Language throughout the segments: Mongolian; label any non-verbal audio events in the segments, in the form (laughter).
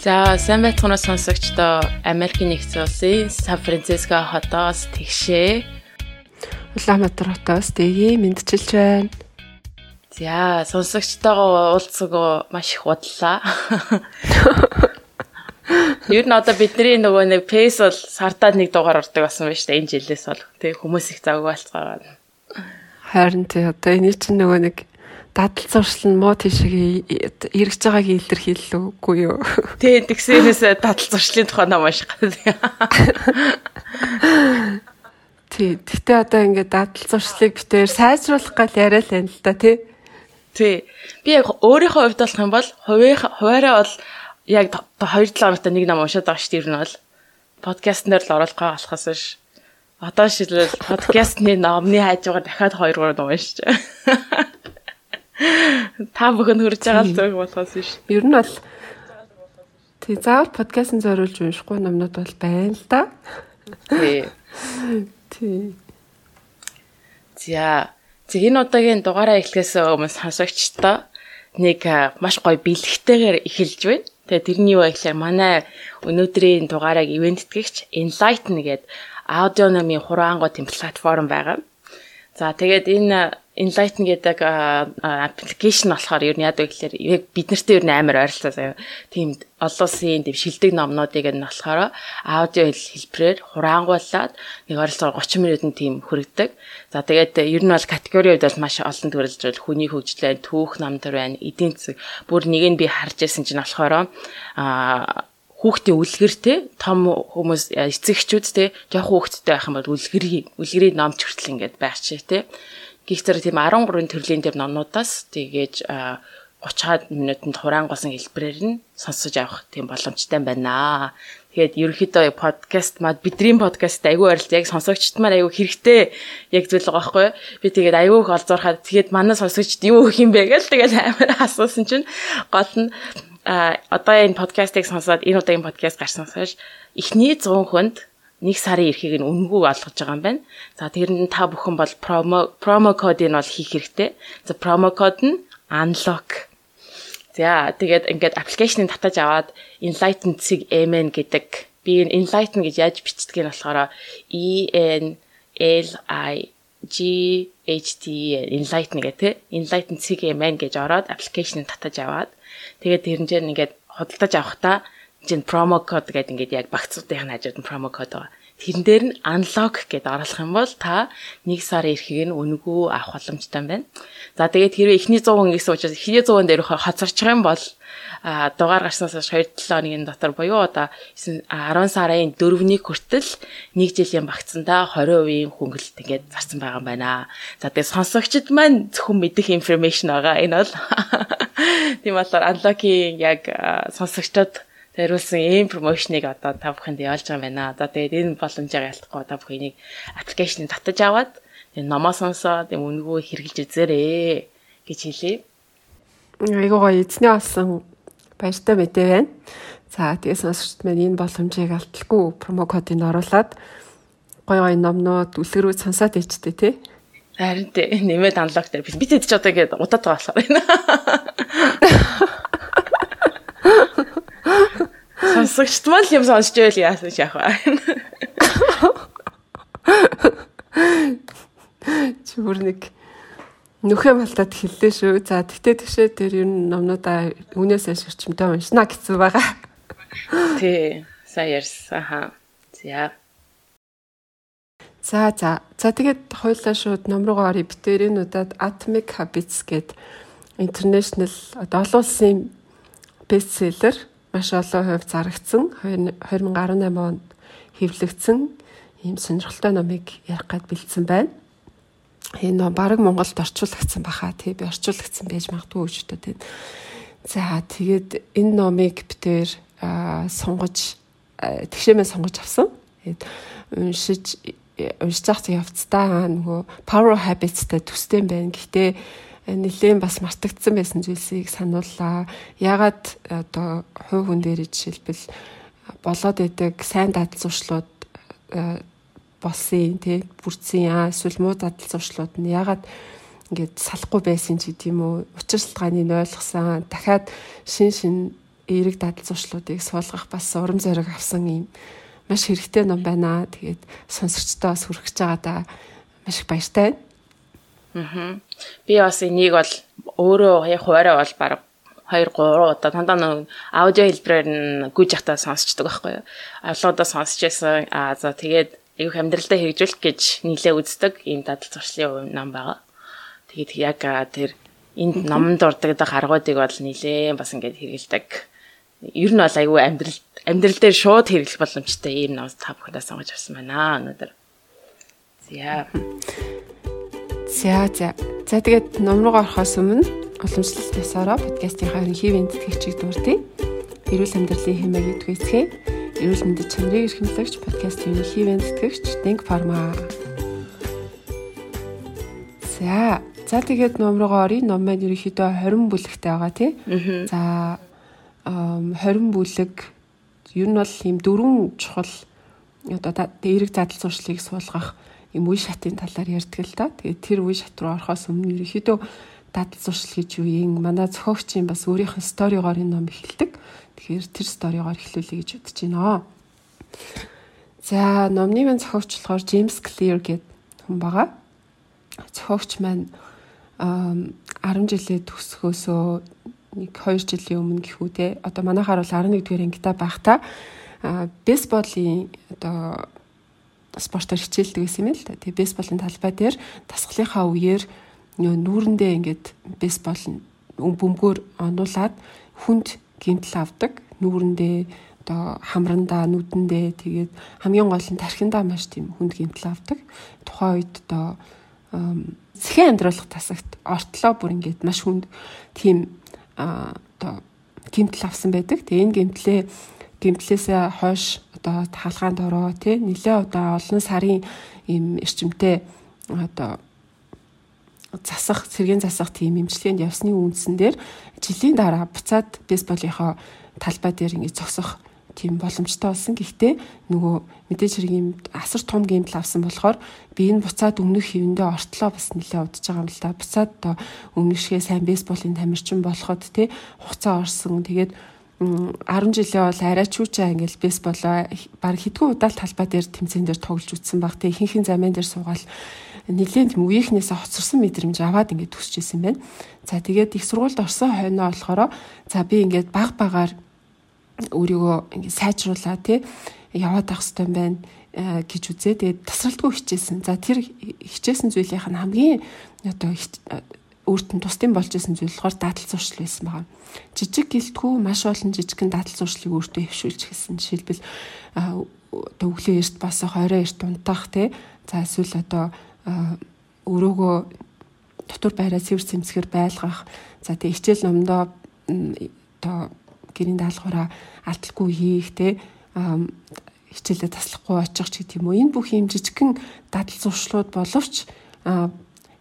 За, сайн байцгаана сонсогчдоо Америкийн нэгдсэн улсын Сан Франциско хотоос тэгшээ. Улаанбаатар хотоос дэгээ мэдчилж байна. За, сонсогчтойгоо уулзсагоо маш их бодлаа. (laughs) Ер нь одоо бидний нөгөө нэг пейс бол сартаад нэг дугаар ордог болсон байна шүү дээ энэ жилээс бол. Тэг хүмүүс их завгүй болцгоо. Харин тий одоо энэ чинь нөгөө нэг дадал зуршил нь муу тийшээ эргэж байгааг илэрхийллүүгүй юу? Тий, тэгсээрээс дадал зуршлын тухай ном унших гэдэг. Тий, гэтээ одоо ингээд дадал зуршлыг битээр сайжруулах гал яриа л байна л да тий. Тий. Би яг өөрийнхөө хувьд болох юм бол хуваараа бол яг 2 7 хоногт нэг ном уншаад байгаа шүү дээ. Ер нь бол подкаст нэр л оруулах болохоос биш. Одоо шилбэл подкастны номны хажуугаар дахиад 2 3 ном уншиж. Та бүхэн хөрж байгаа зүг болохоос биш. Ер нь бол тий заавал подкастын зориулж уншихгүй номнууд бол байна л да. Тий. Тий. За Тэг энэ удаагийн дугаараа эхлэхээс өмнө сонсогчдоо нэг маш гоё бэлгтэйгээр эхэлж байна. Тэгээ тэрний юу гэхээр манай өнөөдрийн дугаарыг ивентгэгч Enlighten гэдэг аудиономи хураангуй тэм платформ байгаа. За тэгээд энэ Enlighten гэдэг аппликейшн болохоор ер нь яадаг гэхээр яг бид нартэй ер нь амар ойролцоо заяа. Тийм олон улсын тийм шилдэг номнуудыг нь болохоор аудио хэлбэрээр хураангуулад нэг ойролцоо 30 минутанд тийм хүргэдэг. За тэгээд ер нь бол категорийн үед бол маш олон төрөлж бол хүний хөгжлөө, түүх намтар байна, эдийн засаг бүр нэг нь би харж ирсэн чинь болохоор аа хүүхдийн үлгэр те том хүмүүс эцэгчүүд те жоох хүүхдтэй байх юм бол үлгэрийн үлгэрийн номч хүртэл ингээд байрч те гих зэрэг тийм 13 төрлийн тэр номнуудаас тэгээж 30-аад минутанд хураангуйсан хэлбэрээр нь сонсож авах тийм боломжтой байна. Тэгээд ерөнхийдөө подкаст мад бидний подкаст айгүй ойрлт яг сонсогчд маань айгүй хэрэгтэй яг зүйл байгаа байхгүй? Би тэгээд айгүй их олзуурхаад тэгээд манай сонсогчд юу гэх юм бэ гэж тэгээд амар асуусан чинь гол нь а одоо энэ подкастыг сонсоод энэ удаагийн подкаст гарснаас хойш эхний 100 хүнд нэг сарын эрхийг нь үнэгүй олгож байгаа юм байна. За тэр нь та бүхэн бол промо промо кодыг нь бол хийх хэрэгтэй. За промо код нь unlock. За тэгээд ингээд аппликейшнийг татаж аваад Enlighten Sig MN гэдэг би энэ Enlighten гэж яаж бичдэг нь болохоор E N L I G H T Enlighten гэх тээ Enlighten Sig MN гэж ороод аппликейшнийг татаж аваад Тэгээд тэрнээр ингээд худалдаж авахдаа чинь промо код гэдэг ингээд яг багцуудын хажууд нь промо код байгаа. Тэрэн дээр нь unlock гэдээ оруулах юм бол та 1 сарын эрхийг нь үнэгүй авах боломжтой байна. За тэгээд хэрвээ эхний 100 гэсэн учраас эхний 100 дээр хоцорчих юм бол а дугаар гарснаас хойш 2-7 хоногийн дотор буюу одоо 10 сарын 4-ний хүртэл 1 жилийн багцсандаа 20% хөнгөлөлт ингээд зарсан байгаа юм байна. За тэгээд сонсогчд маань зөвхөн мэдих информашн байгаа. Энэ бол (laughs) Тийм болохоор unlock-ийн яг сонсогчдод зориулсан ийм промошныг одоо та бүхэнд явуулж байгаа юм байна. Одоо тэгээд энэ боломжийг ялтахгүй та бүхэн энийг аппликейшнийг татаж аваад тэгээд номоо сонсоод юм үнгөө хэрэгжилж үзээрэй гэж хэлье. Айгуу гоё эзний олсон баяртай мэдээ байна. За тэгээд сонсогчд маань энэ боломжийг алдалгүй промо кодыг оруулаад гоё гоё номнууд үлгэрүүд сонсоод ичтэй тий. Харин тий нэмээд unlock дээр би тэд ч одоо ингээд удаад байгаа болохоор байна. (laughs) Сонсогчд мал юм сонсч байл яасан шах баа. Чүр нэг нөхөө малтад хэллээ шүү. За тэгтээ тэгшээ тэр ер нь номнуудаа үнээс ашигчмтай уншна гэсэн байгаа. Тий, сайн ярьсан. Аха. За. За за. За тэгээд хоёлаа шууд ном руугаа оръё. Удаад Atomic Habits гэдэг international одоо олон улсын бестселлер маш олон хувь зарагдсан 2018 онд хэвлэгдсэн ийм сонирхолтой номыг ярих гад бэлдсэн байна. Энэ ном баг Монголд орчуулагдсан баха тий би орчуулагдсан байж магадгүй гэж бодод байна. За тэгээд энэ номыг битээр сонгож тэгшэмээ сонгож авсан. Уншиж уншиж явцдаа нөгөө power habits-тай төстэй байна. Гэхдээ нэлээд бас мартагдсан байсан зүйлсийг санууллаа. Ягаад одоо хувь хүн дээр жишээлбэл болоод идэг сайн дадал зуршлууд э, болсон тий бүрдсэн яа эсвэл муу дадал зуршлууд нь ягаад ингээд салахгүй байсан ч гэдэм үү учир шалтгааныг ойлгосон дахиад шин шин эерэг дадал зуршлуудыг суулгах бас урам зориг авсан юм маш хэрэгтэй ном байна. Тэгээд сонсогчдоо бас хүргэж байгаа да маш их баяртай. Аа. Би бас энийг бол өөрөө яг хуваараа бол баг 2 3 удаа дандаа нэг аудио хэлбэрээр нь гүйж явахтаа сонсчдөг байхгүй юу. Авлуудаа сонсч байсан. Аа за тэгээд аюух амьдралдаа хэрэгжүүлэх гэж нийлээ үздэг ийм дадал зуршлын ном байгаа. Тэгээд яг тэр энд номонд дурдаг гаргуудыг бол нийлээ бас ингээд хэрэгэлдэг. Ер нь бол аюу амьдрал амьдрал дээр шууд хэрэглэх боломжтой ийм ном та бүхэндээ сонгож авсан байна өнөөдөр. За. За за. За тэгээд ном руу орохоос өмнө уламжлалт ясаараа подкастынхаа ерөнхий вэндтгэгчийг дурдъя. Эрүүл амьдралын хэмээг идвэцгээ. Эрүүл мэндэд чанарыг эрхэмлэгч подкастын ерөнхий вэндтгэгч Denk Pharma. За, за тэгээд ном руугаа оръё. Ном маань ерөнхийдөө 20 бүлэгтэй байгаа тий. За 20 бүлэг ер нь бол ийм дөрвөн чухал одоо эерэг задал зуршлыг суулгах юм үе шатын талаар ярьдаг л да. Тэгээд тэр үе шат руу орохоос өмнө ерөнхийдөө дадал зуршил гэж юу юм манай зохиогчийн бас өөрийнх нь сторигоор энэ ном эхэлдэг. Тэгэхээр тэр сторигоор эхлүүлэе гэж бодож байна. За номны маань зохиогч болохоор James Clear гэдэг хүн байгаа. Зохиогч маань 10 жилээ төгсгөөсөө нэг 2 жилийн өмнө гэхүү те одоо манайхаар бол 11 дугаар ангитай байхдаа бейсболын одоо спортоор хичээлдэг байсан юм л да. Тэгээ бейсболын талбай дээр дасгалынхаа үеэр нүүрэндээ ингээд бейсбол бөмбөгөөр онуулаад хүнд гинтл авдаг нүүрэндээ одоо хамрандаа нүдэндээ тэгээд хамгийн гол нь тархиндаа маш тийм хүнд гинтл авдаг тухайн үед одоо сэхэн амьдруулах тасагт ортлоо бүр ингээд маш хүнд тийм одоо гимтэл авсан байдаг. Тэгээ энэ гимтлээ гимтлээсээ хойш одоо хаалгаанд ороо тий нэлээ одоо олон сарын ийм эрчимтэй одоо засах, сэргийн засах тийм имчилгээнд явсны үндсэн дээр жилийн дараа буцаад бейсболынхоо талбай дээр ингэ зогсох тийм боломжтой болсон. Гэхдээ нөгөө мэдээж хэрэг юм асар том геймдэл авсан болохоор би энэ буцаад өмнөх хэвэндээ ортлоо бас нэлээ удаж байгаа юм л да. Буцаад одоо өмнөх шигээ сайн бейсболын тамирчин болоход те хугацаа орсон. Тэгээд 10 жилээ бол арай чүүчээ ингээл бейсболоо баг хэдгүү удаа талбай дээр тэмцээн дээр тоглож үтсэн баг. Тэ ихэнх замын дээр суугаад нэлийн тийм үеийнхнээсээ хоцорсон мэдрэмж аваад ингээд төсөж исэн байна. За тэгээд их сургуульд орсон хойноо болохоор за би ингээд баг багаар өөрийгөө ингээд сайжруулаа тий яваад авах хэрэгтэй байна э, гэж үзээ. Тэгээд тасралтгүй хичээсэн. За тэр хичээсэн зүйлийнх нь хамгийн одоо өөрт нь тусдын болж исэн зүйл болохоор дадал зуршил байсан байгаа. Жижиг гэлтгүү маш олон жижигхэн дадал зуршлыг өөртөө хөвшүүлж хэлсэн. Жишээлбэл өглөө эрт басах, орой эрт унтах тий. За эсвэл одоо өрөөгөө дотор байраа цэвэр цэмцгэр байлгах. За тэгээ хичээл номдоо одоо гэрийн даалгавраа алдалгүй хийх те хичээлээ таслахгүй очих ч гэдэг юм уу. Энэ бүх юм жижигхэн дадал зуршлууд боловч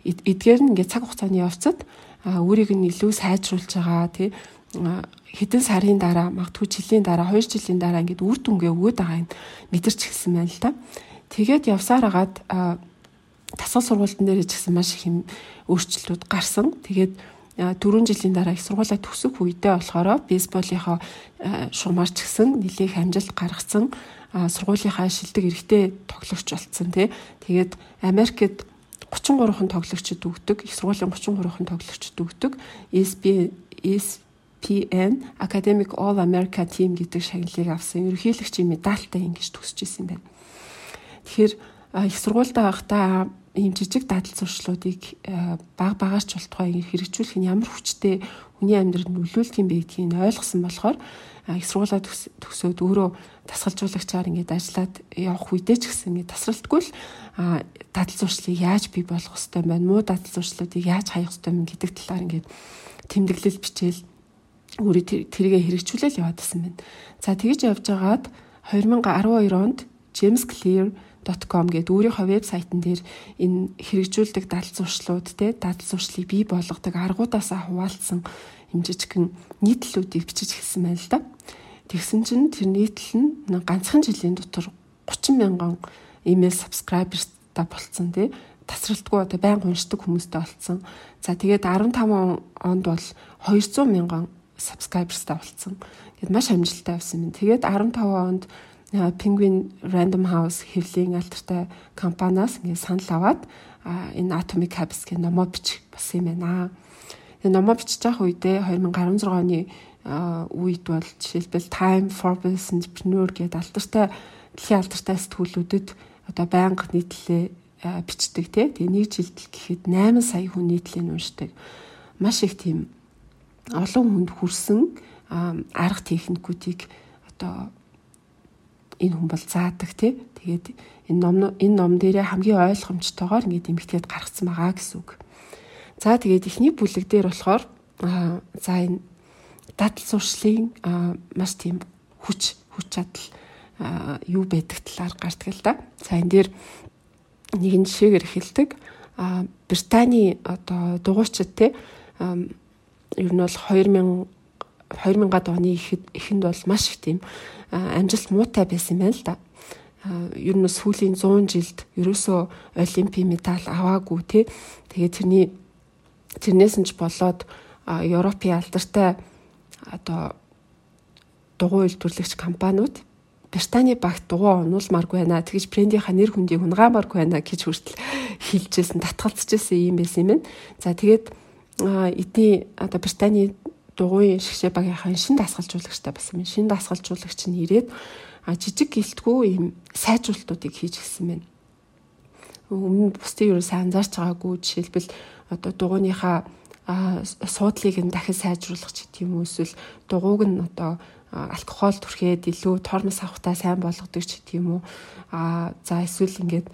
эдгээр нь ингээд цаг хугацааны явцад өөрийг нь илүү сайжруулж байгаа тий хэдэн сарын дараа магадгүй жилийн дараа 2 жилийн дараа ингээд үр дүнгээ өгөөд байгаа юм мэдэрч гисэн байна л да. Тэгээд явсаар агаад тасгал сургуультан дээр ч гэсэн маш их юм өөрчлөлтүүд гарсан. Тэгээд дөрвөн жилийн дараа их сургуулаа төгсөх үедээ болохоор бейсболынхоо шугамар ч гэсэн нэлээх амжилт гаргасан сургуулийнхаа шилдэг эрэгтэй тоглогч болцсон тий. Тэгээд Америкт 33 хан тоглогчд өгдөг, их сургуулийн 33 хан тоглогчд өгдөг. ESP ESPN Academic All America Team гэдэг шагналыг авсан. Ерөнхийлөгчийн медальтай ингэж төгсөж исэн байна. Тэгэхээр их сургуультай байхдаа ийм жижиг дадал зуршлуудыг баг багаарч болтугай хэрэгжүүлэх нь ямар хүчтэй хүний амьдралд нөлөөлөх юм бэ гэдгийг ойлгосон болохоор их сургуулаа төгсөөд өөрөө тасгалжуулагчаар ингээд ажиллаад явах үедээ ч гэсэн ингээд тасралтгүй л дадал зуршлыг яаж бий болгох хэвтэй байна муу дадал зуршлуудыг яаж хаях хэвтэй юм гэдэг талаар ингээд тэмдэглэл бичээл өөрөө тэргээ хэрэгжүүлэл яваад байсан байна. За тэгж явж байгаад 2012 онд James Clear com гэдэг өөрийнхөө вебсайтн дээр энэ хэрэгжүүлдэг дадал зуршлууд те дадал зуршлыг бий болгодог аргуудаасаа хуваалцсан хэмжижгэн нийтлэлүүдийг бичиж хэлсэн байна л да. Тэгсэн чинь тэр нийтлэл нь ганцхан жилийн дотор 30 мянган email subscribers-та болцсон тий тасралтгүй одоо байнга уншдаг хүмүүстэй болцсон. За тэгээд 15 онд бол 200 мянган subscribers-тай болсон. Гэт маш амжилттай байсан юм. Тэгээд 15 онд Penguin Random House хэвлийн алдартай компаниас ингээд санал аваад энэ Atomic Habits гэх номоо бичих болсон юм байна. Тэгээ номоо бичиж байгаа үедээ 2016 оны үед бол жишээлбэл Time Forbes Entrepreneur гэдэг алдартай дэлхийн алдартай сэтгүүлүүдэд одоо байнга нийтлэлээ бичдэг тий. Тэгээ нэг жилд гэхэд 8 сая хүн нийтлэлийг уншдаг. Маш их тийм олон хүнд хүрсэн арга техникүүдийг одоо энэ хүн бол заадаг тий. Тэгээд энэ ном энэ ном дээрээ хамгийн ойлгомжтойгоор ингээд эмгтээд гаргацсан байгаа гэсэн үг. За тэгээд эхний бүлэг дээр болохоор за энэ дадал сурчлалын маш тийм хүч хүч чадал юу байдаг талаар гардаг л да. За энэ дээр нэгэн жишээгээр эхэлдэг. Британий одоо дугуйчид те ер нь бол 2000 2000-ад оны эхэнд бол маш их тийм амжилт муутай байсан юм байна л да. Ер нь сүүлийн 100 жилд ерөөсөө олимпийн медаль аваагүй тий. Тэгээд тэрний тэрнээс нь ч болоод Европын алдартай одоо дугуй үйлдвэрлэгч компаниуд Британий багт дугуй онуулмааргүй байна. Тэгэж брендийнхаа нэр хүндийг унгаамааргүй байна гэж хүртэл хэлжсэн, татгалзажсэн юм байсан юм байна. За тэгээд эдний одоо Британий дугуйн шгшээ багийнхаа шин дасгалжуулагчтай байсан юм. Шин дасгалжуулагч нь ирээд жижиг гэлтгүй юм сайжруулалтуудыг хийж гисэн байна. Өмнө бусдын юу сайн анзаарч байгаагүй жишээлбэл одоо дугуйныхаа суудлыг нь дахин сайжруулах ч гэдэг юм уу эсвэл дугуйг нь одоо алкогол түрхээд илүү тормос авахтаа сайн болгодог ч гэдэг юм уу а за эсвэл ингээд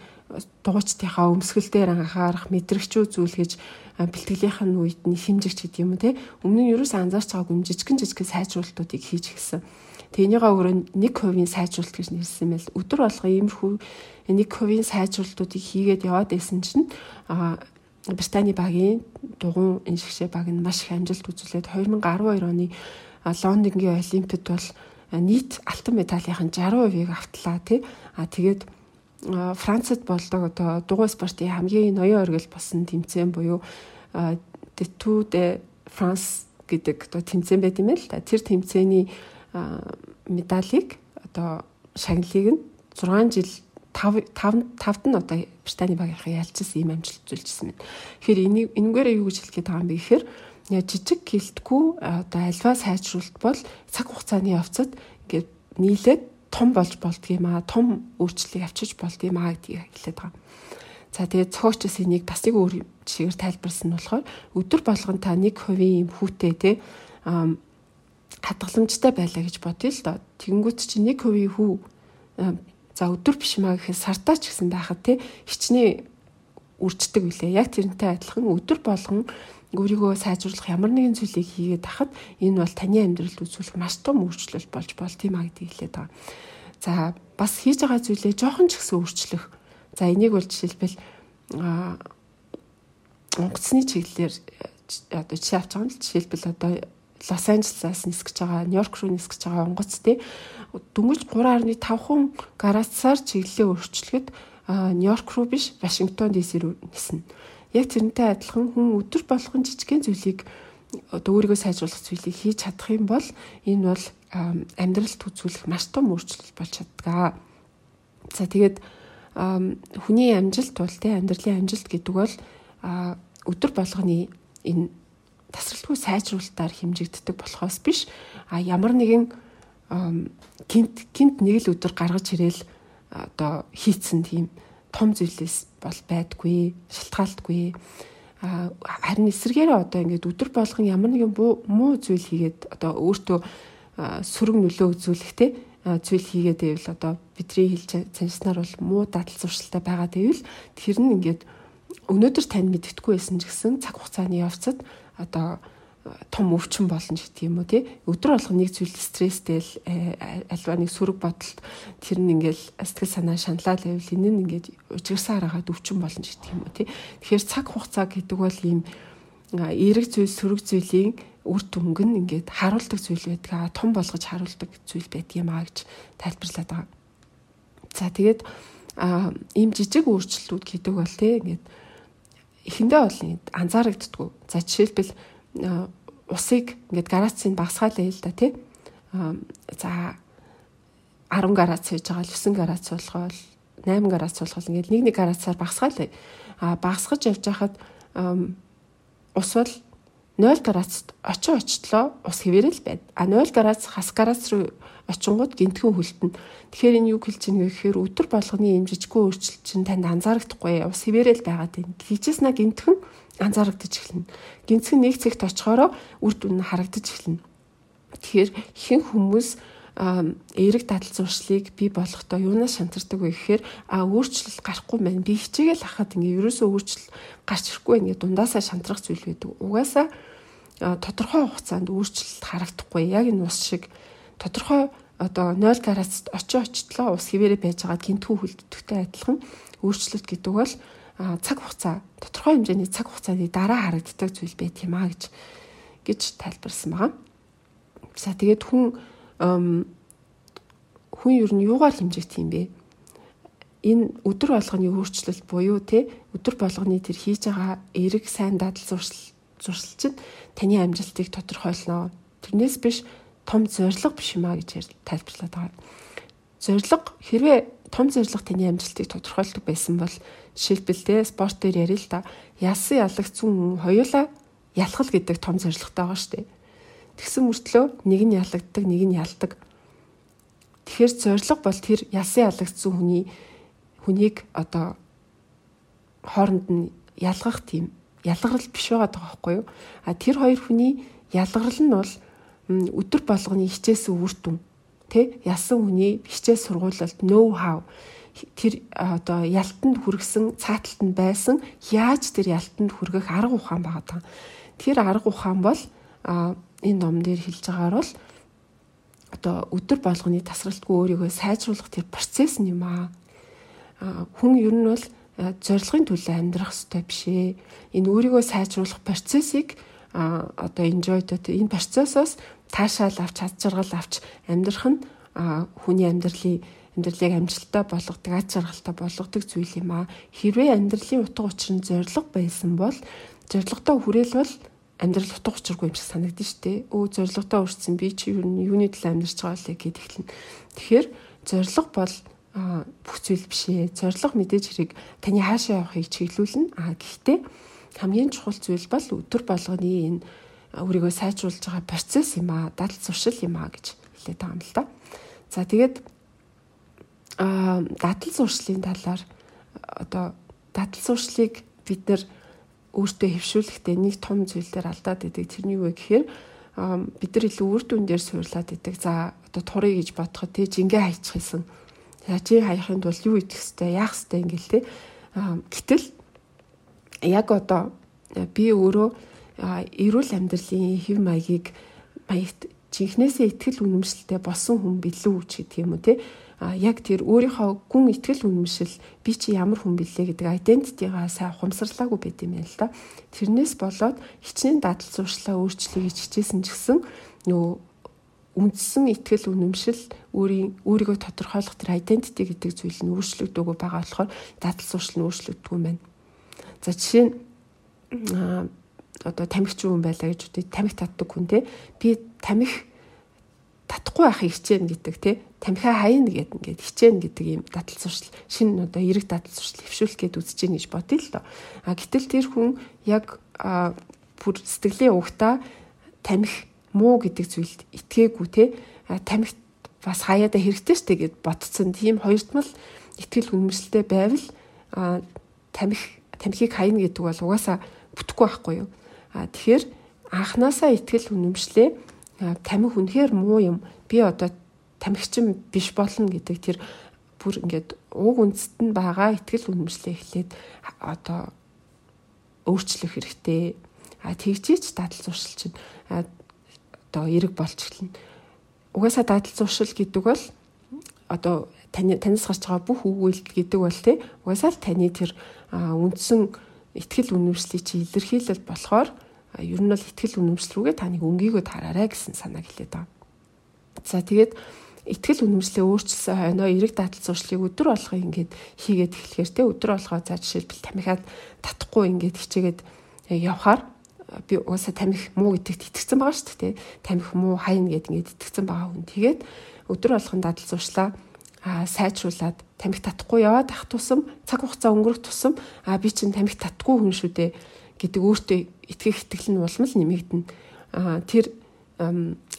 дугуйчдынхаа өмсгөл дээр анхаарах мэдрэгчүү зүйлгэж бэлтгэлийнхэн үед нь хэмжих ч гэдэг юм уу те? Өмнө нь ерөөс анзаарч байгаагүй жижигэн жижигэн сайжруулалтуудыг хийж гисэн. Тэрнийгээ өөрөө 1% сайжруулалт гэж нэрлсэн байл. Өдөр болгоо иймэрхүү 1% сайжруулалтуудыг хийгээд яваад байсан чинь Британий багийн дугуйн энэ шигшээ баг нь маш их амжилт үзүүлээд 2012 оны Лондонгийн Олимпиад бол нийт алтан медалийн 60%-ийг автлаа тий. А тэгээд Францад болдог одоо дугуй спортын хамгийн ноён оргил болсон тэмцээн буюу Détour de France гэдэг одоо тэмцээн байт юм л та. Тэр тэмцээний медалийг одоо шагналыг нь 6 жил 5 5 5 нь одоо Британий багийнхаа ялчсан ийм амжилт үзүүлжсэн байна. Тэгэхээр энийг энэгээр юу гэж хэлэх гээд байгаа юм бэ гэхээр жижиг гэлтгүй одоо альва сайжруулалт бол цаг хугацааны явцад ингээд нийлээд том болж болдгийм аа том өөрчлөлийг авчиж болдгийм аа гэдгийг хэлээд байгаа. За тэгээд цогчос энийг бас нэг өөр жишгээр тайлбарласан нь болохоор өдөр болгон та 1% юм хүүтэй те хадгаламжтай байлаа гэж бодъё л доо. Тэнгүүт чинь 1% хүү За өдөр биш маа гэхэд сартаа ч гэсэн байхад те хичнээн үрждэг үлээ. Яг тэрнтэй адилхан өдөр болгон өөрийгөө сайжруулах ямар нэгэн зүйлийг хийгээд тахад энэ бол таны амьдралд үзүүлэх маш том өөрчлөлт болж болт юм а гэдгийг хэлээд байгаа. За бас хийж байгаа зүйлээ жоохон ч гэсэн өөрчлөх. За энийг бол жишээлбэл онгоцны чиглэлээр одоо жишээ авч байгаа нь жишээлбэл одоо Лос Анжелесаас нисгэж байгаа, Нью-Йорк руу нисгэж байгаа онгоц тий дөнгөж 3.5 градусаар чиглэлээ өөрчлөхөд Нью-Йорк руу биш Вашингтон ДС рүү ниснэ. Яг тэрнтэй адилхан хүн өдөр болгон жижигхэн зүйлийг одоо өөрийгөө сайжруулах зүйлийг хийж чадах юм бол энэ бол амьдралд үзүүлэх маш том өөрчлөлт болж чаддаг. За тэгээд хүний амжилт бол тэ амьдралын амжилт гэдэг бол өдөр болгоны энэ тасралтгүй сайжруулалтаар хэмжигддэг болохоос биш а ямар нэгэн гинт гинт нэг л өдөр гаргаж ирээл одоо хийцэн тийм том зүйлээс бол байдгүй шалтгаалтгүй харин эсэргээрээ одоо ингээд өдөр болгон ямар нэгэн муу зүйл хийгээд одоо өөртөө сөрөг нөлөө үзүүлэхтэй зүйл хийгээд байвал одоо бидний хэлж цанснаар бол муу дадал зуршилтай байгаа гэвэл тэр нь ингээд өнөөдөр тань мэддэхгүй байсан ч гэсэн цаг хугацааны явцад одоо том өвчин болно гэдэг юм уу тий өдөр болго нэг зүйл стресстэй л э, альва нэг сөрөг бодолт тэр нь ингээл сэтгэл санаа шаналал байвал энэ нь ингээд ужирсан хараагаад өвчин болно гэдэг юм уу тий тэгэхээр цаг хугацаа гэдэг бол ийм эерэг зүйл сөрөг зүйлийн үр дүнг нь ингээд харуулдаг зүйл байдаг том болгож харуулдаг зүйл байдаг юм аа гэж тайлбарлаад байгаа. За тэгээд ийм жижиг өөрчлөлтүүд гэдэг бол тий ингээд эхэндээ бол анзаарагддггүй. За жишээлбэл усыг ингээд градусын багасгаалаа л да тий. За 10 градус хийж байгаа л 9 градус болгоод 8 градус болгоод ингээд нэг нэг градусаар багасгаалаа. А багасгаж явж хахад ус бол 0 градуст очиж очлоо ус хэвээрэл байна. А 0 градус хас градус руу очингууд гинтхэн хөлтөн. Тэгэхээр энэ юу хэлж байгаа гэхээр өдөр болгоны юм жижигхэн өөрчлөлт чинь танд анзаарахгүй ус хэвээрэл байгаад байна. Хийжсэнаа гинтхэн анзаарагдаж эхэлнэ. Гинцхэн нэг цэгт очихороо үр дүн нь харагдаж эхэлнэ. Тэгэхээр ихэнх хүмүүс эерэг дадал зуршлыг би болохдоо юунаас шантардаг вэ гэхээр а өөрчлөлт гарахгүй байна. Би хичээгээл хахад ингээ ерөөсөө өөрчлөлт гарч ирэхгүй ингээ дундаасаа шантрах зүйл байдаг. Угаасаа тодорхой хугацаанд өөрчлөлт харагдахгүй. Яг энэ ус шиг тодорхой одоо 0 градуст очиж очихлоо ус хിവэрэ байж байгаа гинтгүү хөлдөлттэй адилхан өөрчлөлт гэдэг бол цаг хугацаа тодорхой хэмжээний цаг хугацааны дараа харагддаг зүйл байт юм а гэж гэж тайлбарсан байгаа. За тэгээд хүн хүн ер нь юугаар хэмжигдэх юм бэ? Энэ өдөр болгоны өөрчлөлт буюу те өдөр болгоны тэр хийж байгаа эрэг сайн дадал зуршил зуршил чинь таны амжилтыг тодорхойлно. Тэрнээс биш том зориг биш юм а гэж тайлбарлаад байгаа. Зориг хэрвээ том зориг таны амжилтыг тодорхойлдог байсан бол жишээлбэл спорт дээр ярил л да. Ялсан ялагцсан хүн хоёулаа ялхал гэдэг том зорилготой байгаа шүү дээ. Тэгсэн мөртлөө нэг нь ялагддаг, нэг нь ялдаг. Тэгэхээр зориг бол тэр ялсан ялагдсан хүний хүнийг одоо хооронд нь ялгах тийм ялгарл биш байгаа байхгүй юу? А тэр хоёр хүний ялгарл нь бол өдөр болгоны хичээсэн үр дүн тэ ялсан хүний хичээл сургуулалт know how тэр одоо ялтанд хүргэсэн цааталтанд байсан яаж тэр ялтанд хүргэх арга ухаан байгаа. Тэр арга ухаан бол энэ ном дээр хэлж байгаагаар бол одоо өдөр болгоны тасралтгүй өөрийгөө сайжруулах тэр процесс юм аа. Хүн ер нь бол зорилгын төлөө амьдрах хэрэгтэй биш ээ. Энэ өөрийгөө сайжруулах процессыг одоо enjoy дот энэ процессоос таашаал авч чад жаргал авч амьдрах нь хүний амьдралын амьдралыг амжилттай болгодог, аз жаргалтай болгодог зүйл юм аа. Хэрвээ амьдралын утга учир нь зориг байсан бол зоригтой хүрээлбэл амьдрал утга учиргүй юм шиг санагдаж штэ. Өө зоригтой өрцсөн би чи юу юуны төлөө амьдарч байгаа лээ гэд ихлэн. Тэгэхээр зориг бол бүх зүйл биш ээ. Зориг мэдээж хэрэг таны хаашаа явахыг чиглүүлнэ. А гэхдээ хамгийн чухал зүйл бол өдөр болгоны энэ өөрийгөө сайжруулж байгаа процесс юм аа, дадал зуршил юм аа гэж хэлээд байгаа юм л да. За тэгээд а дадал зуршлын талаар одоо дадал зуршлыг бид нэр өөртөө хөвшүүлэхдээ нэг том зүйл дээр алдаад идэг. Тэрний юу гэхээр бид нар илүү үр дүн дээр суурлаад идэг. За одоо турыг гэж бодоход тий жингээ хайчих хэлсэн. За чи хаяхын тулд юу идэх хэвтэй, яах хэвтэй ингээл тий. Гэтэл яг одоо би өөрөө эрүүл амьдралын хэв маягийг маягт жинхнээсээ ихтгэл үнэмшилтэй болсон хүн билүү ч гэдэг юм уу те а яг тэр өөрийнхөө гүн ихтгэл үнэмшил би чи ямар хүн билээ гэдэг айдентитигаа сайн ухамсарлаагүй байт юм байна л да. Тэрнээс болоод хичнээн дадал зуршлаа өөрчлөе гэж хичээсэн ч гэсэн нөгөө үндсэн ихтгэл үнэмшил өөрийн өөрийгөө тодорхойлох тэр айдентити гэдэг зүйл нь өөрчлөгдөөгүй байгаа болохоор дадал зуршил нь өөрчлөгддөг юм байна. За жишээ нь одоо тамхич хүн байлаа гэж үтэй тамхи татдаг хүн те. Би тамхи татахгүй байхыг хичээнэ гэдэг те. Тамхиа хаяна гэдэг ингээд хичээнэ гэдэг юм дадал зуршил шинэ одоо эрэг дадал зуршил хөвшүүлэх гээд үзэж гин гэж бодъё л доо. А гэтэл тэр хүн яг бүр сэтгэлийн угтаа тамхи муу гэдэг зүйлд итгээгүй те. Тамхи бас хаяада хэрэгтэй штэ гэд ботцсон тийм хоёртмал итгэл үнэмшилтэй байвал тамхи тамхиг хаяна гэдэг бол угаасаа бүтэхгүй байхгүй юу А тэгэхээр анханасаа ихтгэл үнэмшлээ тамхи үнэхээр муу юм. Би одоо тамхичин биш болно гэдэг тэр бүр ингээд ууг үндэст нь байгаа ихтгэл үнэмшлээ эхлээд одоо өөрчлөх хэрэгтэй. А тэгжээч дадал зуршил чинь одоо эрэг болж эхэлнэ. Угаасаа дадал зуршил гэдэг бол одоо таны танаас гарч байгаа бүх үгүйлт гэдэг бол тий угаасаа л таны тэр үндсэн ихтгэл үнэмшлийг чи илэрхийлэл болохоор ер нь бол ихтгэл үнэмшил рүүгээ та нэг өнгийгөө тараарай гэсэн санааг хэлээд байгаа. За тэгээд ихтгэл үнэмшлээ өөрчилсөн хойноо эрэг дадал зуршлыг өдөр болгоо ингээд хийгээд эхлэхээр те өдөр болгоо за жишээлбэл тамхиад татахгүй ингээд хичээгээд явхаар би уусаа тамхи муу гэдэгт итгэсэн байгаа шүү дээ. Тамхи муу хайна гэдэг ингээд итгэсэн байгаа хүн. Тэгээд өдөр болгон дадал зуршлаа а сайжруулад тамхи татахгүй яваад ах тусам цаг хугацаа өнгөрөх тусам а би чинь тамхи татгүй хүн шүү дээ гэдэг өөртөө итгэх итгэл нь улам л нэмэгдэнэ. а тэр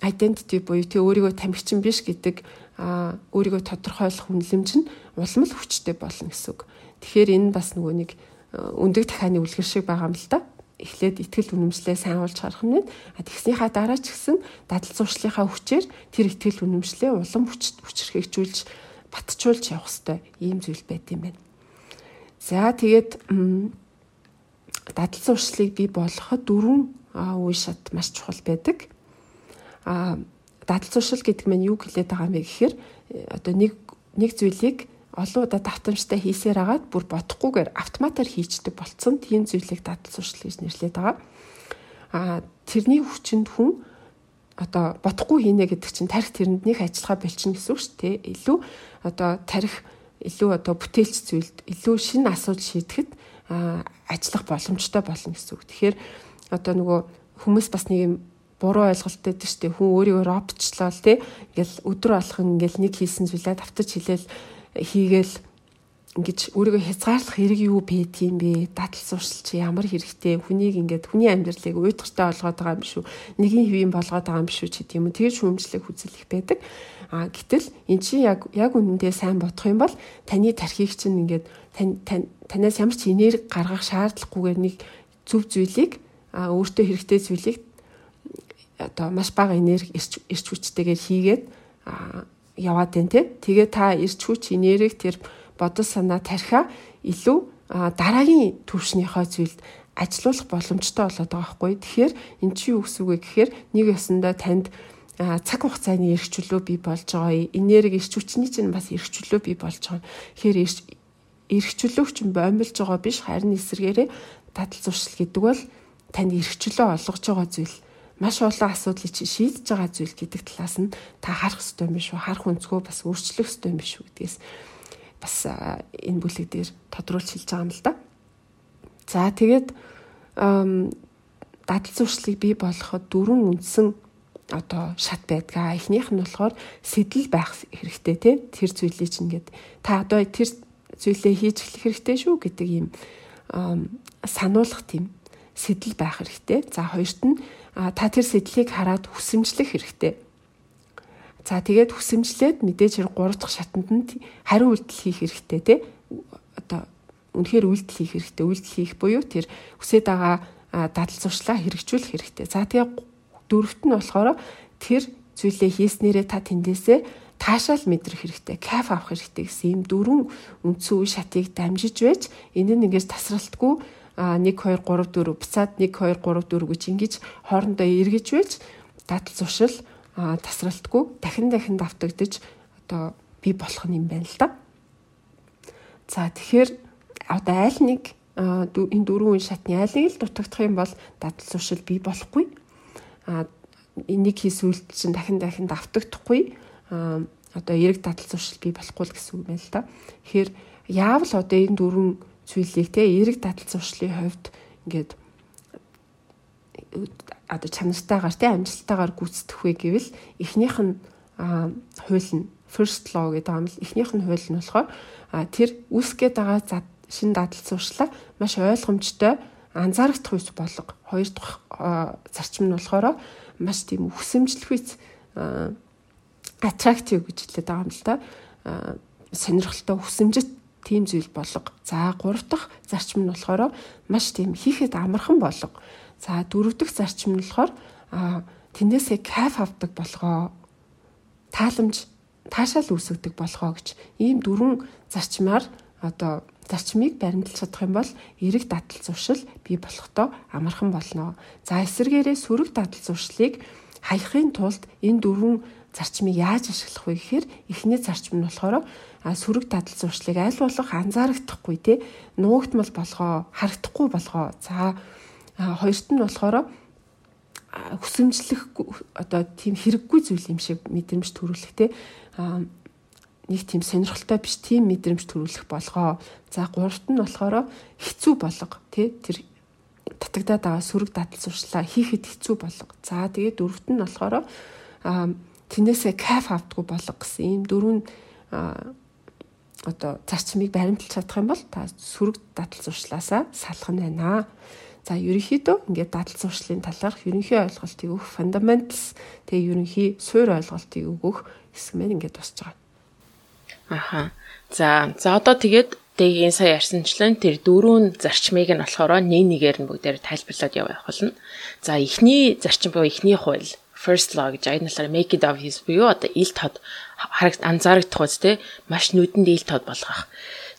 identity буюу тэг өөрийгөө тамхичин биш гэдэг а өөрийгөө тодорхойлох үнэлэмж нь улам л хүчтэй болно гэсэн үг. Тэгэхээр энэ бас нөгөө нэг өндөг дахианы үлгэр шиг байгаа юм л да эхлээд итгэл үнэмшлээ сайн олж харах нь. А тэгснийхаа дараа ч гэсэн дадал зуршлынхаа хүчээр тэр итгэл үнэмшлээ улам хүчрхэгжүүлж батжуулж явах хэвээр ийм зүйл байт юм байна. За тэгээд дадал зуршлыг бий болгоход дөрвөн үе шат маш чухал байдаг. А дадал зуршил гэдэг нь юу хэлээд байгаа юм бэ гэхээр одоо нэг нэг зүйлийг олон удаа давтамжтай хийсээр агаад бүр бодохгүйгээр автоматар хийждэг болцсон тийм зүйлийг дадал суршил гэж нэрлэдэг байгаа. Аа тэрний хүчинд хүн одоо бодохгүй хийнэ гэдэг чинь тарих тэрэнд нэг ажиллагаа болчихно гэсэн үг шүү дээ. Илүү одоо тарих илүү одоо бүтээлч зүйлд илүү шинэ асуудал шийдэхэд ажиллах боломжтой болно гэсэн үг. Тэгэхээр одоо нөгөө хүмүүс бас нэг юм буруу ойлголттой дээ шүү дээ. Хүн өөрийгөө роботчлоо л тий. Ингээл өдөр болгон ингээл нэг хийсэн зүйлээ давтаж хэлээл хийгээл ингэж өөрийгөө хязгаарлах хэрэг юу байдгийм бэ? Дадал суршил чи ямар хэрэгтэй? Хүнийг ингээд хүний амьдралыг уйдгартай болгоод байгаа юм шүү. Нэгийн хэвийн болгоод байгаа юм шүү ч гэдэг юм. Тэгээд шүүмжлэх хүсэл их байдаг. А гэтэл эн чинь яг яг үнэндээ сайн бодох юм бол таны тархийг чинь ингээд танаас ямар ч энерги гаргах шаардлагагүйгээр нэг зөв зүйлийг өөртөө хэрэгтэй зүйлийг одоо маш бага энерги ирч хүчтэйгээр хийгээд яваад байна те. Тэгээ та ирч хүч энерги тэр бодол санаа тархиа илүү дараагийн төвшнийхөө зүйлд ажилуулах боломжтой болоод байгаа хгүй. Тэгэхээр эн чинь юу гэсэн үг вэ гэхээр нэг ёсондоо танд цаг хугацааны эрхчлөө бий болж байгаа. Энерги ирч хүчний чинь бас эрхчлөө бий болж байгаа. Тэгэхээр эрхчлөө чинь бомбилж байгаа биш харин эсрэгээрээ дадал зуршил гэдэг бол танд эрхчлөө олгож байгаа зүйл маш олон асуудлыг шийдэж байгаа зүйл гэдэг талаас нь та харах хэрэгтэй юм биш үү? Харах өнцгөө бас өөрчлөх хэрэгтэй юм биш үү гэдгээс бас энэ бүлэг дээр тодруулж хэлж байгаа юм л да. За тэгээд дадал зуршлыг бий болгоход дөрвөн үндсэн одоо шат байдгаа. Эхнийх нь болохоор сэтэл байх хэрэгтэй тий. Тэр зүйлийг чинь ингээд та одоо тэр зүйлээ хийж эхлэх хэрэгтэй шүү гэдэг юм сануулгах тийм сэтэл байх хэрэгтэй. За хоёрт нь та тэр сэтлийг хараад хүсэмжлэх хэрэгтэй. За тэгээд хүсэмжлээд мэдээж хэрэг 3 дахь шатанд нь хариу үйлдэл хийх хэрэгтэй тий. Одоо үнэхээр үйлдэл хийх хэрэгтэй. Үйлдэл хийх буюу тэр хүсэж байгаа дадал зуршлаа хэрэгжүүлэх хэрэгтэй. За тэгээд дөрөвт нь болохоор тэр зүйлээ хийснээрээ та тэндээсээ таашаал мэдрэх хэрэгтэй, кайф авах хэрэгтэй гэсэн ийм дөрвөн үндсэн үе шатыг дамжиж байж энэ нь ингээс тасралтгүй 1 2 3 4 буцаад 1 2 3 4 гэж ингэж хоорондоо эргэж байж дадал зуршил тасралтгүй дахин дахин давтагдж одоо би болох юм байна л да. За тэгэхээр одоо аль нэг энэ дөрвөн шатны аль нэг л дутагдах юм бол дадал зуршил би болохгүй. А энийг хийсүүл чинь дахин дахин давтагдахгүй. Одоо эрэг дадал зуршил би болохгүй л гэсэн үг байна л да. Тэгэхээр яавал одоо энэ дөрвөн зүйлийг те эрэг дадал зуршлын хувьд ингээд одоо чанартайгаар те амжилттайгаар гүйцэтгэх вэ гэвэл эхнийх нь хууль нь first law гэдэг юм л эхнийх нь хууль нь болохоор тэр үүсгээд байгаа шин дадал зуршлаа маш ойлгомжтой анзаарах үйс болго хоёр дахь зарчим нь болохоор маш тийм хүсэмжлэх үйс attractive гэж хэлээд байгаа юм л да сонирхолтой хүсэмжит тийм зүйл болго. За гурав дахь зарчим нь болохоор маш тийм хийхэд амархан болго. За дөрөв дэх зарчим нь болохоор тэндээсээ кайф авдаг болгоо. Тааламж таашаал үүсгдэг болгоо гэж ийм дөрвөн зарчмаар одоо зарчмыг баримталж чадах юм бол эрэг дадал зуршил бий болохдоо амархан болно. За эсвэргээрээ сөрөг дадал зуршлыг хаягхын тулд энэ дөрвөн зарчмыг яаж ашиглах вэ гэхээр эхний зарчим нь болохоор сөрөг дадал зуршлыг аль болох анзаарагдахгүй те нуугдмал болгоо харагдахгүй болгоо за хоёрт нь болохоор хүсэмжлэх одоо тийм хэрэггүй зүйл юм шиг мэдрэмж төрүүлэх те. Нэг тийм сонирхолтой биш тийм мэдрэмж төрүүлэх болгоо за гуравт нь болохоор хэцүү болго те тэр алдагдаад байгаа сөрөг дадал зуршлаа хийхэд хэцүү болго. За тэгээд дөрөвт нь болохоор тэрнээсээ кайф авдаггүй болго гэсэн ийм дөрвөн одоо зарчмыг баримталж чадах юм бол та сөрөг дадал зуршлаасаа салах нь байна. За ерөнхийдөө ингээд дадал зуршлын талаарх ерөнхий ойлголтыг өгөх fundamentals тэгээ ерөнхий суур ойлголтыг өгөх хэсэг мэн ингээд тусч байгаа. Аха. За за одоо тэгээд дэгийн сая ярьсанчлан тэр дөрвөн зарчмыг нь болохоор нэг нэгээр нь бүгдээр тайлбарлаад явах болно. За эхний зарчим буюу эхний хууль first law гэж аядлаар make it obvious буюу одоо ил тод харагд анзаарагдах үст те маш нүдэнд ил тод болгох.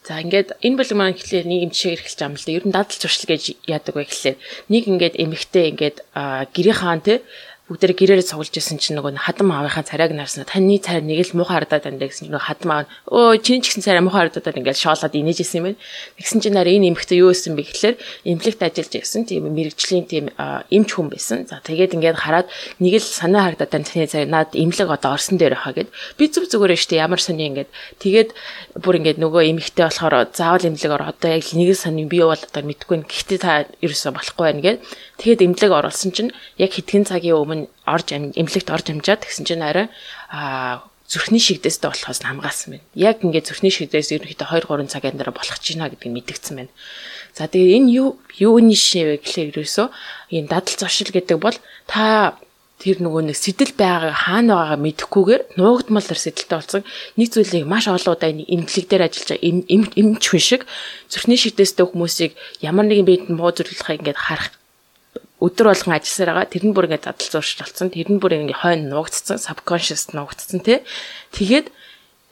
За ингээд энэ бүлэг маань гэхлээр нэг юм жишээ эрхэлж байгаа юм л да. Ер нь дадал зуршил гэж яадаг вэ гэхлээр нэг ингээд эмэгтэй ингээд гэрийн хаан те бүгдээр гэрээрээ цуглаж исэн чинь нөгөө хадам аавынхаа царайг нарсна. Таны царай нэг л муухай хардаад байна гэсэн чинь нөгөө хадам аав өө чинь ч гэсэн царай муухай хардаад ингээд шоолоод инээж исэн юм байна. Тэгсэн чинь нараа энэ эмэгтэй юу исэн бэ гэхлээр эмнэлэгт ажиллаж байсан тийм мэрэгжлийн тийм эмч хүн байсан. За тэгээд ингээд хараад нэг л санаа хардаад байна таны царай наад эмнэлэг одоо орсон дээр хаа гэд би зүг зүгээрээ штэ ямар сони ингээд тэгээд бүр ингээд нөгөө эмэгтэй болохоор заавал эмнэлэг ор одоо яг нэг л сони би бол одоо мэдгүй. Гэхдээ та ерөөсө болохгүй байна гэд тэгээд эмнэлэг оруулсан чинь яг хэдхэн цагийн өмнө нь орж эмнэлэгт орж амжаад тэгсэн чинь арай зүрхний шигдээстэй болохоос хамгаалсан байна. Яг ингээд зүрхний шигдээс ерөнхийдөө 2 3 цагийн дараа болох ч гинэ гэдгийг мэдгдсэн байна. За тэгээ энэ юу юуны шивэ гэхлээр ерөөсөө энэ дадал зуршил гэдэг бол та тэр нөгөө нэг сэтэл байгаа хаана байгаагаа мэдэхгүйгээр нуугдмал сэтэлтэй болсон нэг зүйлийг маш олон удаа эмнэлэг дээр ажиллаж эмч хүн шиг зүрхний шигдээстэй хүмүүсийг ямар нэгэн биед муу зөвлөхийг ингээд харах өдөр болгон ажилласаар байгаа. Тэр нь бүр ингээд дадал зуршил болсон. Тэр нь бүр ингээд хойно нуугдцсан, subconscious нуугдцсан тий. Тэгээд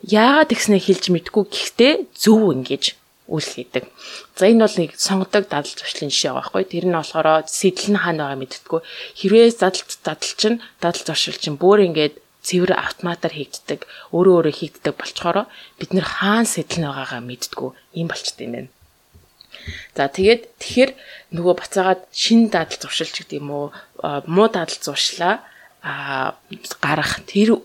яагаад тэгснэ хэлж мэдгүй гэхдээ зөв ингэж үл хийдэг. За энэ бол нэг сонгодог дадал зуршлын жишээ байгаа байхгүй. Тэр нь болохоор сэтэл нь хаана байгаа мэддэггүй. Хэрвээ дадал дадал чинь дадал зуршил чинь бүр ингээд цэвэр автоматар хийгддэг, өөрөө өөрөө хийгддэг болчхороо бид нэр хаан сэтэл нь байгаагаа мэддэггүй. Ийм болчтой юм байна. За тэгээд тэгэхээр нөгөө бацаагаад шин дадал зуршилч гэдэг юм уу муу дадал зуршлаа гарах тэр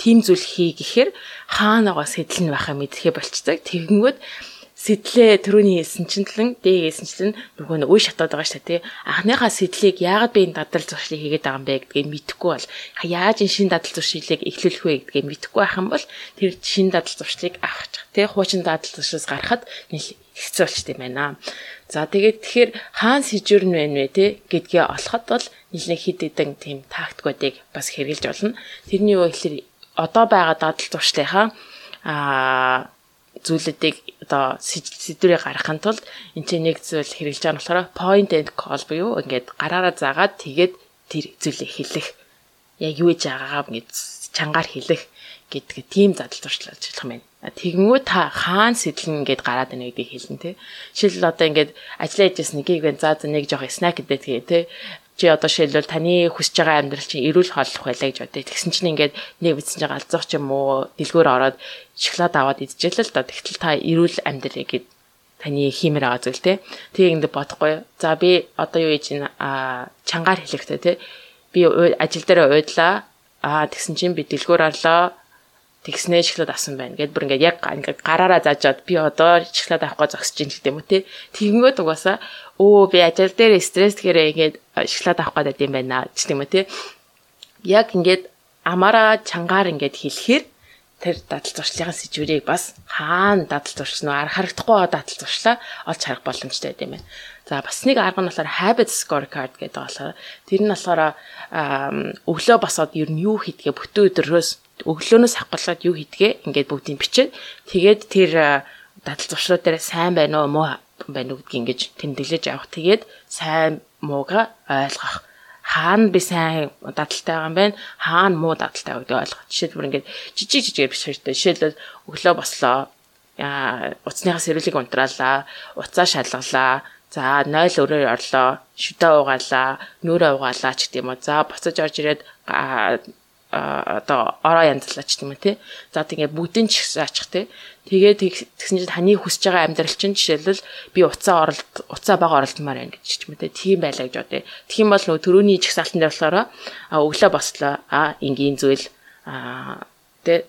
тийм зүйл хий гэхээр хаанагаа сэтэл нь байхаа мэдхээ болцдог. Тэгэнгүүт сэтлээ төрөний хэлсэнчлэн дээ хэлсэнчлэн нөгөө нэг үе шатаад байгаа шүү дээ. Анхныхаа сэтлийг яагаад би энэ дадал зуршлыг хийгээд байгаа юм бэ гэдгийг мэдэхгүй бол яаж энэ шин дадал зуршлыг эхлүүлэх вэ гэдгийг мэдэхгүй байх юм бол тэр шин дадал зуршлыг авах. Тэ хуучин дадал зуршилс гарахад хэцүү болчт юм байна. За тэгээд тэгэхээр хаан сэжүүр нь байна вэ те гэдгээ олоход бол нэлээд хид хідэн тийм тактикуудыг бас хэрэгжилж болно. Тэрний юу гэхээр одоо байгаа дадал зуршлынхаа аа зүйлүүдийг одоо сэдвэрээ гаргахын тулд энэ чинь нэг зүйл хэрэгжилж байгаа болохоор point and call буюу ингээд гараараа заагаад тэгээд тэр зүйлийг хэлэх. Яг юу гэж байгаагаа ингээд чангаар хэлэх гэдэг тийм задал туршлаж ажиллах юм байна. Тэгэнгүүт та хаан сэтлэн ингээд гараад байна гэдгийг хэлнэ те. Жишээл одоо ингээд ажиллаж яжсэн нэгийг бэн заа нэг жоох снак гэдэг тэгээ те чи одоо шилбэл таны хүсэж байгаа амьдрал чинь эрүүл хооллох байлаа гэж бодъё. Тэгсэн чинь ингээд нэг бичсэн байгаа алзах ч юм уу дэлгүүр ороод шоколад аваад идчихэл л да. Тэгтэл та эрүүл амьдрал гэд таны хиймээр байгаа зүйл те. Тийг ингээд бодохгүй. За би одоо юу хийж а чангаар хэлэхтэй те. Би ажил дээр уудлаа. Аа тэгсэн чинь би дэлгүүр орлоо тэгснээ шоколад авсан байна. Гэт бүр ингээд яг ингээд гараараа заажаад би одоо шоколад авахгүй зогсож ин гэдэг юм уу те. Тэгэнгүүт угаасаа өө би ажил дээр стресс гэрээ ингээд шоколад авах гэдэг юм байна гэдэг юм уу те. Яг ингээд амаараа чангаар ингээд хэлэхээр тэр дадал зуршлын сэжвэрийг бас хаана дадал зуршин уу харагдахгүй дадал зуршлаа олж харах боломжтой байт юм байна. За бас нэг арга нь болохоор habit scorecard гэдэг болохоор тэр нь болохоор өглөө босоод ер нь юу хийдгээ бүтэн өдрөөс өглөөнөөс хавгалаад юу хийдгээ ингээд бүгдийг бичээд тэгээд тэр дадал зуршлууд дээр сайн байна уу муу байна уу гэдгийг ингэж тэмдэглэж авах. Тэгээд сайн мууга ойлгох. Хаана би сайн дадалтай байгаа юм бэ? Хаана муу дадалтай байгаа гэдгийг ойлгох. Жишээлбэл ингээд жижиг жижигээр биш хэрэгтэй. Жишээлбэл өглөө бослоо. Яа, уцсныхаа сэрүүлийг унтраалаа, уцаа шалгалаа, За 0 өрөөр орлоо, шүдэ угаалаа, нүрэ угаалаа ч гэдэм үү. За буцаж орж ирээд одоо ороо янзлаач тийм үү тий. За тэгээ бүгдийн ч аачих тий. Тэгээ тэгсэн чинь таны хүсэж байгаа амьдрал чинь жишээлбэл би уцаа оролт уцаа бага оролдмоор байна гэж ч юм уу тий. Тийм байлаа гэж бодъё. Тэгэх юм бол нөгөө төрөний жигсаалтан дээр болохоор өглөө бослоо. А энгийн зүйл а тий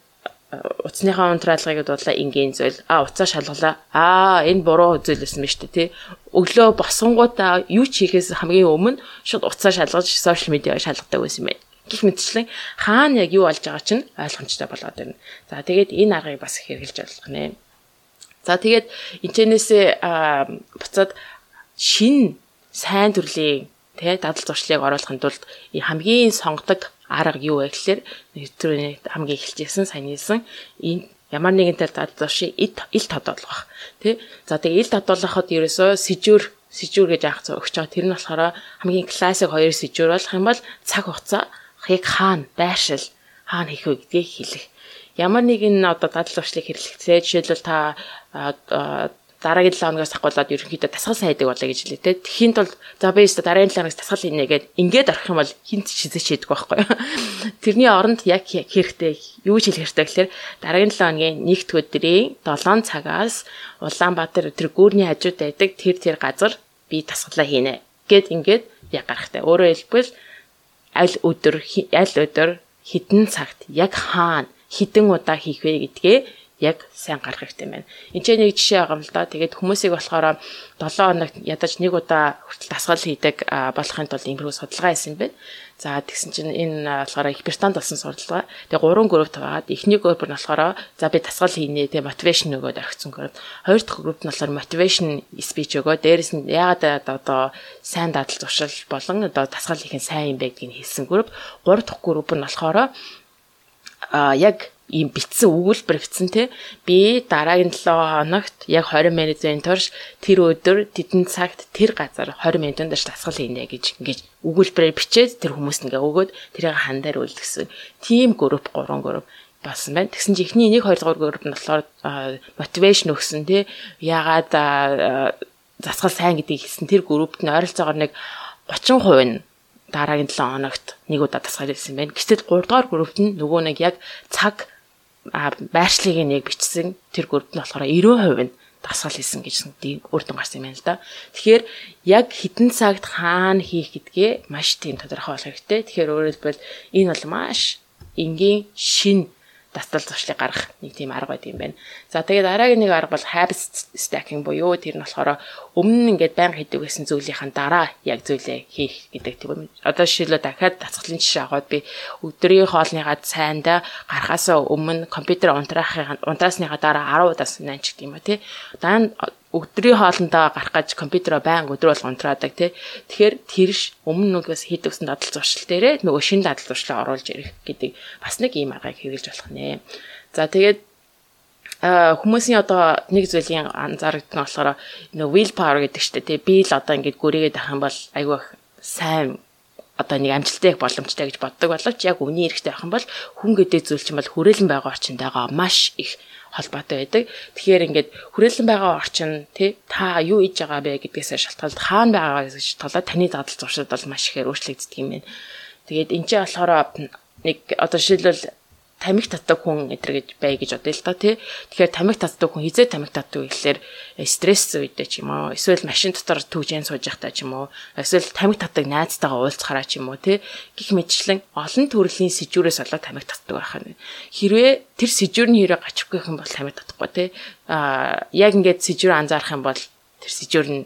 утасныхаа унтраалгыг бодлоо ингийн зүйл а уцаа шалгалаа а энэ буруу зүйл байсан биз дээ тий өглөө босонгуудаа юу ч хийхээс хамгийн өмнө шууд уцаа шалгаж сошиал медиа шалгадаг байсан юм байна гих мэтчлэн хаана яг юу болж байгаа чинь ойлгомжтой болоод байна. За тэгээд энэ аргыг бас хэрэгжилж болох нэ. За тэгээд энэчнээсээ буцаад шин сайн төрлийн тий дадал зуршлыг оруулахын тулд хамгийн сонгодог арга юу вэ гэхэлэр нэвтрүүний хамгийн эхэлжсэн сайн нийлсэн энэ ямар нэгэн тал дадалши ил тодоолох тий за тэгээ ил тодоолоход ерөөсөө сэжүр сэжүр гэж анх өгч байгаа. Тэр нь болохоор хамгийн классик хоёр сэжүр болох юм бол цаг хугацаа яг хаана байршил хаана хийх вэ гэдгийг хэлэх ямар нэгэн одоо дадал зуршлыг хэрэглэхдээ жишээлбэл та дараагийн 7 хоногоос ахгуулаад ерөнхийдөө дасгал сайдаг болоо гэж хэлээ те. Тэхийн тулд за би өөртөө дараагийн 7 хоногоос дасгал хийнэ гэд ингээд орох юм бол хинт чизэж хийдэг байхгүй юу. (laughs) Тэрний оронд яг хэрэгтэй юу ч хэлэх хэрэгтэй гэхээр дараагийн 7 хоногийн нэгд өдрийн 7 цагаас Улаанбаатар тэр гүүрний хажууд байдаг тэр тэр газар би дасгалаа хийнэ гэд ингээд яг гарахтай. Өөрөөр хэлбэл аль өдөр аль өдөр хідэн цагт яг хаана хідэн удаа хийх вэ гэдгээ яг сайн гарах хэрэгтэй байна. Энд ч нэг жишээ байгаа юм л да. Тэгээд хүмүүсийг болохоор 7 хоногт ядаж нэг удаа хүртэл дасгал хийдэг болохын тулд ингэрүү судалгаа хийсэн байна. За тэгсэн чинь энэ болохоор их британд болсон судалгаа. Тэгээ гурван групп таваад эхний групп нь болохоор за би дасгал хийнэ тэгээ мотивашн өгөөд орхисон групп. Хоёр дахь групп нь болохоор мотивашн спич өгөө. Дээрэс нь яагаад одоо сайн дадал зуршил болон одоо дасгал хийх нь сайн юм бэ гэдгийг хэлсэн групп. Гурав дахь групп нь болохоор а яг ийм битсэн өгүүлбэр битсэн те би дараагийн 7 хоногт яг 20 минутын турш тэр өдөр тэдэн цагт тэр газар 20 минутын турш дасгал хийнэ гэж ингэж өгүүлбэрээр бичээд тэр хүмүүст ингээ өгөөд тэрийг хандаар үлдгэсэн. Тим групп 3 групп болсон байна. Тэгсэн чи эхний 1 2 3 групп нь болохоор мотивашн өгсөн тий. Ягаад засгал сайн гэдгийг хэлсэн тэр группт нь ойролцоогоор нэг 30% нь дараагийн 7 хоногт нэг удаа дасгал хийсэн байна. Гэтэл 3 дугаар группт нь нөгөө нэг яг цаг байршлыг нэг бичсэн тэр групп нь болохоор 90% нь дасгал хийсэн гэж үр дүн гарсан юм байна л да. Тэгэхээр яг хитэн цагт хаана хийх гэдгээ маш тийм тодорхой болох хэрэгтэй. Тэгэхээр өөрөөр хэлбэл энэ бол маш энгийн шин дасгал зуршлыг гаргах нэг тийм арга байт юм байна. За тэгээд дараагийн нэг арга бол habit stacking буюу тэр нь болохоор өмнө нь ингээд байнга хийдэг гэсэн зүйлийнхэн дараа яг зүйлээ хийх гэдэг тийм. Одоо жишээлбэл дахиад дасгалын жишээ аваад би өдрийн хоолныгаа цайнда гарахаас өмнө компьютер унтраахын унтраасныхаа дараа 10 удаас нанч гэдэг юм а тий. Даан өдрийн хоолндоо гарах гэж компьютероо байн өдөр бол унтраадаг тий. Тэгэхээр тэрш өмнө нүгээс хийдэгсэн дадал зуршил дээрээ нөгөө шинэ дадал зуршлаа оруулж ирэх гэдэг бас нэг ийм аргыг хэрэгжилж болох нэ. За тэгээд хүмүүсийн одоо нэг зүйлийн анзаардаг нь болохоор нөгөө will power гэдэг чинь тий. Би л одоо ингэж гүрээгээд авах юм бол айгүй сайн одоо нэг амжилттай боломжтой гэж боддог боловч яг өвний эрэхтэй авах юм бол хүн гэдэг зүйл чинь бол хүрээлэн байгаа орчиндаа маш их холбоотой байдаг. Тэгэхээр ингээд хүрээлэн байгаа орчин тий та юу хийж байгаа бэ гэдгээс шалтгаалт хаана байгаа гэж шалтгаалаад таны дадал зуршид бол маш ихээр өөрчлөгддөг юм байна. Тэгээд энэ ч болохоор нэг одоо жишээлбэл тамиг татдаг хүн эдэр гэж бай гэж бодъё л да тий. Тэгэхээр тамиг татдаг хүн хизээ тамиг татдаг гэхэлэр э, стресс үедээ ч юм уу эсвэл машин дотор төвжэн сууж байхдаа ч юм уу эсвэл тамиг татдаг найзтайгаа уулзахаараа ч юм уу тий. Гэх мэтчлэн олон төрлийн сэжүүрээс болоод тамиг татдаг байх нь. Хэрвээ тэр сэжүүрний хэрэг гачихгүй юм бол тамиг татахгүй тий. Аа яг ингээд сэжүүр анзаарах юм бол тэр сэжүүр нь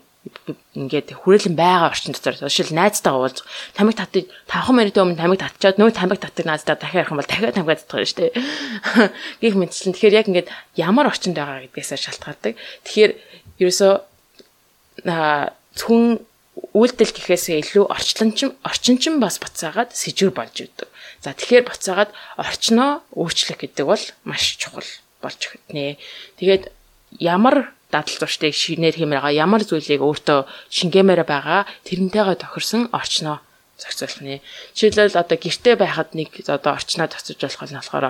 ингээд хүрээлэн байгаа орчин дотор жишээл найзтайгаа уулз тамиг татыг 5 минутын өмнө тамиг татчаад нөө тамиг татдаг найзтайгаа дахиад ярих юм бол дахиад тамиг татдаг шүү дээ. (laughs) Гэх мэтчлэн тэгэхээр яг ингээд ямар орчинд байгаа гэдгээсээ шалтгаалдаг. Тэгэхээр ерөөсөө зөвхөн үйлдэл гэхээсээ илүү орчлончин орчинчин бас буцаагаад сэжүр болж идэг. За тэгэхээр буцаагаад орчноо өөрчлөх гэдэг бол маш чухал болж өгнө. Тэгээд ямар дадал зурштыг шинээр хэмээр байгаа ямар зүйлийг өөртөө шингээмээр байгаа тэрнтэйгээ тохирсон орчноо зохицуулах нэ. Жишээлбэл одоо гэрте байхад нэг одоо орчноо зохицуулж болох нь болохоор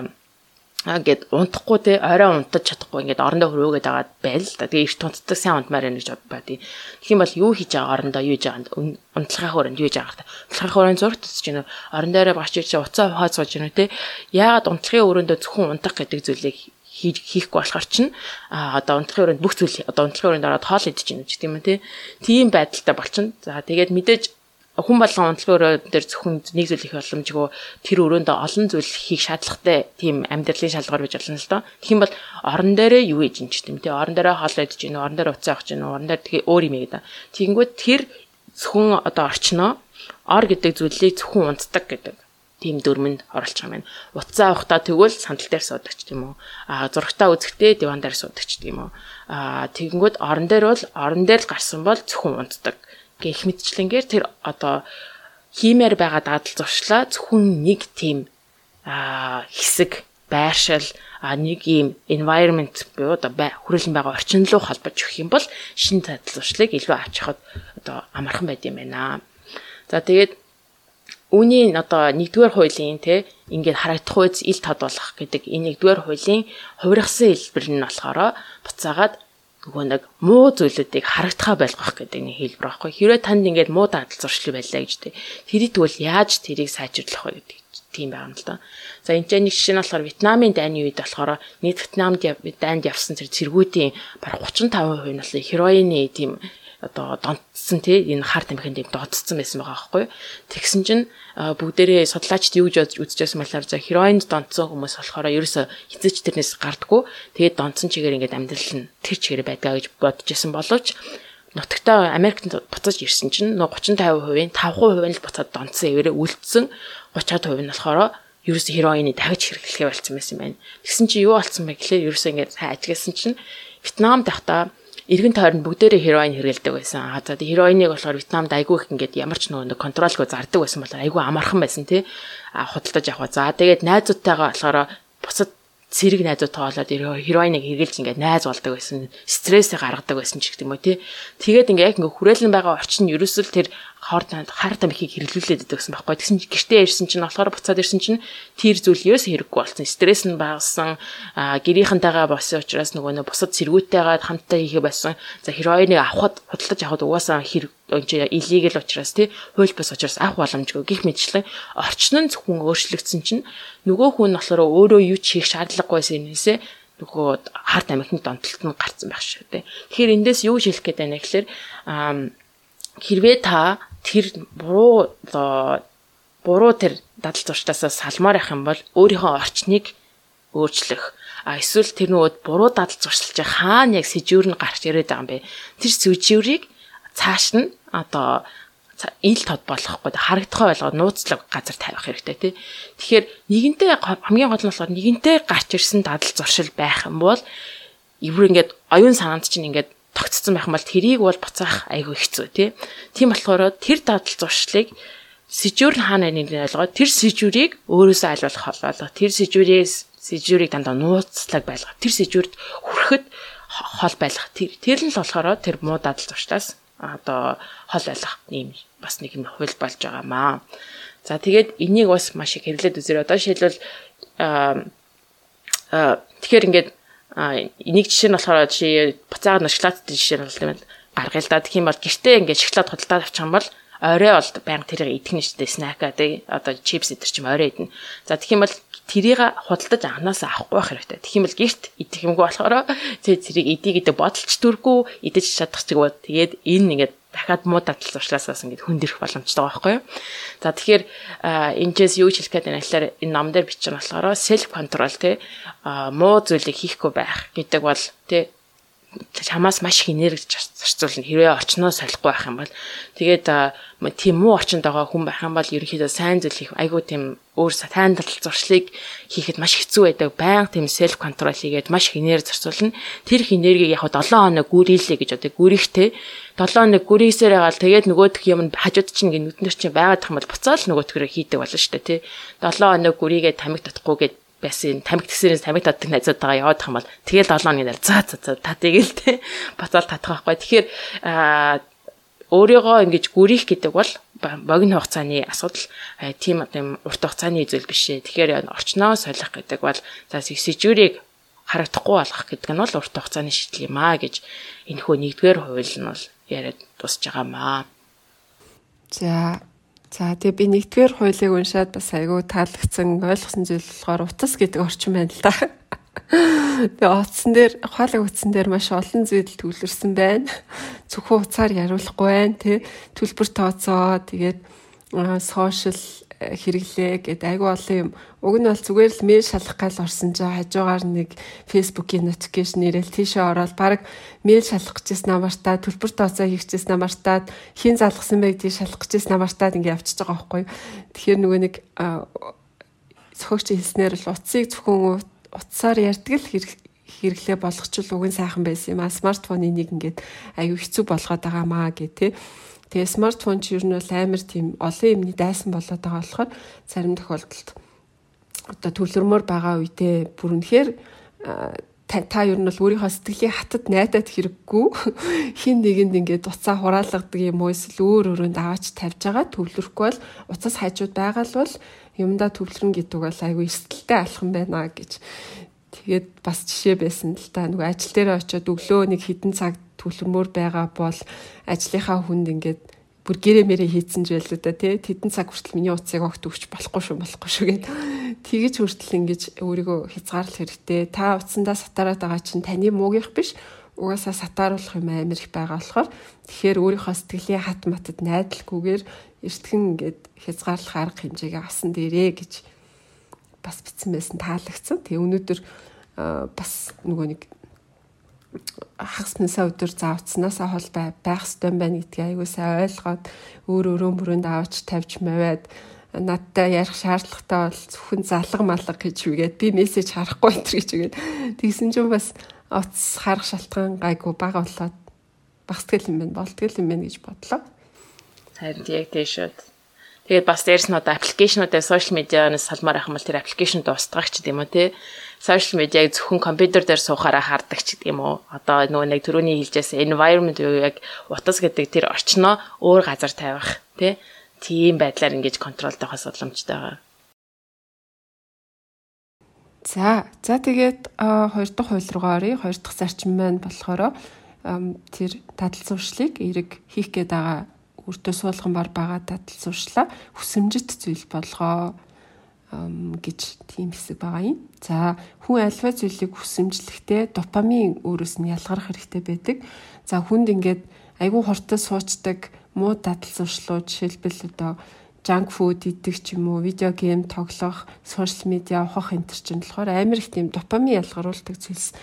ингээд унтахгүй те орой унтаж чадахгүй ингээд орондоо хөрөөгөөд байгаа байл л да. Тэгээ эрт унтдаг сайн унтмаар байна гэж бод бай. Тэгэх юм бол юу хийж байгаа орондоо юу хийж байгаа унтлахын хүрээнд юу хийж байгаа та. Унтлахын хүрээнд зурд тусч гинөө орон дээрээ багч ирж уцаа хоо сууж гинөө те. Яагаад унтлахын өрөөндөө зөвхөн унтах гэдэг зүйлийг хийхгүй болохоор чинь а одоо унтлахын өрөөнд бүх зүйл одоо унтлахын өрөөнд ороод хоол идэж гинэ ч тийм үү тийм байдалтай болчихно. За тэгээд мэдээж хүн болгон унтлагын өрөө дээр зөвхөн нэг зүйл их боломжгүй тэр өрөөндөө олон зүйл хийх шаардлагатай тийм амьдралын шалгуур гэж болно л доо. Тэгэх юм бол орон дээрээ юу хийж юм ч тийм тий орон дээрээ хоол идэж гин орон дээр уцаа авах гин орон дээр тэгээ өөр юм гэдэг. Тэгэнгүүт тэр зөвхөн одоо орчноо ор гэдэг зүйлийг зөвхөн унтдаг гэдэг тийм дүрмэнд байгаа юм. Утсаа авахдаа тэгвэл сандал дээр суудаг ч тийм үү. Аа зурагтаа үзэхдээ диван дээр суудаг ч тийм үү. Аа тэгэнгүүт орон дээр бол орон дээр л гарсан бол зөвхөн унтдаг гэх мэтчлэнгээр тэр одоо хиймээр байгаа дадал зуршлаа зөвхөн нэг тийм а хэсэг байршил а нэг ийм environment буюу одоо хүрээлэн байгаа орчин руу холбож өгөх юм бол шин дадал зуршлыг илүү авч явахад одоо амархан байд юм байна. За тэгээд үүний одоо нэгдүгээр хуулийн те ингээд харагдах үйс ил тод болох гэдэг энэ нэгдүгээр хуулийн хувиргасан хэлбэр нь болохоор буцаагаад нөгөө нэг муу зүйлүүдийг харагдахаа байлгах гэдэг нэг хэлбэр байхгүй. Хэрвээ танд ингээд муу дадал зуршил байлаа гэж тэ. Тэрийг тэгвэл яаж тэрийг сайжруулах вэ гэдэг тийм байгаа юм л да. За энэ ч нэг жишээ нь болохоор Вьетнамын дайны үед болохоор нийт Вьетнамд дайнд явсан тэр цэргүүдийн бараг 35% нь бол хероины тийм одоо донтсон тий энэ хар тамхинд юм донтсон байсан байгаа байхгүй. Тэгсэн чинь бүгдээрээ судлаачд юу гэж үзэж байсан болохоор за хероинд донтсон хүмүүс болохоор ерөөсө хизээч тэрнээс гардггүй. Тэгээд донтсон чигээр ингээд амьдрал нь тэр чигээр байдгаа гэж бодож исэн боловч нутагтаа Америкт буцаж ирсэн чинь 30 50%-ийн 5% нь л буцаад донтсон эвэрээ үлдсэн 30% нь болохоор ерөөсө хероины дахиж хэрэглэхээ болцсон байсан юм байна. Тэгсэн чинь юу болцсон бэ гэхлээр ерөөсө ингээд хайжгасан чинь Вьетнам дахта эргэн тойронд бүгдээрээ хероин хэрэгэлдэг байсан. Аа за хероиныг болохоор Вьетнамд айгүй их ингээд ямар ч нөгөө контролгүй зардаг байсан бол айгүй амархан байсан тий. Аа худалдаж авах. За тэгээд найзуудтайгаа болохоор бусад цэрэг найзуудтай болоод хероиныг хэрглэж ингээд найз болдог байсан. Стрессээ гаргадаг байсан ч гэх юм уу тий. Тэгээд ингээд яг ингээд хүрээлэн байгаа орчин нь ерөөсөл тэр хоордонд хар тамхиг хэрэглүүлээд байдаг гэсэн байхгүй. Тэгсэн чинь гэртээ ирсэн чинь болохоор буцаад ирсэн чинь тэр зүйл ерөөс хэрэггүй болсон. Стресс нь багассан, гэрийнхэнтэйгээ болсон учраас нөгөө нөө бусад цэргүүтэйгээ хамтдаа хийхэ байсан. За хероиныг авахд худалдаж авахд угаасаа хэрэг энэ иллегал учраас тий хууль бус учраас авах боломжгүй гих мэтчлэн орчин нь зөвхөн өөрчлөгдсөн чинь нөгөө хүн болохоор өөрөө юу ч хийх шаардлагагүйсэн юмээсээ нөгөө харт амхны донтолт нь гарцсан байх шүү дээ. Тэгэхээр эндээс юу хэлэх гээд байна гэхээр хэрвээ та тэр буруу оо буруу тэр дадал зуршлаасаа салмаар явах юм бол өөрийнхөө орчныг өөрчлөх. А эсвэл тэр нөгөө буруу дадал зуршилж хаана яг сэжүүр нь гарч ирээд байгаа юм бэ? Тэр сэжүүрийг цааш нь одоо ил тод болохгүй харагдахаа болгоод нууцлаг газар тавих хэрэгтэй тий. Тэгэхээр нэгэнтээ хамгийн гол нь болохоор нэгэнтээ гарч ирсэн дадал зуршил байх юм бол эвэр ингээд оюун санаанд чинь ингээд тогтцсон байх юм бол тэрийг бол буцаах айгүй хэцүү тий. Тийм болохоор тэр дадал зуршлыг сэжүүр хаана нэг ойлгоод тэр сэжүүрийг өөрөөсөө айлуулах холоолоо. Тэр сэжүүрээс сэжүүрийг дандаа нууцлаг байлгах. Тэр сэжүүрт хүрэхэд хол байлгах. Тэр тэр нь л болохоор тэр муу дадал зуршлаас одоо хол байлгах юм бас нэг юм хууль болж байгаамаа. За тэгээд энийг бас маш их хэрэглээд үзэр одоо аа тэгэхээр ингээд нэг жишээ нь болохоор жишээ буцаагаар шоколадтай жишээ нь бол гаргая л да. Тэгэх юм бол гэртээ ингээд шоколад худалдаад авчих юм бол орой бол байнга тэрийг идэх нь штэ снэка тий одоо чипс идэр чим орой идэнэ. За тэгэх юм бол тэрийг худалдаж анханасаа авахгүй байх хэрэгтэй. Тэгэх юм бол гэрт идэх юмгүй болохоор тий зэрэг идэ гэдэг бодолч төргүй идэж чадах чиг бод. Тэгээд энэ ингээд дахиад муу дадал зуршлаасаас ингээд хөндөрөх боломжтой байгаа байхгүй юу. За тэгэхээр энэчээс юу хэлэх гээд байна. Гэхээр энэ ном дээр бичсэн болохоор self control те муу зүйлийг хийхгүй байх гэдэг бол те чамаас маш их энерги зарцуулна. Хэрвээ орчноо солихгүй байх юм бол. Тэгээд тийм муу орчинд байгаа хүн байх юм бол ерөнхийдөө сайн зүйл хийх айгүй тийм өөр тайндал зуршлыг хийхэд маш хэцүү байдаг. Баян тийм селф контрол хийгээд маш их энерги зарцуулна. Тэр их энергийг яг 7 хоног гүрэлээ гэж одоо гүрийхтэй 7 хоног гүрийсээр байгаа л тэгээд нөгөөх юм хажууд чинь ингээ нүднэр чинь байгаад тах юм бол буцаал нөгөөтгөрөө хийдэг болно шүү дээ тий 7 хоног гүрийгээ тамиг татахгүйгээд байсан тамиг тгсэрээс тамиг татдаг найзуудтайгаа яваад тах юм бол тэгэл 7 хоногийн дараа за за за та тэгэл те бацаал татах байхгүй. Тэгэхээр өөрийгөө ингэж гүрийх гэдэг бол богино хугацааны асуудал тийм тийм урт хугацааны зүйл биш ээ. Тэгэхээр орчноо солих гэдэг бол за сэжүүрийг харагдахгүй болгох гэдэг нь бол урт хугацааны шийдэл юм аа гэж энэ хөө нэгдүгээр хууль нь бол яриад тусч байгаамаа. За За тэгээ би нэгдүгээр хуулийг уншаад бас айгүй таалагдсан ойлгосон зүйл болохоор утас гэдэг орчин байна л да. Тэгээ утсан дээр ухаалаг утсан дээр маш олон зүйл төвлөрсөн байна. Зөвхөн уцаар яриулахгүй байна тий. Төлбөр тооцоо тэгээд сошиал хэрэглээ гэд айгүй олон юм. Уг нь бол зүгээр л мэйл шалгах гал орсон чинь хажуугаар нэг Facebook-ийн notification нэрэл тийшээ ороод баг мэйл шалгах гэжсэн намартаа төлбөр тооцоо хийх гэжсэн намартаа хин залгасан байг тий шалгах гэжсэн намартаа ингэ явчихж байгаа байхгүй. Тэгэхээр нөгөө нэг зохиогч хэлснээр л утсыг зөвхөн утсаар ярьдаг л хэрэглээ болгочул уг нь сайхан байсан юм а смартфоны нэг ингээд аюу хэцүү болгоод байгаа маа гэ тэ Тэгээ смартфон ч ер нь бол амар тийм олон юмны дайсан болоод байгаа болохоор зарим тохиолдолд одоо төвлөрмөр байгаа үедээ бүр үнэхээр та, ер нь бол өөрийнхөө сэтгэлийн хатад найдаад хэрэггүй. (laughs) Хин нэгэнд ингээд уцаа хураалгадаг юм уу эсвэл өөр өөрөнд аваач тавьж байгаа төвлөрөхгүй бол уцаас хажууд байгаа л бол юмдаа төвлөрөн гэдэг бол айгүй эрсдэлтэй алхам байна гэж. Тэгээд бас жишээ байсан л та. Нөгөө ажил дээр очиод өглөө нэг хідэн цаг төлөмөр байгаа бол ажлынхаа хүнд ингээд бүр гэрээ мэрээ хийцэн байлоо да тий. Тэдэн цаг хүртэл миний утсыг огт өгч болохгүй шүү болохгүй шүү гэд тэгэж хүртэл ингэж өөрийгөө хязгаарлах хэрэгтэй. Та утсандаа сатараад байгаа чинь таны муугийнх биш. Угаасаа сатааруулах юм амар их байгаа болохоор. Тэгэхээр өөрийнхөө сэтгэлийн хат матад найдалгүйгээр эртгэн ингээд хязгаарлах арга хэмжээгээ авсан дээрээ гэж бас бичсэн байсан таалагдсан. Тэгээ өнөөдөр бас нөгөө нэг хагас насаа өдөр заавцснаасаа хол байх хэвээр байна гэдгийг аягүй сайн ойлгоод өөр өрөө мөрөнд авч тавьж мавиад надтай ярих шаардлагатай бол зөвхөн залга малга гэж үгээд би мессеж харахгүй энэ гэж үгээд тэгсэн чинь бас утас харах шалтгаан гайгүй бага болоод багсгал юм байна болтгол юм байна гэж бодлоо. Харин яг тийшүүд Тэгээд бас дээрс нь одоо аппликейшнуудаа сошиал медианаас салмаар ахмал тэр аппликейшн дуустгагч гэдэг юм уу те. Сошиал медиаг зөвхөн компьютер дээр суухаараа хардаг ч гэдэг юм уу. Одоо нөгөө нэг төрөний хэлжээс environment юу яг утас гэдэг тэр орчноо өөр газар тавих те. Тийм байдлаар ингэж контролдохоос боломжтой байгаа. За, за тэгээд хоёр дахь хууль руугаа оръё. Хоёр дахь зарчим маань болохоор тэр дадал зуршлыг эрэг хийх гээд байгаа өртөө суулган бар байгаа дадал зуршлаа хүсэмжит зүйл болгоо гэж тийм хэсэг байгаа юм. За хүн альва зүйлийг хүсэмжлэхдээ допамин өөрөөс нь ялгарх хэрэгтэй байдаг. За хүнд ингээд айгүй хурдан суучдаг муу дадал зуршлууд жишээлбэл одоо junk food идэх ч юм уу, видео гейм тоглох, сошиал медиа ухах энэ төр чинь болохоор амар их тийм допамин ялгаруулдаг зүйлс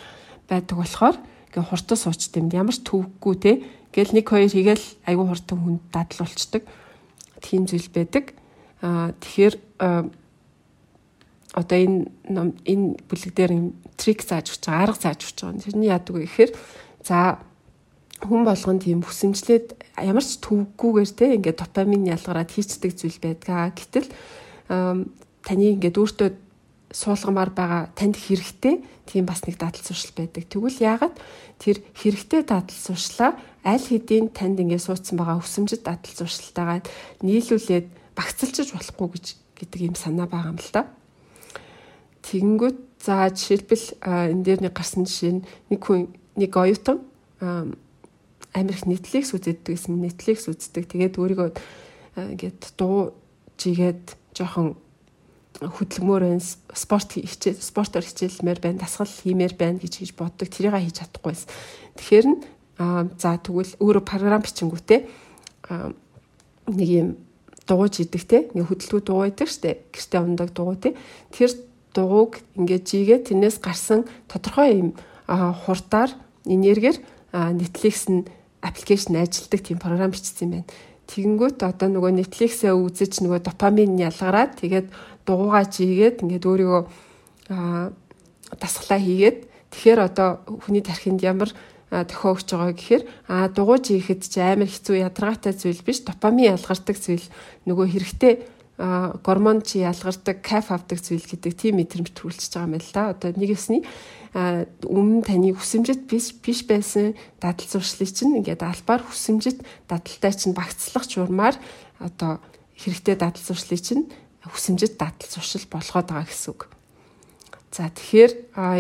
байдаг болохоор ингээ хурдан суучт юм ямар ч төвөггүй те Гэл нэг хоёр хийгээл айгүй хурдан хүнд дадлуулцдаг. Тийм зүйл байдаг. Аа тэгэхээр одоо энэ энэ бүлэг дээр юм трик зааж өгч байгаа, арга зааж өгч байгаа. Тэрний яадаг вэ гэхээр за хүн болгон тийм хүсэмжлээд ямар ч төвггүйгээр те ингээд допамин ялгараад хийцдэг зүйл байдгаа. Гэтэл таны ингээд өөртөө суулгамаар байгаа танд хэрэгтэй тийм бас нэг дадал зуршил байдаг. Тэгвэл яагаад тэр хэрэгтэй дадал зуршлаа аль хэдийн танд ингэ суудсан байгаа өсөмжид дадал зуршилтайгаа нийлүүлээд багцалчиж болохгүй гэж гэдэг юм санаа байгаа юм л да. Тэгэнгүүт за жишээлбэл энэ дээр нэг гарсан жишээ нь нэг хүн нэг оюутан Америк Netflix үздэг гэсэн Netflix үздэг. Тэгээд өөрийгөө ингээд дуу жигээд жоохон хөдөлмөр байна спорт хичээл спортоор хичээлмээр байна дасгал хиймээр байна гэж хийж боддог. Тэрийг хийж чадахгүйс тэгэхээр нь за тэгвэл өөрөө програм бичингүүтэй нэг юм дууж идэг те нэг хөдөлгөөн дуу байдаг штэ. Гэртээ ундаг дуу те. Тэр дууг ингээд жигээ тэрнээс гарсан тодорхой юм хурдаар энергиэр Netflix нь аппликейшн ажилдаг тийм програм бичсэн юм байна. Тэгэнгүүт одоо нөгөө Netflix-ээ үзэж нөгөө допамин ялгараад тэгээд дугуйгаа жигээд ингээд өөрийгөө дасглаа хийгээд тэгэхээр одоо хүний тархинд ямар тохио өгч байгаа гэхээр а дугуйж ихэд ч амар хэцүү ядаргаатай зүйл биш допамин ялгардаг зүйл нөгөө хэрэгтэй гормон чи ялгардаг кайф авдаг зүйл гэдэг тийм мэдрэмж төрүүлчихэж байгаа юм л да. Одоо нэг ёсны өмнө таны хүсэмжит биш биш байсан дадал зуршлыг чинь ингээд албаар хүсэмжит дадалтай чинь багцлах журмаар одоо хэрэгтэй дадал зуршлыг чинь хүсэмжит дадал зуршил болгоод байгаа гэсэн үг. За тэгэхээр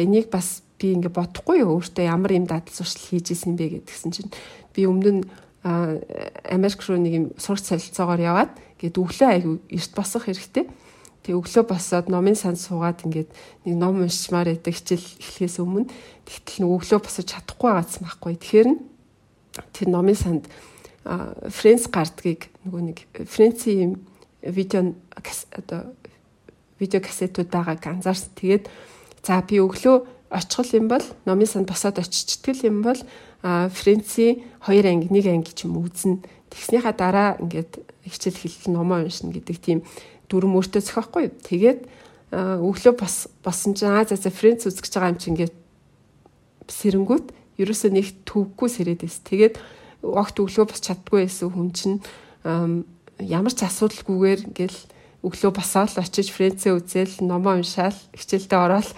энийг бас би ингээ бодохгүй юу өөртөө ямар юм дадал зуршил хийж исэн бэ гэдгсэн чинь би өмнө нь Америк руу нэг юм сурч солилцоогоор яваад гээд өглөө айгу эрт босох хэрэгтэй. Тэг өглөө босоод номын санд суугаад ингээд нэг ном уншмаар байдаг хичээл эхлэхээс өмнө тэгтэл нэг өглөө босож чадахгүй байгаадсан байхгүй. Тэгэхээр тэр номын санд Френц гардгийг нөгөө нэг Френцийн видео одоо видео кассетууд байгааг анзаарсан. Тэгээд за би өглөө очихл юм бол номын санд босоод очичтгэл юм бол Френцийн хоёр анги нэг анги ч юм үзнэ. Тэгснийхаа дараа ингээд хичээл хэлэл номоо уншина гэдэг тийм дүрм өөртөө зохиохгүй. Тэгээд өглөө бас босон чинь аа за за Френц үзэж байгаа юм чи ингээд сэрэнгүүт ерөөсөө нэг төвгүй сэрээд эс. Тэгээд огт өглөө бас чаддгүй байсан хүн чинь ямар ч асуудалгүйгээр ингээл өглөө босоод очиж Френцээ үзэл номоо уншаал хичээлдээ ороод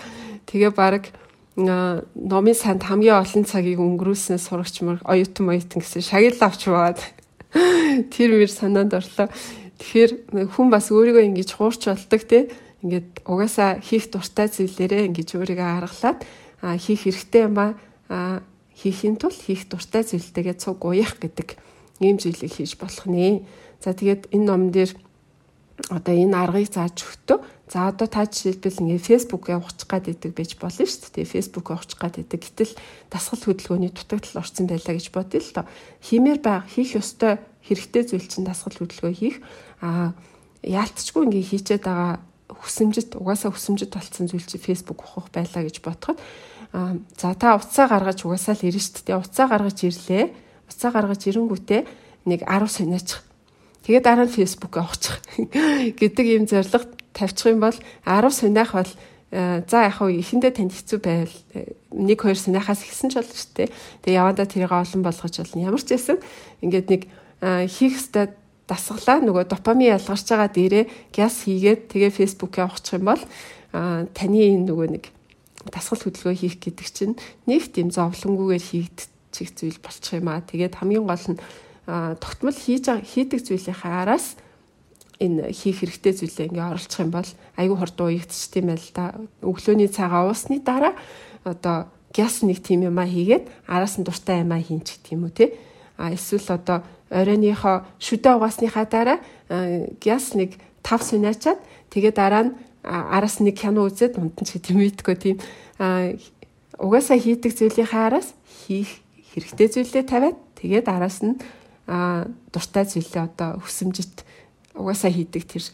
тэгээ баг номын санд хамгийн олон цагийг өнгөрүүлсэн сурагч мөр оюутан оюутан гэсэн шагнал авч баад (laughs) тэр мэр санаанд орлоо. Тэгэхээр хүн бас өөрийгөө ингэж хуурч болдог те. Ингээд угаасаа хийх дуртай зүйлээрээ ингэж өөрийгөө харгалаад хийх хэрэгтэй юм а хийхийн тулд хийх дуртай зүйлтэйгээ цуг уяах гэдэг ийм зүйлийг хийж болох нэ. За тэгээд энэ ном дээр одоо энэ аргыг зааж өгтөө. За одоо та жишээлбэл ингээ фэйсбүүк явуучих гад идэг байж болно шүү дээ. фэйсбүүк явуучих гад идэг. Гэтэл дасгал хөдөлгөөний дутагдал орсон байлаа гэж бодъё л доо. Хиймээр баг хийх ёстой хэрэгтэй зүйл чинь дасгал хөдөлгөөн хийх а яалтчгүй ингээ хийчээд байгаа хүсэмжит угаасаа хүсэмжит болцсон зүйл чи Facebook ухах байлаа гэж бодоход а за та уцаа гаргаж угаасаа л ирнэ шүү дээ уцаа гаргаж ирлээ уцаа гаргаж ирэнгүүтээ нэг 10 сониочих тэгээд дараа нь Facebook авахчих (laughs) гэдэг ийм зорилго тавьчих юм бол 10 сониах бол за яг хав эхэндээ танд хэцүү байвал нэг хоёр сониахаас ихсэн ч болно шүү дээ. Тэгээ явандаа тэрийг олон болгож болно. Ямар ч байсан ингээд нэг хийх ёстой дасгалаа нөгөө допамин ялгарч байгаа дээрээ гяс хийгээд тэгээ фэйсбүүк явуучих юм бол таны энэ нөгөө нэг дасгал хөдөлгөөн хийх гэдэг чинь нэг тийм зовлонгүйгээр хийгдчих зүйл болчих юм аа. Тэгээд хамгийн гол нь тогтмол хийж хийдэг зүйлийнхаа араас энэ хийх хэрэгтэй зүйлээ ингээ оролцох юм бол айгүй хурдан уягдчих тийм байл та. Өглөөний цагаа уусны дараа одоо гяс нэг тийм юмаа хийгээд араас нь дуртай юмаа хийн ч гэх юм уу те. А эсвэл одоо оройныхоо шүдэ угаасныхаа дараа гяс нэг 5 сунаачаад тэгээ дараа нь араас нэг кино үзээд унтан ч гэдэг юм ийдгөө тийм угаасаа хийдэг зүйлийнхаа араас хийх хэрэгтэй зүйлээ тавиад тэгээд араас нь дуртай зүйлээ одоо хүсэмжит угаасаа хийдэг тэр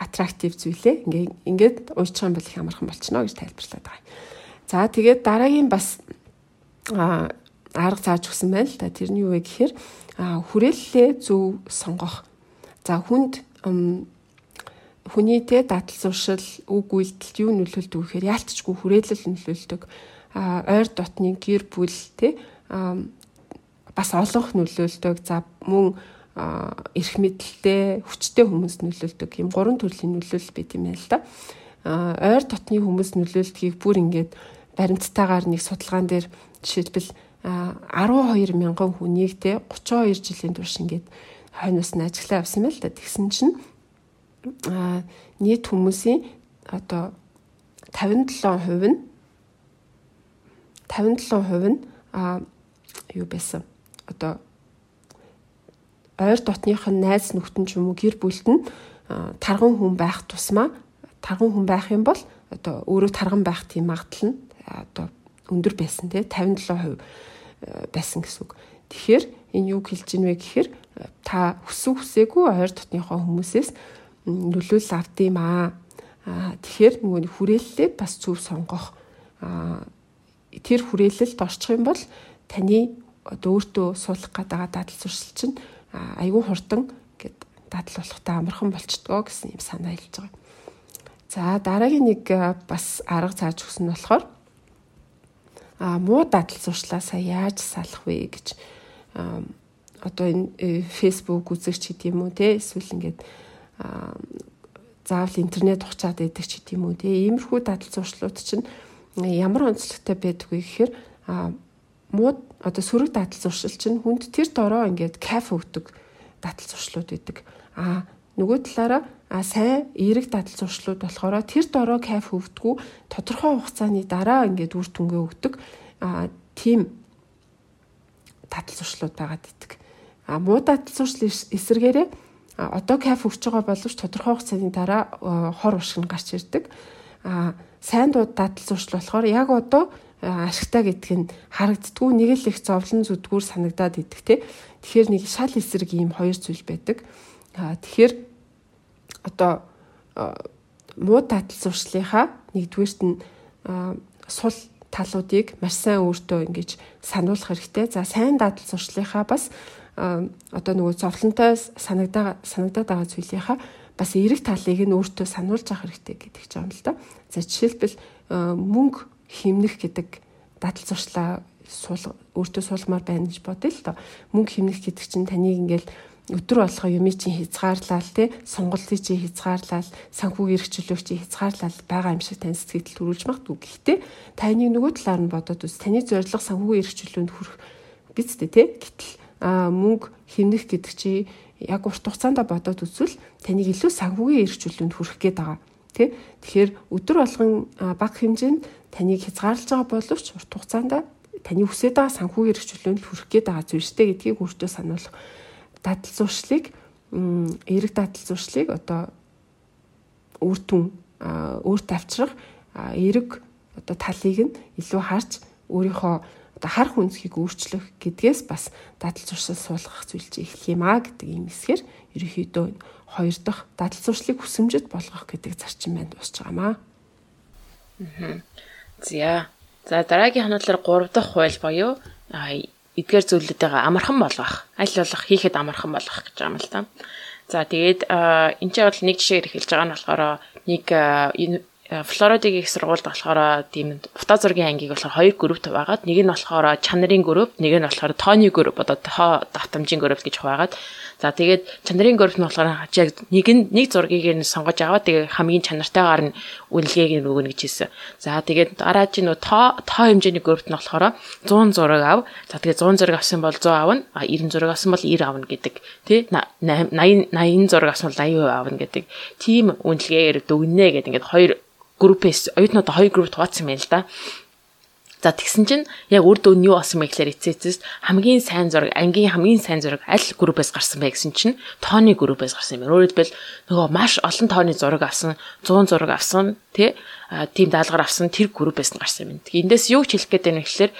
аттрактив зүйлээ ингээ ингээд юм бол их амархан болчихно гэж тайлбарлаад байгаа. За тэгээд дараагийн бас арга зааж өгсөн байна л да. Тэрний юу вэ гэхээр хүрээллээ зөв сонгох. За хүнд хүний те дадал зуршил үг үйлдэлт юу нөлөөлдөг гэхээр яалтчгүй хүрээлэл нөлөөлдөг. Ойр дотны гэр бүл те бас олонх нөлөөлдөг. За мөн эрх мэдэлтэй хүчтэй хүмүүс нөлөөлдөг. Ийм гурван төрлийн нөлөөлөл байт юм байна л да. Ойр дотны хүмүүс нөлөөлдгийг бүр ингээд баримттайгаар нэг судалгаан дээр жишээлбэл 12 мянган хүнийг те 32 жилийн турш ингээд хойноос нь ажиллаа явсан байл та тэгсэн чинь нийт хүмүүсийн одоо 57% нь 57% нь юу байсан одоо ойр дотных нь найз нөхдөн ч юм уу гэр бүлд нь тарган хүн байх тусмаа тарган хүн байх юм бол одоо өөрөө тарган байх тийм магадлал нь одоо өндөр байсан тий 57% байсан гэсэн үг. Тэгэхээр энэ юу хэлж ийн вэ гэхээр та хүсв хүсээгүй ойр дотныхоо хүмүүсээс нөлөөлөл авдığım аа. Тэгэхээр нөгөө хүрээллээ бас зөв сонгох. Тэр хүрээлэлд орчих юм бол таны өөртөө суулгах гэдэг дадал зуршил чинь айгүй хурдан гэд дадал болохтой амархан болчдгоо гэсэн юм санаа хэлж байгаа. За дараагийн нэг бас арга зааж өгсөн нь болохоор а муу дадал зуршлаасаа яаж салах вэ гэж одоо энэ Facebook үзэгч гэдэг юм уу те эсвэл ингээд заавал интернет ухчаад байдаг ч гэдэг юм уу те иймэрхүү дадал зуршлууд чинь ямар онцлогтой байдгүй гэхээр муу одоо сөрөг дадал зуршил чинь хүнд тэр дороо ингээд кайф өгдөг дадал зуршлууд байдаг а нөгөө талаараа а сайн эерэг дадал зуршлууд болохоор тэр дороо кайф өвдгүү тодорхой хугацааны дараа ингээд үр дүнгээ өгдөг а тийм дадал зуршлууд байгаад идэг. А муу дадал зуршил эсэргээрээ одоо кайф өгч байгаа боловч тодорхой хугацааны дараа хор уршиг нь гарч ирдэг. А сайн дууд дадал зуршил болохоор яг одоо ашигтай гэдг нь харагддгүй нэг л их зовлон зүдгүүр санагдаад идэх те. Тэгэхээр нэг шал эсрэг ийм хоёр зүйл байдаг. Тэгэхээр одоо муу дадал зуршлынхаа нэгдүгээрт нь сул талуудыг маш сайн өөртөө ингэж сануулах хэрэгтэй. За сайн дадал зуршлынхаа бас одоо нөгөө зовлонтой санагдаа санагдаад байгаа зүйлийнхаа бас эерэг талыг нь өөртөө сануулж авах хэрэгтэй гэдэг ч юм л да. За жишээлбэл мөнгө химнэх гэдэг дадал зуршлаа суул өөртөө суулгамаар байна гэж бодъё л доо. Мөнгө химнэх гэдэг чинь таныг ингээл өдөр болгоо юмыг чинь хязгаарлал те сонголтыг чинь хязгаарлал санхүүгийн эрхчлөлөг чинь хязгаарлал байгаа юм шиг тань сэтгэл төрүүлж магадгүй гэхдээ таныг нөгөө талаар нь бодоод үз таны зорилго санхүүгийн эрхчлөлөнд хүрэх бицтэй те гэтэл мөнгө хэмнэх гэдэг чи яг урт хугацаанд бодоод үзвэл таныг илүү санхүүгийн эрхчлөлөнд хүрэх гээд байгаа тий Тэгэхээр өдөр болгон бага хэмжээнд таныг хязгаарлаж байгаа боловч урт хугацаанд таны хүсэж байгаа санхүүгийн эрхчлөлөнд хүрэх гээд байгаа зүйлстэй гэдгийг өөртөө сануулах дадал зуршлыг эрэг дадал зуршлыг одоо үр дүн өөрт авчрах эрэг одоо талыг нь илүү харж өөрийнхөө одоо харах үнцгийг өөрчлөх гэдгээс бас дадал зуршил суулгах зүйл чинь эхлэх юм а гэдэг юм эсгэр ерөнхийдөө хоёр дахь дадал зуршлыг хүсэмжит болгох гэдэг зарчим байна дуусч байгаамаа. За. За дараагийн хандлаар 3 дахь хууль боيو эдгээр зүйлүүдээ амархан болгох. Аль болох хийхэд амархан болгох гэж байгаа юм л та. За тэгээд энэ ч бол нэг жишээр хэлж байгаа нь болохоор нэг Флоридыг их сургуульд болохоор тийм бута зургийн ангийг болохоор хоёр группт байгаад нэг нь болохоор чанарын групп, нэг нь болохоор тооны групп одоо тоо давтамжийн групп гэж хуваагаад За тэгээд чанарын групп нь болохоор яг нэг нь нэг зургийг нь сонгож аваад тэгээ хамгийн чанартайгаар нь үнэлгээг нь өгнө гэж хэлсэн. За тэгээд дараа чинь нөө тоо тоо хэмжээний групп нь болохоор 100 зураг ав. За тэгээд 100 зураг авсан бол 100 авна. А 90 зураг авсан бол 90 авна гэдэг. Тэ 80 80 зураг авсан бол 80% авна гэдэг. Тим үнэлгээгээр дүгнэ гэдэг ингээд хоёр группээс оюутнууд хоёр группт хуваацсан байна л да. За тэгсэн чинь яг үр дүн юу болсон бэ гэхээр эцээцээс хамгийн сайн зураг, ангийн хамгийн сайн зураг аль группээс гарсан бэ гэсэн чинь тооны группээс гарсан юм. Өөрөөр хэлбэл нөгөө маш олон тооны зураг авсан, 100 зураг авсан, тий тийм даалгавар авсан тэр группээс нь гарсан юм. Эндээс юу ч хэлэх гээд байна гэхээр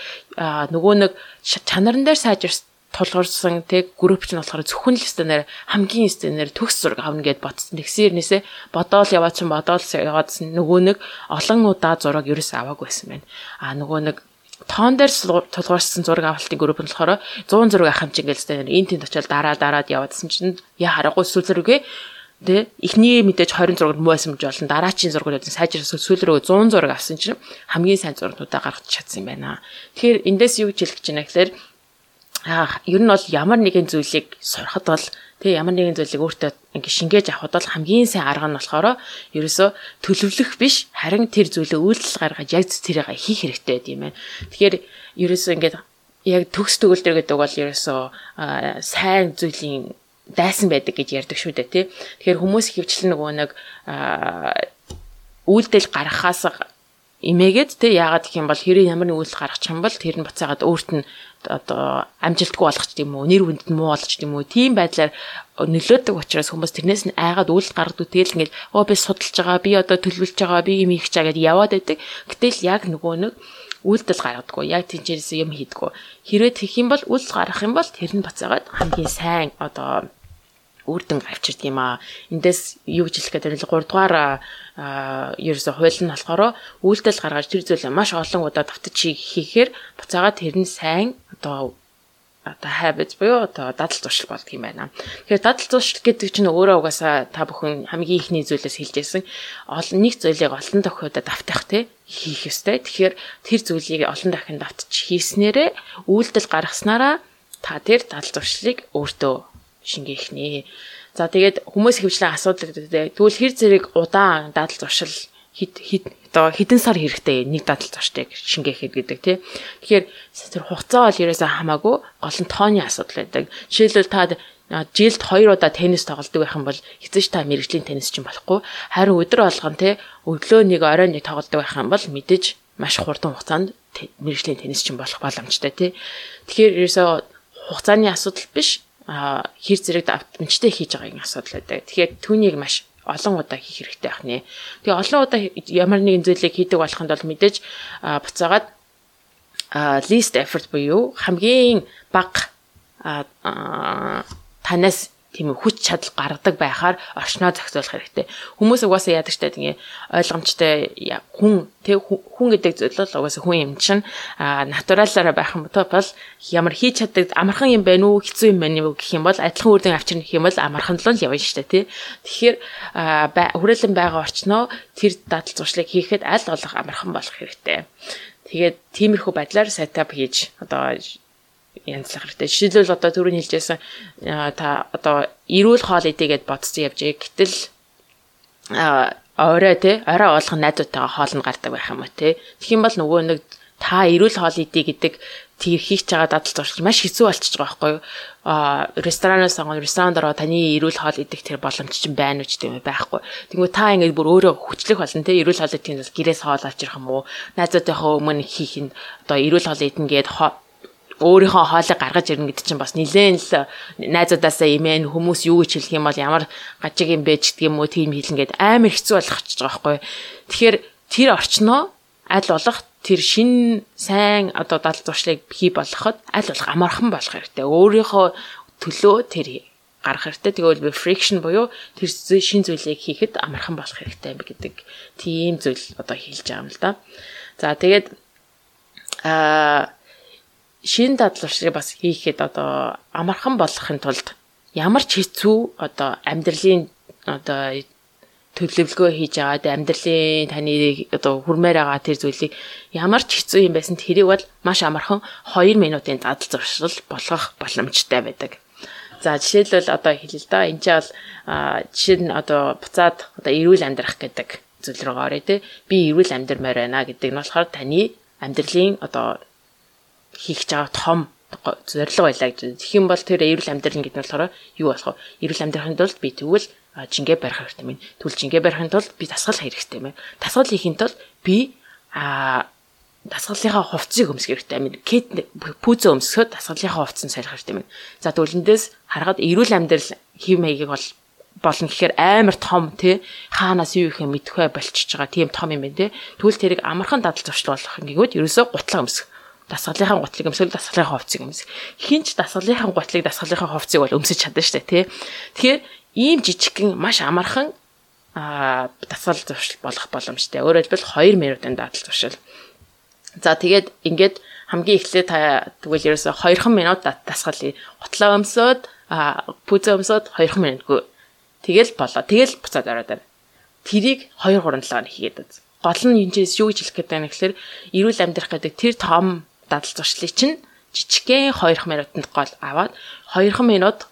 нөгөө нэг чанарн дээр сайжирсан тулгуурсан тэг групп ч нь болохоор зөвхөн л станаар хамгийн станаар төгс зураг авна гэд бодсон. Тэгсэрнээсээ бодоол яваад чинь бодоол яваадсан нөгөө нэг олон удаа зураг ерөөс аваагүй байсан байна. А нөгөө нэг тоон дээр тулгуурсан зураг авалтын групп нь болохоор 100 зураг авах хэмжээ ингээл станаар энэ тэнд очиад дараа дараад яваадсан чинь яа харахгүй сүүл зургээ тэ эхний мэдээж 20 зураг муу байсан гэж болно дараачийн зургууд сайжирсан сүүл рүү 100 зураг авсан чинь хамгийн сайн зургуудаа гаргаж чадсан юм байна. Тэгэхээр эндээс юу хэлэх гэж байна гэхээр ер нь бол ямар нэгэн зүйлийг сурахад бол тэгээ ямар нэгэн зүйлийг өөртөө ингээ шингээж авахд бол хамгийн сайн арга нь болохоор ерөөсөө төлөвлөх биш харин тэр зүйлээ үйлдэл гаргаж яг тэрийг хийх хэрэгтэй байд юм байна. Тэгэхээр ерөөсөө ингээ яг төгс төгөлдөр гэдэг бол ерөөсөө сайн зүйлийн дайсан байдаг гэж ярьдаг шүү дээ тий. Тэгэхээр хүмүүс хөвчлэн нөгөө нэг үйлдэл гаргахаас имээгээд те яагаад гэх юм бол хэрэг ямар нэг үйлдэл гаргачих юм бол тэр нь буцаагаад өөрт нь одоо амжилтгүй болгоч тийм үү нэр хүнд нь муу болгоч тийм үү тийм байдлаар нөлөөдөг учраас хүмүүс тэрнээс нь айгаад үйлдэл гаргадаг тэгэл ингээд оо би судалж байгаа би одоо төлөвлөж байгаа би юм хийх чаа гэдээ яваад байдаг. Гэтэл яг нөгөө нэг үйлдэл гаргадаггүй яг тэнцээрээс юм хийдэггүй. Хэрвээ тэгэх юм бол үйлдэл гаргах юм бол тэр нь буцаагаад хамгийн сайн одоо үрдэн авчирд юм аа. Эндээс юу гэж хэлэх гэдэг нь 3 дугаар ерөөсө хууль нь болохоор үйлдэл гаргаж тэр зүйлээ маш олон удаа давтаж хийхээр буцаага тэр нь сайн одоо одоо habits буюу одоо дадал зуршил болдго юм байна. Тэгэхээр дадал зуршил гэдэг чинь өөрөө угаасаа та бүхэн хамгийн ихний зүйлээс хэлж байсан. Олон нэг зүйлийг олон тохиолдолд давтах те хийх ёстой. Тэгэхээр тэр зүйлийг олон дахин давтаж хийснээрээ үйлдэл гаргаснараа та тэр дадал зуршлыг өөртөө шингээх нэ. За тэгээд хүмүүс хөвчлэн асуудал гэдэг. Тэгвэл хэр зэрэг удаан дадал зуршил хит хит одоо хэдэн сар хэрэгтэй нэг дадал зурштыг шингээхэд гэдэг тий. Тэгэхээр тэр хугацаа бол ерөөсөө хамаагүй гол нь тооны асуудал байдаг. Жишээлбэл та жилд 2 удаа теннис тоглодог байх юм бол эцэж та мэрэгжлийн теннис чинь болохгүй. Харин өдөр болгон тий өглөө нэг орой нэг тоглодог байх юм бол мэдээж маш хурдан хугацаанд мэрэгжлийн теннис чинь болох боломжтой тий. Тэгэхээр ерөөсөө хугацааны асуудал биш хэр зэрэг давтамжтай хийж байгааг асуудал байдаг. Тэгэхээр түүнийг маш олон удаа хийх хэрэгтэй байх нэ. Тэгээ олон удаа ямар нэгэн зүйлийг хийдэг болохын тулд мэдээж буцаагаад least effort буюу хамгийн бага танаас тийм хүч чадал гаргадаг байхаар орчноо зохицуулах хэрэгтэй. Хүмүүс угаасаа яадаг штэ тийм ойлгомжтой хүн тэг хүн гэдэг зүйл бол угаасаа хүн юм чинь натуралаараа байх юм бол ямар хийж чаддаг амархан юм байна уу хэцүү юм байна уу гэх юм бол адилхан үрдэн авчирна гэх юм бол амархан л явна штэ тий. Тэгэхээр хүрээлэн байгаа орчноо тэр дадал зуршлыг хийхэд аль болох амархан болох хэрэгтэй. Тэгээд тиймэрхүү байдлаар сетап хийж одоо янзлах хэрэгтэй. Жишээлбэл одоо түрүүн хэлжсэн та одоо эрүүл хоол идэгээд бодсон явж гэтэл орой те орой олгон найзуудтайгаа хоол нь гардаг байх юм уу те. Тэгэх юм бол нөгөө нэг та эрүүл хоол идэ гэдэг тэр хийх чагаа дадал зуршил маш хэцүү болчихж байгаа байхгүй юу? А ресторанаас сонгоо ресторан дороо таны эрүүл хоол идэх тэр боломж чинь байна уу ч тийм байхгүй. Тэгмээ та ингээд бүр өөрөө хүчлэх болно те эрүүл хоол идэх нь гэрээс хоол авчрах юм уу? Найзуудынхаа өмнө хийх нь одоо эрүүл хоол идэн гээд өөрийнхөө хоолыг гаргаж ирнэ гэдэг чинь бас нилээн л найзуудаасаа имэн хүмүүс юу гэж хэлэх юм бол ямар гажиг юм бэ гэдэг юм уу тийм хэлнэ гээд амар хэцүү болгочихж байгаа байхгүй. Тэгэхээр тэр орчноо аль болох тэр шин сайн одоо дал зуршлыг бий болгоход аль болох амархан болох хэрэгтэй. Өөрийнхөө төлөө тэр гарах хэрэгтэй. Тэгвэл би friction буюу тэр шин зүйлийг хийхэд амархан болох хэрэгтэй гэдэг тийм зүйл одоо хэлж байгаа юм л да. За тэгээд аа шин дадлууршиг бас хийхэд одоо амархан болгохын тулд ямар ч хэцүү одоо амьдралын одоо төлөвлөгөө хийж байгаа амьдралын таны одоо хүрмээр байгаа тэр зүйлийг ямар ч хэцүү юм байсан тэрийг бол маш амархан 2 минутын дадал зуршил болгох боломжтой байдаг. За жишээлбэл одоо хэлээ л да энэ ч бол жишээ нь одоо буцаад одоо эрүүл амьдрах гэдэг зүйл рүү орё те би эрүүл амьдрмаар байна гэдэг нь болохоор таны амьдралын одоо хийх жаа том зорилго байлаа гэж. Тэгэх юм бол тэр эрүүл амьдрал гэдэг нь болохоор юу болох вэ? Эрүүл амьдрахын тулд би тэгвэл жингээ барих хэрэгтэй мэн. Тэгвэл жингээ барихын тулд би дасгал хэрэгтэй мэн. Дасгал хийхин тулд би а дасгалынхаа хувцсыг өмсөх хэрэгтэй мэн. Кет пүүзэ өмсөхөд дасгалынхаа хувцсан сарих хэрэгтэй мэн. За тэгвэл харахад эрүүл амьдрал хэв маягийг бол болно гэхээр амар том тий хаанаас юу их юм мэдхэ болчихж байгаа тийм том юм байна тий тэгвэл тэрийг амархан дадал зуршил болох ингээгүүд ерөөсөө гутлаа өмсөх дасгалынхаа гутлыг өмсгөл дасгалынхаа хувцсыг өмсөх. Хинч дасгалынхаа гутлыг дасгалынхаа хувцсыг бол өмсөж чадна дээ, тий. Тэгэхээр ийм жижигхэн маш амархан а дасгал зуршил болох боломжтой. Өөрөөр хэлбэл 2 минутын дадал зуршил. За тэгээд ингээд хамгийн эхлээд та тэгвэл ерөөсө 2 минут дасгал гутлаа өмсөд пүзэ өмсөд 2 минутгүй тэгэл болоо. Тэгэл буцаад ороод байна. Тэрийг 2 3 7 хийгээд үз. Гол нь энэ юу гэж хэлэх гээд байна гэхээр эрүүл амьдрах гэдэг тэр том дадал зуршлыг чинь жижигхэн 2 минутанд гол аваад 2 минут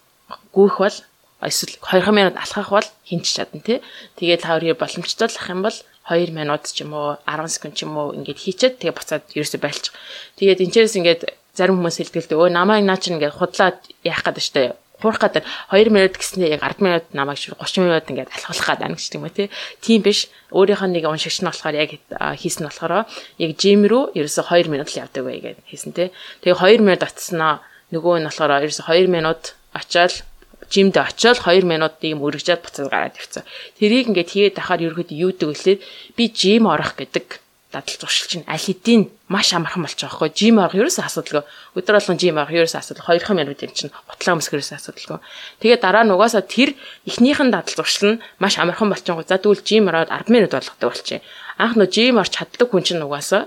гүйх бол эсвэл 2 минут алхах бол хинч чадна тий. Тэгээд хоёр боломжтой л ах юм бол 2 минут ч юм уу 10 секунд ч юм уу ингээд хийчихэд тэгээ буцаад ерөөсөй байлчих. Тэгээд энэчээс ингээд зарим хүмүүс хэлдэг л өө намайг наа чинь ингээд худлаад яах гэдэг штэ хуурах гэдэг 2 минут гэснээр яг 10 минут намайг 30 минут ингээд алхуулах гэдэг ангич тийм үү тийм биш. Өөрийнх нь нэг уншигч нь болохоор яг хийсэн болохоор яг жим рүү ерөөсө 2 минут л явдаг бай гэдэг хийсэн тий. Тэгээ 2 минут очсноо нөгөө нь болохоор ерөөсө 2 минут очиад жимд очиод 2 минут ийм өргөжөөд буцаад гараад явцсан. Тэрийг ингээд хийгээд ахаар ерөөд юу гэдэг вэхлээр би жим орох гэдэг дадал зуршил чинь аль хэдийн маш амархан болж байгаа хгүй жим арга ерөөсөө асуудалгүй. Өдөр болгон жим арга ерөөсөө асуудал. Хоёр хам яруу дээр чинь готлаа өмсгөрөөсөө асуудалгүй. Тэгээ дараа нь угаасаа тэр ихнийхэн дадал зуршил нь маш амархан болчихгоо за тэгвэл жим ороод 10 минут болгодог болчих. Анх нөө жим орч чаддаг хүн чинь угаасаа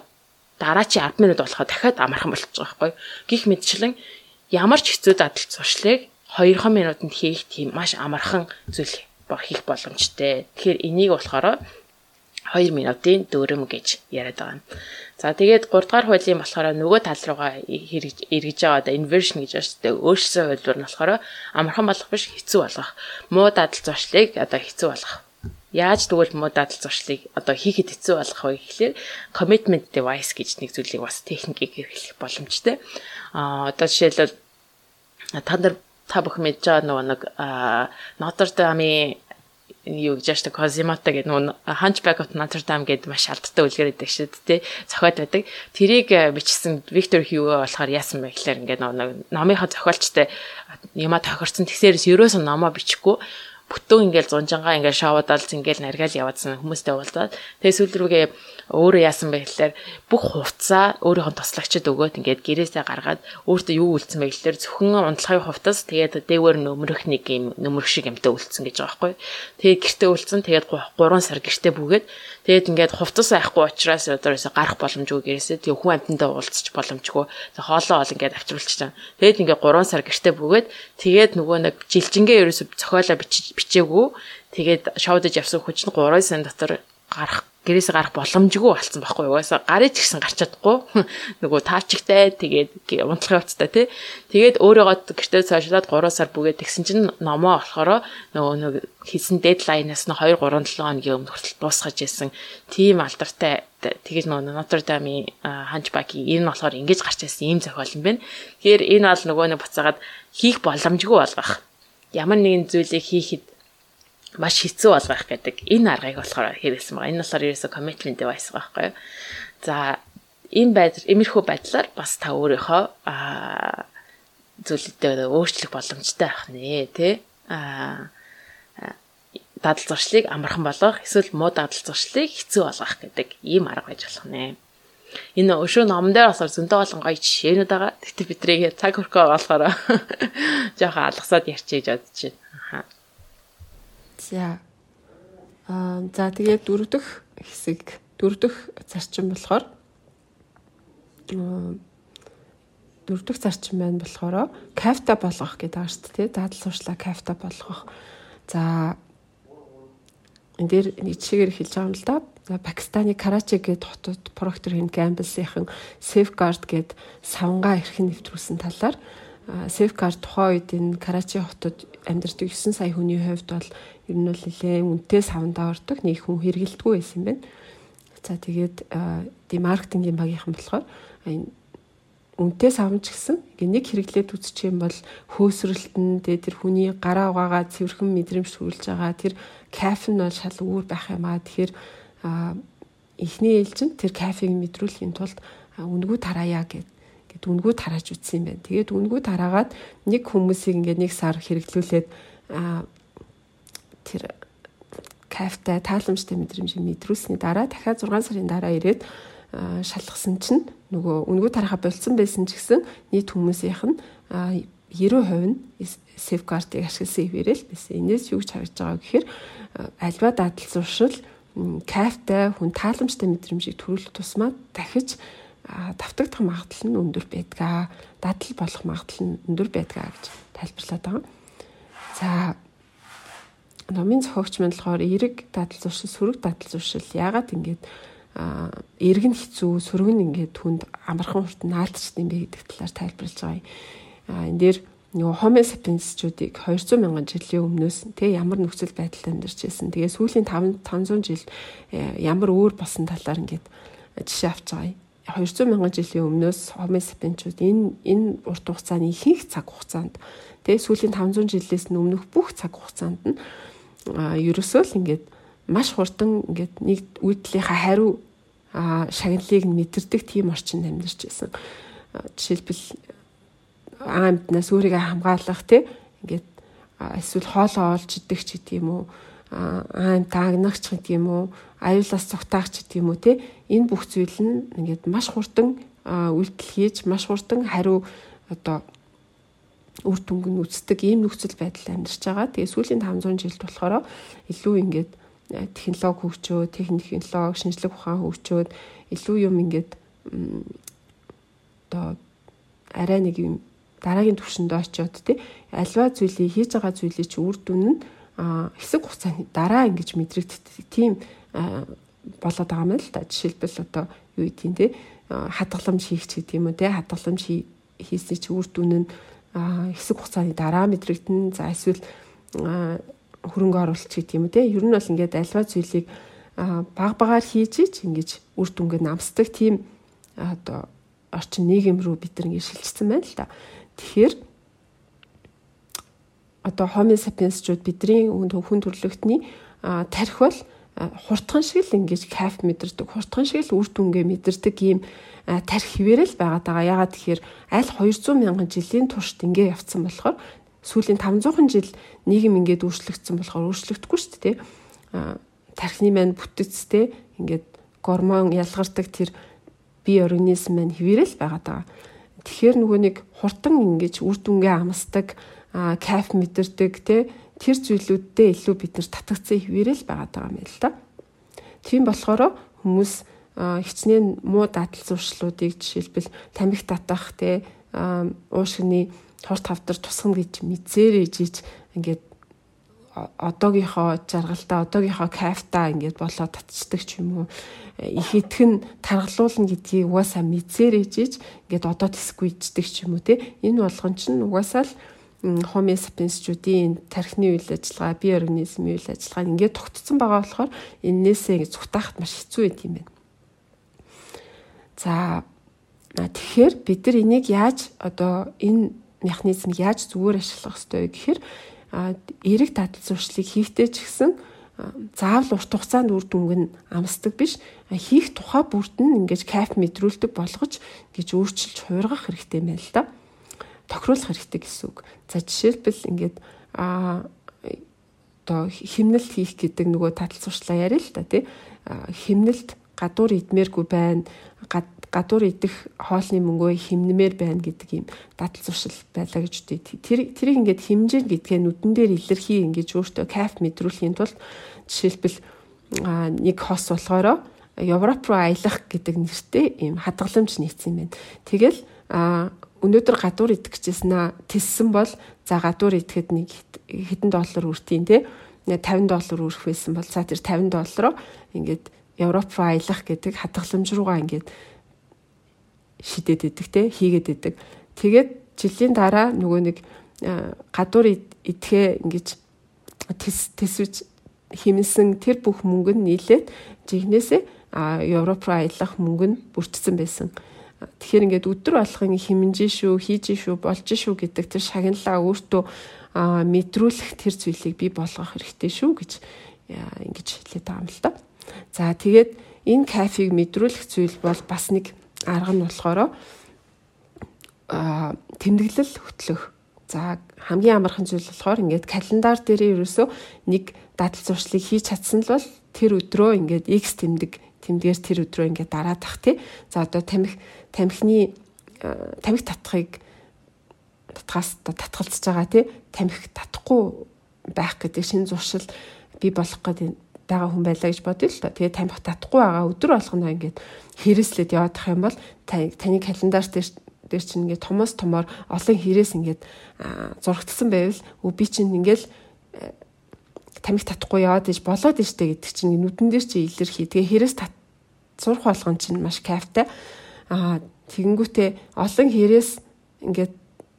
дараа чи 10 минут болохоо дахиад амархан болчихж байгаа хгүй гих мэдчлэн ямар ч хэцүү дадал зуршлыг 2 минутанд хийх тийм маш амархан зүйл хийх боломжтой тэгэхээр энийг болохоор 2 минутын дөрөм гэж яриад байгаа юм. За тэгээд 3 дугаар хуулийн болохоор нөгөө тал руугаа эргэж байгаа одоо inversion гэж байна. Өөрчлөсөн хуулиур нь болохоор амархан болох биш хэцүү болгох. Муу дадал зуршлыг одоо хэцүү болгох. Яаж тэгвэл муу дадал зуршлыг одоо хийхэд хэцүү болгох вэ гэхлээр commitment device гэж нэг зүйлийг бас техникийг хэрэглэх боломжтой. Аа одоо жишээлбэл та нар та бүхэн мэдж байгаа нөгөө нэг Notre Dame-ийн юу гэж яаштай Козимото гэдэг нүүн Hunchback of Notre Dame гэдэг маш алдтай үлгэр байдаг шүү дээ. Зохиод байдаг. Тэрийг бичсэн Victor Hugo болохоор яасан бэ гэхээр ингээд номынхаа зохиолчтой юма тохирсон тэгсээрээс ерөөсөн номоо бичихгүй бүтэн ингээл зунжангаа ингээл шавуудаал ингээл наргаал яваадсан хүмүүстэй уулзаад тэгээ сүүл рүүгээ өөрөө яасан бэ гэхээр бүх хувцаа өөрийнхөө тослогчд өгөөд ингээд гэрээсээ гаргаад өөртөө юу үлдсэн бэ гэхээр зөвхөн унтлагын хувцас тэгээд дээвэр нөмрөх нэг юм нөмрөх шиг юмтай үлдсэн гэж байгаа байхгүй. Тэгээд гэртээ үлдсэн тэгээд 3 сар гэртээ бүгээд тэгээд ингээд хувцас айхгүй учраас одоорөөсө гарах боломжгүй гэрээсээ тэгээд хүн амьтандаа уулзчих боломжгүй. Тэгээд хоолоо ол ингээд авчруулчихсан. Тэгээд ингээд 3 сар гэртээ бүгээд тэгээд нөгөө нэг жилжингээ ерөөсө зохиолоо бичээгүй тэгээд шоудаж явсан хүчин 3 сарын дотор гарах гэрээсээ гарах боломжгүй болсон байхгүй. Угаасаа гарыг ч гэсэн гарч чадахгүй. (laughs) Нөгөө таачигтай тэгээд унтлахын хувцтай тий. Тэгээд өөрийгөө гэртээ цаашлаад 3 сар бүгээд тэгсэн чинь номоо болохоор нөгөө нэг хийсэн дедлайнаас нь 2 3 7 хоногийн өмнө хүртэл дуусгаж ирсэн. Тийм алдартай тэгээд нөгөө Notre Dame-ийн Hunchback-ийн энэ болохоор ингэж гарч ирсэн ийм зохиол юм байна. Тэгэхээр энэ бол нөгөө нэг буцаагаад хийх боломжгүй болгох. Ямар нэгэн зүйлийг хийхэд маш хэцүү болгох гэдэг энэ аргыг болохоор хэрэгсэн байгаа. Энэ болохоор ерөөсө commitment device байхгүй юу. За энэ байдал эмэрхүү байдлаар бас та өөрийнхөө аа зүйлүүдээ өөрчлөх боломжтой байх нэ тий. Аа дадал зуршлыг амархан болгох эсвэл муу дадал зуршлыг хэцүү болгох гэдэг ийм арга байж болох нэ. Энэ өшөө номон дээр бас зөндөө олон гоё жишээнүүд байгаа. Тэгтээ бидрийг цаг хөрхөө болохоор (laughs) жоохон алгасаад ярьчих гэж бодож байна. За. Аа за тэгээд дөрөв дэх хэсэг дөрөв дэх зарчим болохоор дөрөв дэх зарчим байна болохоор кафта болгох гэдэг байгаа шүү дээ. Дадал сурчлаа кафта болгох. За энэ дээр нэг жишээгээр хэлж байгаа юм л да. За Пакистаны Карачи гэдэг хотод Procter Gamble-ийн Safeguard гэдэг савнгаа эрхэн нэвтрүүлсэн талаар Safeguard тухайн үед энэ Карачи хотод амьдардаг 9 сая хүний хувьд бол ер нь бол нэлээ үнэтэй савндаа ордог нэг хүн хэрэгэлдэггүй байсан юм байна. За тэгээд ди маркетингийн багийнхан болохоор энэ үнэтэй савнч гэсэн нэг хэрэглээд үзчих юм бол хөөсрөлтөн тэгээд тэр хүний гараа угаагаа цэвэрхэн мэдрэмж төрүүлж байгаа тэр кафен бол шал өөр байх юм аа. Тэгэхээр эхний ээлжинд тэр кафег мэдрүүлэхийн тулд үнгүү тараая гэд гэд үнгүү тарааж үтсэн юм байна. Тэгээд үнгүү тараагаад нэг хүмүүсийг ингээд нэг сар хэрэглүүлээд тэр кайфтай тааламжтай мэдрэмжийг мэдрүүлсний дараа дахиад 6 сарын дараа ирээд шалгасан чинь нөгөө үнгүү тарахаа болцсон байсан ч гэсэн нийт хүмүүсийнх нь 90% нь safeguard-ыг ашигласан ивэрэл байсан. Энээс юу гэж харагдж байгаа гэхээр альва дадал зуршил кайфтай хүн тааламжтай мэдрэмжийг төрүүлэх тусмаа дахиж давтагдах магадлал нь өндөр байдгаа. Дадал болох магадлал нь өндөр байдгаа гэж тайлбарлаад байгаа. За номын зохиогч мань болохоор эрэг дадал зуршил, сөрөг дадал зуршил яагаад ингэж эрг нь хэцүү, сөрөг нь ингээд хүнд амархан урт наалтчт юм бэ гэдэг талаар тайлбарлаж байгаа энэ дээр нөгөө Homo sapiens-чүүдийг 200 мянган жилийн өмнөөс тэг ямар нөхцөл байдалд амьдарч байсан. Тэгээ сүүлийн 500 жил э, ямар өөр болсон талаар ингээд жишээ авч байгаа. 200 мянган жилийн өмнөөс Homo sapiens-чүүд энэ энэ урт хугацааны ихэнх цаг хугацаанд тэгээ сүүлийн 500 жилээс өмнөх бүх цаг хугацаанд нь ерөөсөө л ингээд маш хурдан ингээд нэг үйдлийнхаа хариу шагналыг мэдэрдэг тийм орчинд амьдарч байсан. Жишээлбэл аамднаас өөрийгөө хамгаалах тий ингээд эсвэл хоолоо олж идэх ч гэдэг юм уу аим таагнагч гэдэг юм уу аюулаас цугтаах ч гэдэг юм уу тий энэ бүх зүйл нь ингээд маш хурдан үйлдэл хийж маш хурдан хариу одоо үр дүнг нь үздэг ийм нөхцөл байдал амьдарч байгаа. Тэгээ сүүлийн 500 жилд болохоор илүү ингээд э, технологи хөгжөөд, технологи, шинжлэх ухаан хөгжөөд илүү юм ингээд одоо арай нэг юм дараагийн түвшинд очиод тий альва зүйлийг хийж байгаа зүйлийг чи үр дүн нь хэсэг хугацааны дараа ингэж мэдрэгддэг тийм болоод байгаа юм л да. Жишээлбэл одоо юу гэдгийг тий хадгаламж хийх ч гэдэг юм уу тий хадгаламж хийсэн чи үр дүн нь хэсэг хугацааны дараа мэдрэгдэн за эсвэл хөрөнгө оруулалт гэдэг юм те ер нь бол ингээд альва зүйлийг баг багаар хийж ич ингэж үр дүнгээ намсдаг тийм одоо орчин нийгэм рүү бид нэг шилжсэн байна л да. Тэгэхээр одоо Homo sapiens-чууд бидний хүн төрлөختний тарих бол хурдхан шиг л ингэж кайф мэдэрдэг, хурдхан шиг л үр дүнгээ мэдэрдэг ийм тарих хിവэрэл байгаад байгаа. Ягаад тэгэхээр аль 200 мянган жилийн туршид ингэ явцсан болохоор сүүлийн 500 жил нийгэм ингээд өөрчлөгдсөн болохоор өөрчлөгдөхгүй шүү дээ. Тархины маань бүтцтэй ингээд гормон ялгардаг тэр бие организм маань хിവэрэл байгаад байгаа. Тэгэхээр нөгөө нэг хурдан ингэж үр дүнгээ амсдаг кайф мэдэрдэг тий тэр зүйлүүддээ илүү бид нар татгцсан хിവэрэл байгаад байгаа юм л да. Тийм болохоор хүмүүс хичнээн муу дадал зуршлуудыг жишээлбэл тамхи татах те? Уушгины хурд хавдар тусгана гэж мэдсээр ижиж ингээд одоогийнхоо жаргалтай одоогийнхоо кайфтаа ингээд болоо татчихдаг ч юм уу. Их итгэн таргалуулна гэдгийг угаасаа мэдсээр ижиж ингээд одоо тэсгүй ичдэг ч юм уу те? Энэ болгон чинь угаасаа л Homo sapiens-чүүдийн тархины үйл ажиллагаа, бие организмын үйл ажиллагаа ингээд тогтцсон байгаа болохоор эннээсээ ингээд зүгтаахт маш хэцүү байт юм байна. За тэгэхээр бид нар энийг яаж одоо энэ механизм яаж зүгээр ашиглах ёстой вэ гэхээр эрэг дадал зуршлыг хийхдээ ч гэсэн заавал урт хугацаанд үр дүнг нь амсдаг биш хийх тухай бүрд нь ингэж кайф мэдрүүлдэг болгож гэж өөрчилж хуургах хэрэгтэй юм байна л да тохируулах хэрэгтэй гэсэн үг. За жишээлбэл ингээд а одоо химнэлт хийх гэдэг нөгөө татал сурчлаа яриа л та тий. Химнэлт гадуур идмээргүй байна. Гадуур идэх хоолны мөнгөө химнэмээр байна гэдэг юм дадал зуршил байлаа гэж үтэй. Тэр тэрийг ингээд химжээ гэдгээ нүдэн дээр илэрхий ингээд өөртөө кайф мэдрүүлэхийн тулд жишээлбэл нэг хос болохоро Европ руу аялах гэдэг нэртэй ийм хадгаламж юм байна. Тэгэл өнөөдөр гадуур идэх гэжсэн тэлсэн бол за гадуур идэхэд нэг хэдэн доллар үртийн те 50 доллар өрөх байсан бол за тэр 50 доллароо ингээд Европ руу аялах гэдэг хадгаламж руугаа ингээд шидэд идэг те хийгээд идэг. Тэгээд жилийн дараа нөгөө нэг гадуур идэхээ ингэж тэс тэсвч химэнсэн тэр бүх мөнгө нь нийлээд жигнэсээ Европ руу аялах мөнгө нь бүрдсэн байсан. Тэгэхээр ингээд өдөр болгон химэнжин шүү, хийж шүү, болж шүү гэдэг тэр шагналаа өөртөө мэдрүүлэх тэр зүйлийг бий болгох хэрэгтэй шүү гэж ингэж хэлээд байгаа юм л да. За тэгээд энэ кайфыг мэдрүүлэх зүйл бол бас нэг арга нь болохоор а тэмдэглэл хөтлөх. За хамгийн амархан зүйл болохоор ингээд календар дээр ерөөсөө нэг дадал зуршлыг хийж чадсан л бол тэр өдрөө ингээд X тэмдэг тэмдгээс тэр өдрөө ингээд дараад тах тий. За одоо тамхи тамхины э, тамхи татахыг татгаас татгалзаж байгаа тий. Тамхи татахгүй байх гэдэг шин зуршил бий болох гэдэг байгаа хүн байлаа гэж бодъё л доо. Тэгээ тамхи татахгүй байгаа өдөр болгоно ингээд хэрэгслээд явах юм бол таны календар дээр дээр чинь ингээд томоос томоор олон хэрэгс ингээд зурагдсан байвал би чинь ингээд э, тамхи татахгүй яваад иж болоод ижтэй гэдэг чинь нүдэн дээр чи илэрхий. Тэгээ хэрэгс зурх болгон чинь маш кайфтай. Аа тэгэнгүүтээ олон хэрэгс ингээд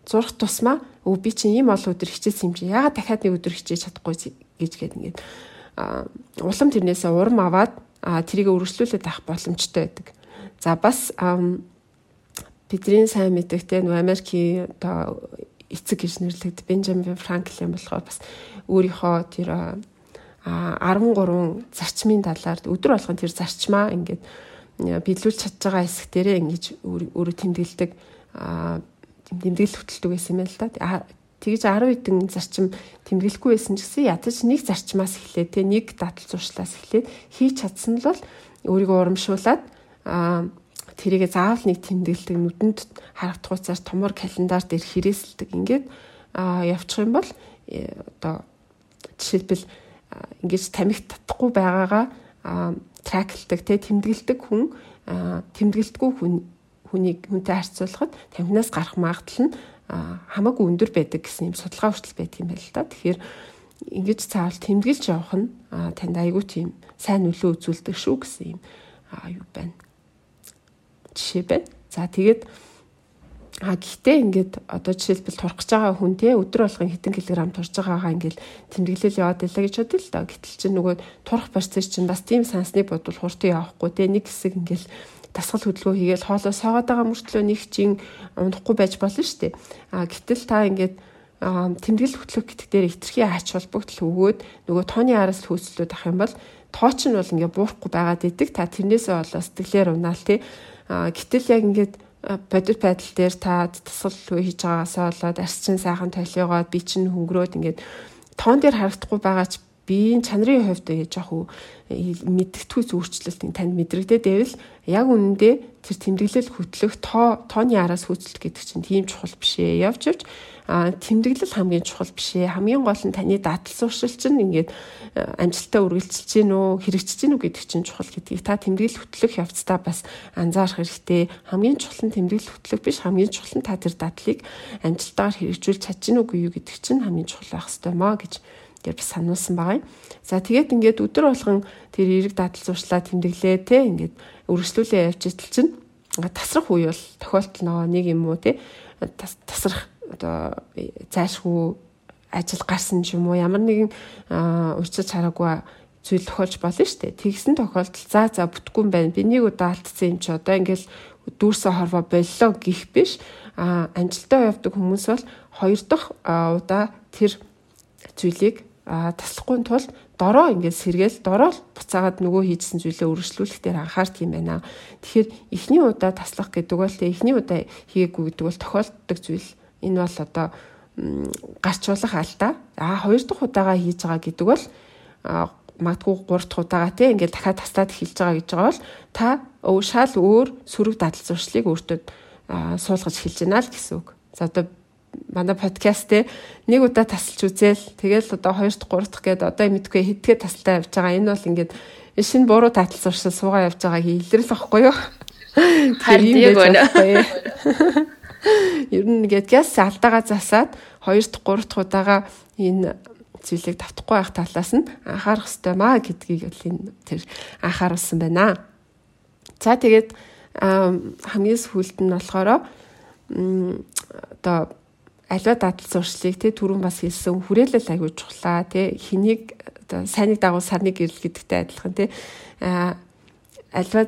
зурх тусмаа өө би чинь ийм олон өдөр хичээсэн юм чи яагаад дахиад нэг өдөр хичээж чадахгүй гэж гээд ингээд улам тэрнээсээ урам аваад аа тэрийг өргөжлүүлээд авах боломжтой байдаг. За бас бидний сайн мэдэгтэй нөө Америкийн одоо эцэг гэж нэрлэгд Бенджамин Франклин болохоор бас өөрийнхөө тэр а 13 зарчмын талаар өдөр болгон тэр зарчмаа ингээд биелүүлж чадж байгаа хэсэг дээрээ ингэж өөрөө тэмдэглэдэг тэмдэглэл хөтэлдэг байсан юм л да. Тэгж 10 хэдэн зарчим тэмдэглэхгүй байсан ч гэсэн ядаж нэг зарчмаас эхлээд те нэг дадал зуршлаас эхлээд хийж чадсан л бол өөрийгөө урамшуулад тэрийгэ заавал нэг тэмдэглэдэг нүдэнд харагдах хуцаар томор календар дээр хэрэгсэлдэг ингээд явчих юм бол э, одоо жишээлбэл ингэж тамхи татахгүй байгаагаа траклдаг те тэмдэглэдэг хүн тэмдэглэдэггүй хүн хүнийг хүнтэй харьцуулахад тамхинаас гарах магадлал нь хамаагүй өндөр байдаг гэсэн юм судалгаа хүртэл байдаг юм байна л да. Тэгэхээр ингэж цаавал тэмдэглэж явах нь танд айгүй тийм сайн нөлөө үзүүлдэг шүү гэсэн юм юу байна жишээ байна. За тэгээд А гэхдээ ингээд одоо жишээлбэл турах гэж байгаа хүн те өдөр болгон хэдэн килограмм турж байгаагаа ингээд тэмдэглэл яваад байлаа гэж бодъё л доо. Гэтэл чинь нөгөө турах процесс чинь бас тийм сансныг бодвол хурдан явахгүй те нэг хэсэг ингээд дасгал хөдөлгөөн хийгээл хоолоо соогаад байгаа мөртлөө нэг чин унахгүй байж болно шүү дээ. А гэтэл та ингээд тэмдэглэл хөтлөх гэдэг дээр хитрхи ач холбогдол өгөөд нөгөө тооны араас хөөцлүүд ах юм бол тооч нь бол ингээ буурахгүй байгаад идэг. Та тэрнээсээ болоо сэтгэлээр унаал тий. А гэтэл яг ингээд бодит байдал дээр та тасгал хийж байгаагаасаа болоод арчин сайхан толиогоод би чинь хөнгөрөөд ингээд тоон дээр харагдахгүй байгаа ч биеийн чанарын хувьд жоох мэдгэдэггүй өөрчлөлт танд мэдрэгдээд байвал яг үнэндээ тэр тэмдэглэл хөтлөх тоо тооны араас хөөцөлт гэдэг чинь тийм чухал биш ээ. Явж явж тэмдэглэл хамгийн чухал биш ээ. Хамгийн гол нь таны дадал сууршил чинь ингээд амжилтаа үргэлжилж гин үү, хэрэгжиж гин үү гэдэг чинь чухал гэдгийг та тэмдэглэл хөтлөх явцдаа бас анзаарах хэрэгтэй. Хамгийн чухал нь тэмдэглэл хөтлөх биш, хамгийн чухал нь та тэр дадлыг амжилтаар хэрэгжүүлж чадж гин үгүй юу гэдэг чинь хамгийн чухал байх ёстой маа гэж гэж бас сануулсан байгаа юм. За тэгээд ингээд өдөр болгон тэр эерэг дадал зуршлаа тэмдэглээ те ингээд өргөжлүүлээ явж идэл чинь тасрах үе бол тохиолдол нэг юм уу те тасрах одоо зайшгүй ажил гарсан ч юм уу ямар нэгэн уучраж хараагүй зүйл тохиолж болно шүү дээ. Тэгсэн тохиолдолд за за бүтггүй юм байна. Би нэг удаа алдсан юм чи одоо ингээл дүүрсэ хорвоо боллоо гих биш. А амжилтаа явдаг хүмүүс бол хоёр дахь удаа тэр зүйлийг таслахгүй тулд дороо ингээд сэргээл дороо буцаагаад нөгөө хийжсэн зүйлээ өргөжлүүлэх дээр анхаард юм байна. Тэгэхээр эхний удаа таслах гэдэг бол тэ эхний удаа хийгээгүй гэдэг бол тохиолддог зүйл. Энэ бол одоо гарчуулах алдаа. А хоёр дахь удаага хийж байгаа гэдэг бол магадгүй 3 дахь удаага тийм ингээд дахиад таслаад эхэлж байгаа гэж байгаа бол та шал өөр сөрөг дадал зуршлыг өөртөө суулгаж эхэлж байна л гэсэн үг. За одоо манай подкаст те нэг удаа тасалж үзэл. Тэгэл одоо хоёр дахь гурав дахь гээд одоо мэдгүй хэдгээ тасалтай явж байгаа. Энэ бол ингээд шинэ буруу таатал зуршил суугаа явж байгаа хэлэрл واخгүй юу? (laughs) Тэр юм байж байна. (laughs) ер нь ингээд газ алдаагаа засаад хоёр дахь гурав дахь удаага энэ зүйлийг давтахгүй байх талаас нь анхаарах хэрэгтэй маа гэдгийг л энэ тэр анхааруулсан байна. За тэгээд хамгийн сүүлд нь болохоор одоо аливаа дадал зуршлыг тий түрүүн бас хэлсэн хүрээлэл аягүй чухлаа тий хэнийг оо сайныг дагуу сарныг гэрэл гэдэгтэй адилхан тий аливаа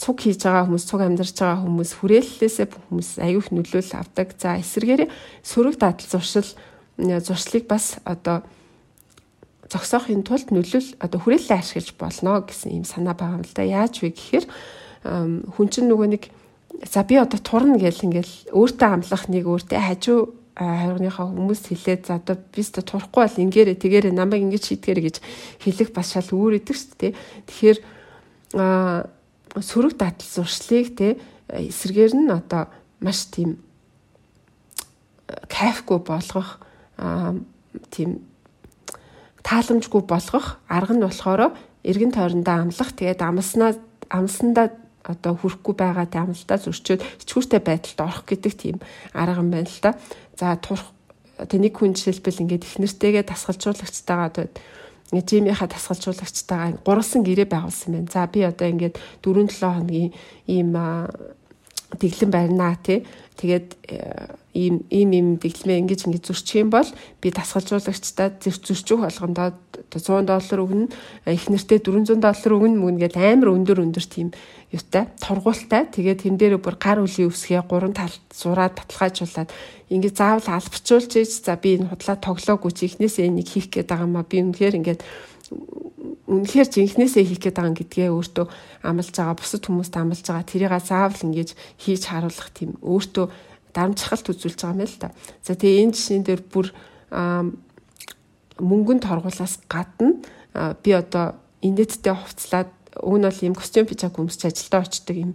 цуг хийж байгаа хүмүүс цуг амьдарч байгаа хүмүүс хүрээллээсээ хүмүүс их нөлөөлөл авдаг. За эсвэргээр сөрөг дадал зуршил зуршлыг бас одоо зогсоохын тулд нөлөөл одоо хүрээлэлээ ашиглаж болно гэсэн юм санаа байгаа юм л да. Яаж вэ гэхээр хүн чинь нөгөө нэг за би одоо турна гэл ингээл өөртөө амлах нэг өөртөө хажуу хайрныхаа хүмүүс хэлээд за одоо би өстө турахгүй бол ингээрэ тэгээрэ намайг ингэж шийдгээрэ гэж хэлэх бас шал өөр идэг шүү дээ. Тэгэхээр сөрөг дадал зуршлыг те эсэргээр нь одоо маш тийм кайфгүй болгох тийм тааламжгүй болгох арга нь болохоор эргэн тойрондоо амлах тэгээд амлснаа амлсандаа одоо хүрхгүй байгаа амлалтаа зөрчөөд ичгүүртэй байдалд орох гэдэг тийм арга юм байна л да. За турах тэнийг хүн жишээлбэл ингээд их нэртэйгээ тасгалжуулагчтайгаа одоо ингээд жимийнхаа тасгалжуулагчтайгаа гурван гэрээ байгуулсан байна. За би одоо ингээд 4-7 хоногийн ийм дэглэн барьнаа тий. Тэгээд ийм ийм ийм дэглэмээ ингэж ингэж зөрчих юм бол би дасгалжуулагчдаа зөрчих болгондоо 100 доллар өгнө. Их нэртэй 400 доллар өгнө мөн гээд амар өндөр өндөр тийм юутай торгуултай. Тэгээд тэн дээр бүр гар үлийн үсгээ гурван талд зураад баталгаажуулаад ингээд заавал албачуулж ийж за би энэ худлаа тоглоогүй чи ихнээсээ энийг хийх гээд байгаа маа би үнэхээр ингээд үнэхээр жинхнээсээ хийх гээд байгаа гэдгээ өөртөө амлаж байгаа бусад хүмүүст амлаж байгаа тэрийг заавал ингэж хийж харуулах тийм өөртөө дарамтчхалт үзүүлж байгаа юм л та. За тэгээ энэ жишээн дээр бүр мөнгөнд торгуулаас гадна би одоо инээдтэй хувцлаад уг нь бол ийм костюм пижак өмсч ажилдаа очдөг юм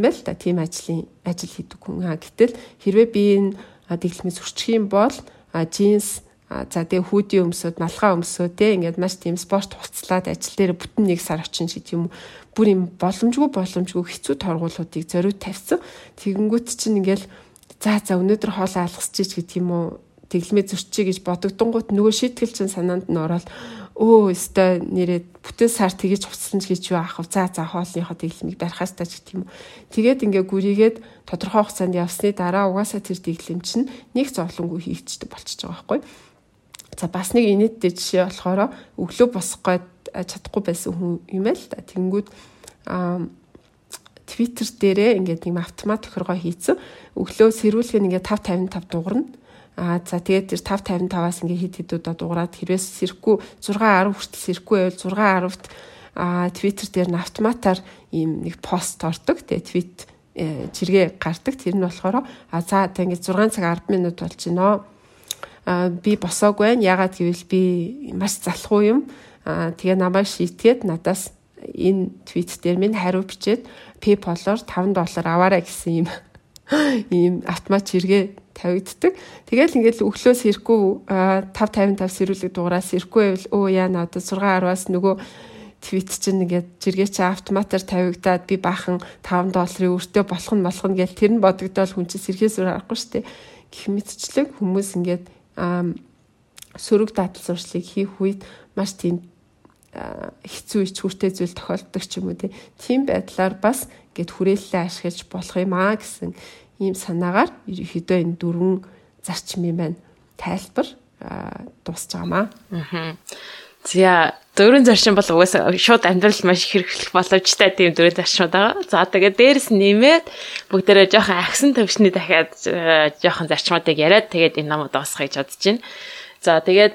байл та тийм ажлын ажил хийдэг хүн. Гэтэл хэрвээ би энэ дэглэмээс үрчих юм бол джинс За тэгээ хүүдийн өмсөд, малгай өмсөд те ингээд маш тийм спорт хуцлаад ажил дээр бүтэн нэг сар очин шиг юм бүр юм боломжгүй боломжгүй хэцүү торгуулуудыг зориуд тавьсан. Тэгэнгүүт чинь ингээл за за өнөөдөр хоолоо алгасчих гэдэг юм уу тэглэмээ зөрчиж гэж бодогдонгууд нөгөө шийтгэл чинь санаанд нь ороод өө өстой нэрээ бүтэн сар тэгэж хувцсан ч гэж юу аах вэ? За за хоолныхоо тэглэмийг барихаас тач гэх юм. Тэгээд ингээ гүрийгээд тодорхой хугацаанд явсны дараа угаасаа тэр тэглэм чинь нэг зовлонгүй хийгддэг болчихж байгаа байхгүй. За бас нэг инээдтэй жишээ болохоор өглөө босох гээд чадахгүй байсан хүн юм л да. Тэнгүүд аа Twitter дээрээ ингээд юм автомат тохиргоо хийцэн. Өглөө сэрүүлгээ ингээд 555 дуурна. Аа за тэгээд тэр 555-аас ингээ хит хитүүдээ дуурайд хэрвээс сэрхгүй 6 10 хүртэл сэрхгүй байвал 6 10-т аа Twitter дээр нь автоматар ийм нэг пост ордог. Тэгээд твит жиргээ гардаг. Тэр нь болохоор а за тэг ингээ 6 цаг 10 минут болж байна. Би босоог байна. Ягаад гэвэл би маш залхуу юм. Тэгээ намайг шийтгээд надаас энэ твит дээр минь хариу бичээд PayPal-оор 5 доллар аваарай гэсэн юм (laughs) ийм автомат жиргээ тавигддаг. Тэгэл ингээд өглөөс ирэхгүй 555 сэрүүлэг дугаараас ирэхгүй байвал өө яа надад 6 10-аас нөгөө твит чинь ингээд жиргээ чи автоматар тавигдаад би баахан 5 долларын өртөө болох нь болох нь гэл тэр нь бодогдоод хүн чинь сэрхээс өөр аргагүй штэ. Гэх мэтчлэг хүмүүс ингээд сөрөг дадал зуршлыг хийх үед маш тийм хэцүү ичгүүртэй зүйл тохиолддог ч юм уу тийм байдлаар бас гэд хүрээлэлээ ашиглаж болох юм аа гэсэн ийм санаагаар ерөөхдөө энэ дөрвөн зарчмын байна тайлбар дуусч байгаамаа. Аа. За дөрвөн зарчим бол угаасаа шууд амьдрал маш хэрэглэх боломжтой тийм дөрвөн зарчмууд байгаа. За тэгээд дээрэс нэмээд бүгдээрээ жоохон агсан төвшний дахиад жоохон зарчмуудыг яриад тэгээд энэ намууд дуусгах гэж бодож байна. За тэгээд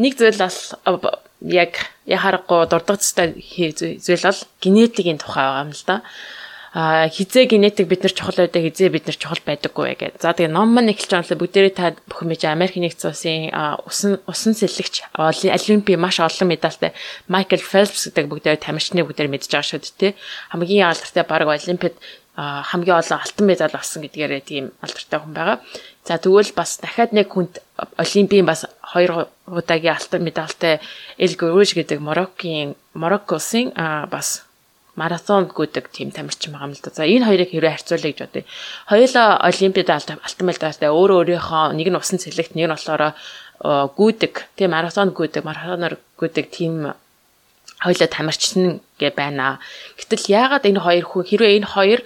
нэг зүйл бол яг яхаарахгүй дурдгацтай зүйл бол генетикийн тухай байгаа юм л да. Хизээ генетик бид нар чухал байдаг хизээ бид нар чухал байдаггүй гэдэг. За тэгээ ном маань эхэлж байгаа нь бүгдээрээ та бүхэн мэдээ Америк нэгдсэн улсын усан усан сэлэгч олимпи маш олон медальтай Майкл Фелпс гэдэг бүгдээрээ тамирчны бүгдээр мэдж байгаа шүү дээ. Хамгийн алдартай баг олимпиад хамгийн олон алтан медаль авсан гэдгээрээ тийм алдартай хүн байгаа. За тэгвэл бас дахиад нэг хүнд олимпийн бас хоёр удаагийн алтан медальтай Эл Гөрөж гэдэг Мароккийн Мароккосын бас марафон гүдэг тийм тамирчин байгаа юм л да. За энэ хоёрыг хэрвээ харьцуулъя гэж бодъё. Хоёулаа олимпиад алтан медальтай өөрөө өөрийнхөө нэг нь усан цэлэгт нэг нь болохоор гүдэг тийм марафон гүдэг марафоноор гүдэг тийм хоёулаа тамирчин гэ байна. Гэтэл яагаад энэ хоёр хүн хэрвээ энэ хоёр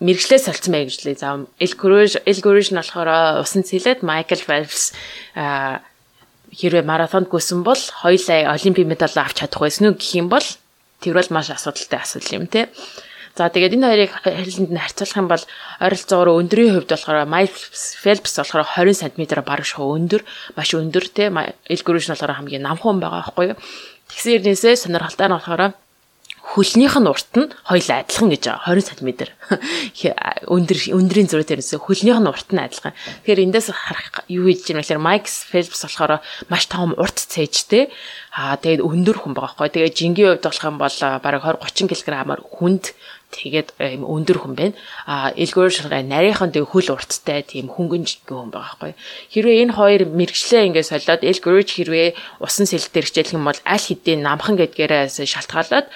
мэрэгчлээ солилцсон бай гэж лээ. За Эл Гөрөж Эл Гөрөж нь болохоор усан цэлэд Майкл Фелпс хэрвээ марафонд гүйсэн бол хоёулаа олимпийн медаль авч чадах байсан уу гэх юм бол тэр бол маш асуудалтай асуудал юм те. За тэгээд энэ хоёрыг харилцаанд нь харьцуулах юм бол ойролцоогоор өндрийн хувьд болохоор Майк Фелпс болохоор 20 см бараг шоу өндөр, маш өндөр те. Эл Гүрүш нь болохоор хамгийн намхан байгаа байхгүй юу. Тэгсэн хэрнээсээ сонирхолтой нь болохоор хөлнийх нь урт нь хоёул адилхан гэж байгаа 20 см (laughs) өндөр өндрийн зураг дээрээс хөлнийх нь урт нь адилхан. Тэгэхээр эндээс харах юу хийж юм бэ гэхээр Майк Фелпс болохоор маш том урт цээжтэй. Аа тэгээд өндөр хүн байгаа байхгүй. Тэгээд жингийн хувьд болох юм бол бараг 20 30 кг-аар хүнд тэгээд ийм өндөр хүн байна. А элгүүр шалгай нарийнхан тэг хөл урттай тийм хөнгөнж хүн байгаа байхгүй. Хэрвээ энэ хоёр мэрэгчлээ ингээд солиод элгүүрч хэрвээ усан сэлд дээр хичээлэх юм бол аль хэдийн намхан гэдгээрээс шалтгаалаад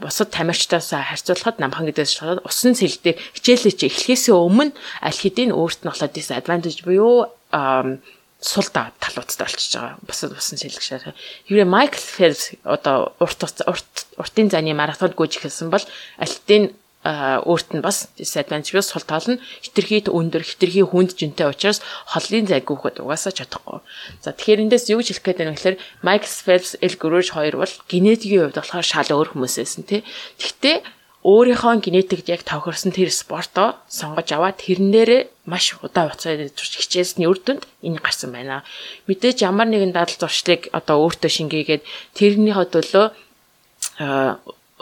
бусад тамирчтаас харьцуулахад намхан гэдгээс шалтгаалаад усан сэлдээ хичээлээ чи эхлэхээс өмнө аль хэдийн өөрт нь болохоор disadvantage буюу сул талуудтай болчихж байгаа. Бусад бусад сэлгшээр. Хэрвээ Майкл Фелпс одоо урт урт уртын зайны марафонд гүйж эхэлсэн бол альтын өөрт нь бас disadvantage сул тал нь хитрхийд өндөр хитрхий хүнд жинтэй учраас холлын зай гүйхэд угаасаа чадахгүй. За тэгэхээр эндээс юу гэж хэлэх гээд байна вэ гэхээр Майкл Фелпс, Эл Гөрөж хоёр бол генетикийн хувьд болохоор шал өөр хүмүүс байсан тий. Гэхдээ өөрийнхөө генетикт яг тохирсон тэр спортоо сонгож аваад тэрнээрээ маш удаа хугацаад турш хичээлсний үр дүнд энэ гарсан байна. Мэдээж ямар нэгэн дадал зуршлыг одоо өөртөө шингээгээд тэрнийхээ төлөө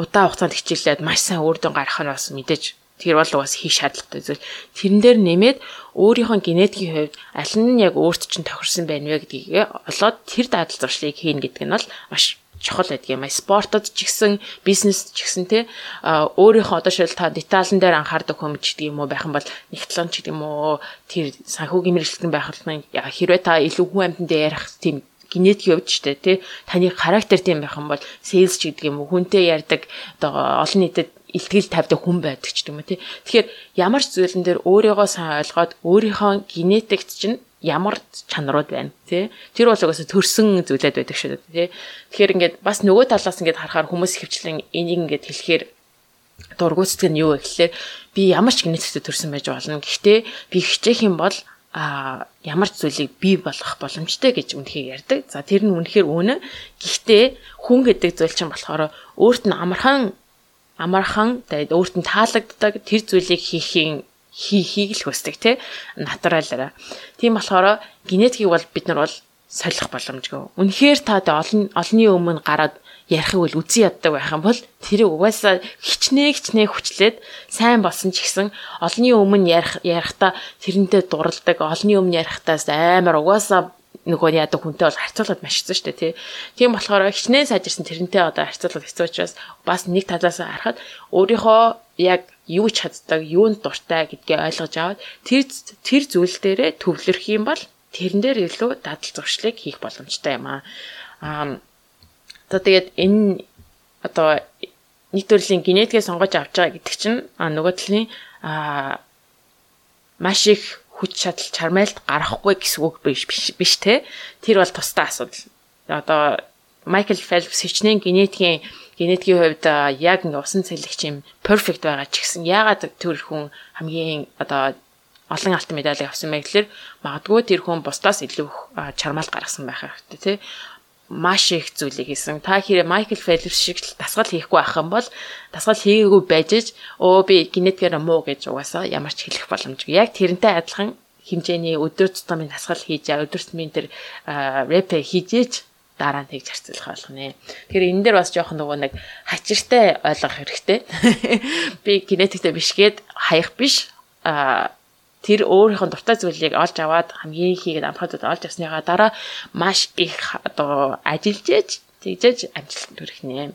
удаа хугацаанд хичээлээд маш сайн үр дүн гаргах нь бас мэдээж тэр бол бас хийх шаардлагатай зүйл. Тэрэн дээр нэмээд өөрийнхөө генетикийн хувьд аль нь яг өөрт чинь тохирсон байна вэ гэдгийг олоод тэр дадал зуршлыг хийнэ гэдэг нь бол маш чухал байдаг юм а спортод ч гэсэн бизнес ч гэсэн те өөрийнхөө одоо шил та деталн дээр анхаардаг хүм ч гэдэг юм уу байх юм бол нэгтлэн ч гэдэг юм уу тэр санхүүгийн мэрэгчлэн байх нь хэрвээ та илүү хүн амьтан дээр ярих тийм генетик явж штэ тий таны характер тийм байх юм бол sales ч гэдэг юм уу хүнтэй ярьдаг одоо олон нийтэд илтгэл тавьдаг хүн байдаг ч юм уу тий тэгэхээр ямар ч зүйлэн дээр өөрийгөө сайн ойлгоод өөрийнхөө генетикт чинь ямар чанарууд байна тий тэр бол угаасаа төрсөн зүйлээд байдаг шүү дээ тий тэгэхээр ингээд бас нөгөө талаас ингээд харахаар хүмүүс хөвчлэн энийг ингээд хэлэхээр дургуйцдаг нь юу вэ гэхлээр би ямар ч генетиктэй төрсэн байж болно гэхдээ би хичээх юм бол а ямар ч зүйлийг бий болгох боломжтой гэж үнэхээр ярьдаг. За тэр нь үнэхээр үнэ. Гэхдээ хүн гэдэг зүйл чинь болохоор өөрт нь амархан амархан тэгээд өөрт нь таалагддаг тэр зүйлийг хийхийн хийхийг л хүсдэг тий натуралаараа. Тийм болохоор генетикийг бол бид нар бол солих боломжгүй. Үнэхээр та олон олонний өмнө гараад ярихыг бол үзий яддаг байх юм бол тэр угаасаа хичнээн хичнээн хүчлээд сайн болсон ч гэсэн олонний өмнө ярих ярихдаа тэрнтэй дуралдаг олонний өмнө ярихдаас амар угаасаа нөгөө яадаг хүнтэй бол харьцуулахад маш хэцүү шүү дээ тий. Тийм болохоор хичнээн сайжирсан тэрнтэй одоо харьцуулахад хэцүү учраас бас нэг талаас харахад өөрийнхөө яг юу ч чаддаг, юунд дуртай гэдгээ ойлгож аваад тэр тэр зүйл дээрээ төвлөрөх юм бол тэрэн дээр илүү дадал зуршлыг хийх боломжтой юм аа. Аа одоо тэгээд энэ одоо нэг төрлийн генетикээ сонгож авч байгаа гэдэг чинь нөгөө талын аа маш их хүч чадал чармайлт гарахгүй гэсэн үг биш биш те. Тэр бол тусдаа асуудал. Одоо Майкл Фелпс хичнээн генетикийн генетикийн хувьд яг ингээ усан цэлэгч юм перфект байгаа ч гэсэн яагаад тэр хүн хамгийн одоо олон алтан медалийг авсан мэй гэхэлэр магадгүй тэр хүн бусдаас илүү чармаалт гаргасан байх хэрэгтэй тий маш их зүйлийг хийсэн. Та хэрэг Майкл Фелпс шиг дасгал хийхгүй байх юм бол дасгал хийгээгүй байж өө би генетикээр муу гэж угаасаа ямар ч хэлэх боломжгүй. Яг тэрнтэй адилхан хэмжээний өдөр тутмын дасгал хийж өдөр тутмын тэр рэп хийж дараа нь тэгж харьцуулах болгоно. Тэгэхээр энэ дээр бас жоохон нөгөө нэг хачиртай ойлгох хэрэгтэй. (laughs) Би генетиктэй биш гээд хаях биш. А тэр өөрийнх нь дуртай зүйлийг олж аваад хамгийн хийгээд амхадад олж авсныгаа дараа маш их одоо ажиллаж ээж тэгжээж амжилтанд хүрэхнэ.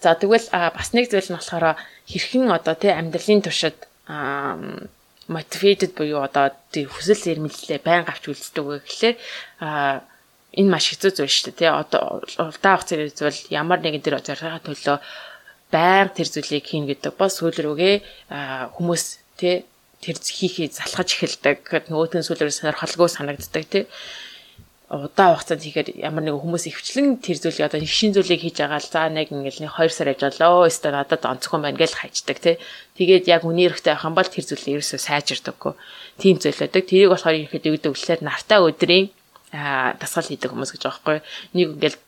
За тэгвэл бас нэг зүйл нь болохоор хэрхэн одоо тий амьдралын туршид мотиваted буюу одоо тий хүсэл эрмэлзлээ байн авч үлддэг вэ гэхлээр энэ маш хэцүү зүйл шүү дээ тий одоо улдаан авах зэрэг зүйл ямар нэгэн тэр зорилгын төлөө байнга тэр зүйлийг хийн гэдэг бол сүүл рүүгээ хүмүүс тий тэр хийхээ залхаж эхэлдэг. Нөгөөтэн сүүлээр сонирхолгүй санагддаг тий. Удаан хугацаанд хийхээр ямар нэг хүмүүс ихвчлэн тэр зүйлийг одоо нэг шин зүйлийг хийж байгаа л за нэг ингээл нэг 2 сар явж болоо. Өстө надад онцгой байна гэж хайчдаг тий. Тэгээд яг үний эрэхтэй байх юм бол тэр зүйлийг ерөөсөө сайжирдаггүй. Тийм зүйлээдэг. Тэрийг болохоор ихэд өгдөг үлээр нартай өдрийн дасгал хийдэг хүмүүс гэж байхгүй. Нэг ингээл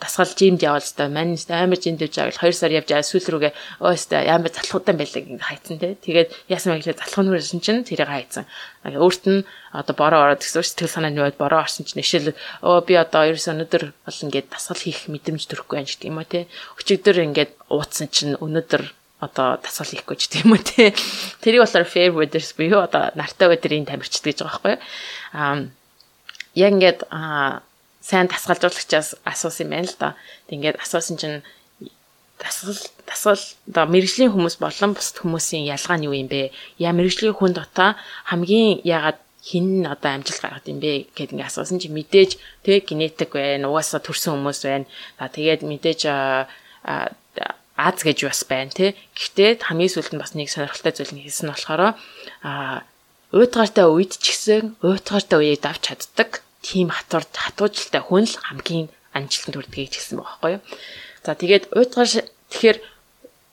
дасгал жимд явал өстой мань амар жимд явж байгаа 2 сар явж байгаа сүүл рүүгээ өө өстой ямар залхуудан байлаа ингэ хайцсан те. Тэгээд яасан мэглээ залхуун нүрсэн чинь тэрийг хайцсан. Өөрт нь одоо бороо ороод гэсэн сэтгэл санаа нь бороо орсон чинь нэшэл өө би одоо ерөөс өнөдөр бол ингээд дасгал хийх мэдрэмж төрөхгүй байна гэдэг юм уу те. Өчигдөр ингээд ууцсан чинь өнөдөр одоо дасгал хийхгүй ч тийм үү те. Тэрийг болохоор fair weathers буюу одоо нартай өдрийн тамирчд гэж байгаа байхгүй. Аа яг ингээд аа сайн дасгалжуулагчаас асуусан юм байна л да. Тэг ингээд асуусан чинь дасгал дасгал одоо мэрэгжлийн хүмүүс болон бусд хүмүүсийн ялгаа нь юу юм бэ? Яа мэрэгжлийн хүн дотоо хамгийн ягаад хин одоо амжилт гаргад юм бэ гэд ингээ асуусан чи мэдээж тэг генетик байна угаасаа төрсэн хүмүүс байна. За тэгээд мэдээж аз гэж бас байна тий. Гэхдээ хамгийн сүүлд нь бас нэг сонирхолтой зүйл нь хэлсэн болохоор а уйтгартай үед ч гэсэн уйтгартай үеийг давж чаддаг тийм хатуур хатуужлтай хүн л хамгийн амжилтанд хүрдгийг хэлсэн байгаа байхгүй юу. За тэгээд уйдгар тэгэхээр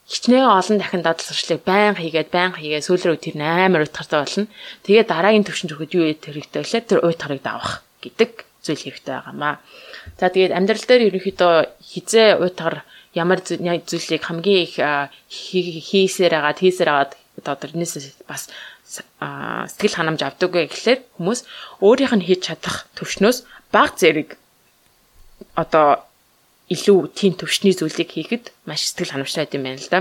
хичнээн олон дахин дадал сурчлыг байн хийгээд байн хийгээд сүүл рүү тэр амар уйтгартай болно. Тэгээд дараагийн төвшин төрөхөд юу хэрэгтэй вэ? Тэр уйтгарыг давах гэдэг зүйл хэрэгтэй байгаамаа. За тэгээд амьдрал дээр ерөнхийдөө хизээ уйтгар ямар зүйлийг хамгийн их хийсээр агаад хийсээр агаад одоо тэрнээс бас сэтгэл ханамж авдаг гэхлээр хүмүүс өөрийнх нь хийж чадах төвшнөөс баг зэрэг одоо илүү тийм төвшний зүйлийг хийхэд маш сэтгэл ханамжтай юм байна л да.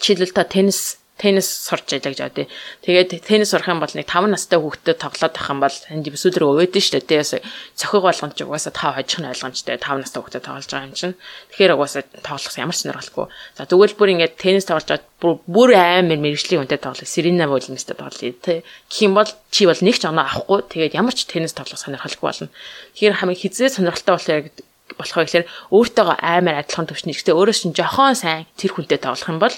Жишээлбэл та теннис теннис сурч байлаа гэж бодъё. Тэгээд теннис сурах юм бол нэг 5 настай хүүхдэд тоглоод байх юм бол энд өсвөр өөдөн шүү дээ. Тэгээс цохиг болгоомж угаасаа та хожих нь ойлгомжтой 5 настай хүүхдэд тоглож байгаа юм чинь. Тэгэхээр угаасаа тоглох ямар ч сонирхолгүй. За тэгвэл бүр ингээд теннис тоглож байгаа бүр амар мэрэгжлийн үнэтэй тоглох. Серена Уильямстэй тоглоё тий. Гэх юм бол чи бол нэг ч оноо авахгүй. Тэгээд ямар ч теннис тоглох сонирхолгүй болно. Тэгэхээр хамгийн хизээ сонирхолтой болохоор болохоо гэхээр өөртөөгөө амар адилхан төвчний. Гэхдээ өөрөөс нь жохон сайн тэр хүнтэй тоглох юм бол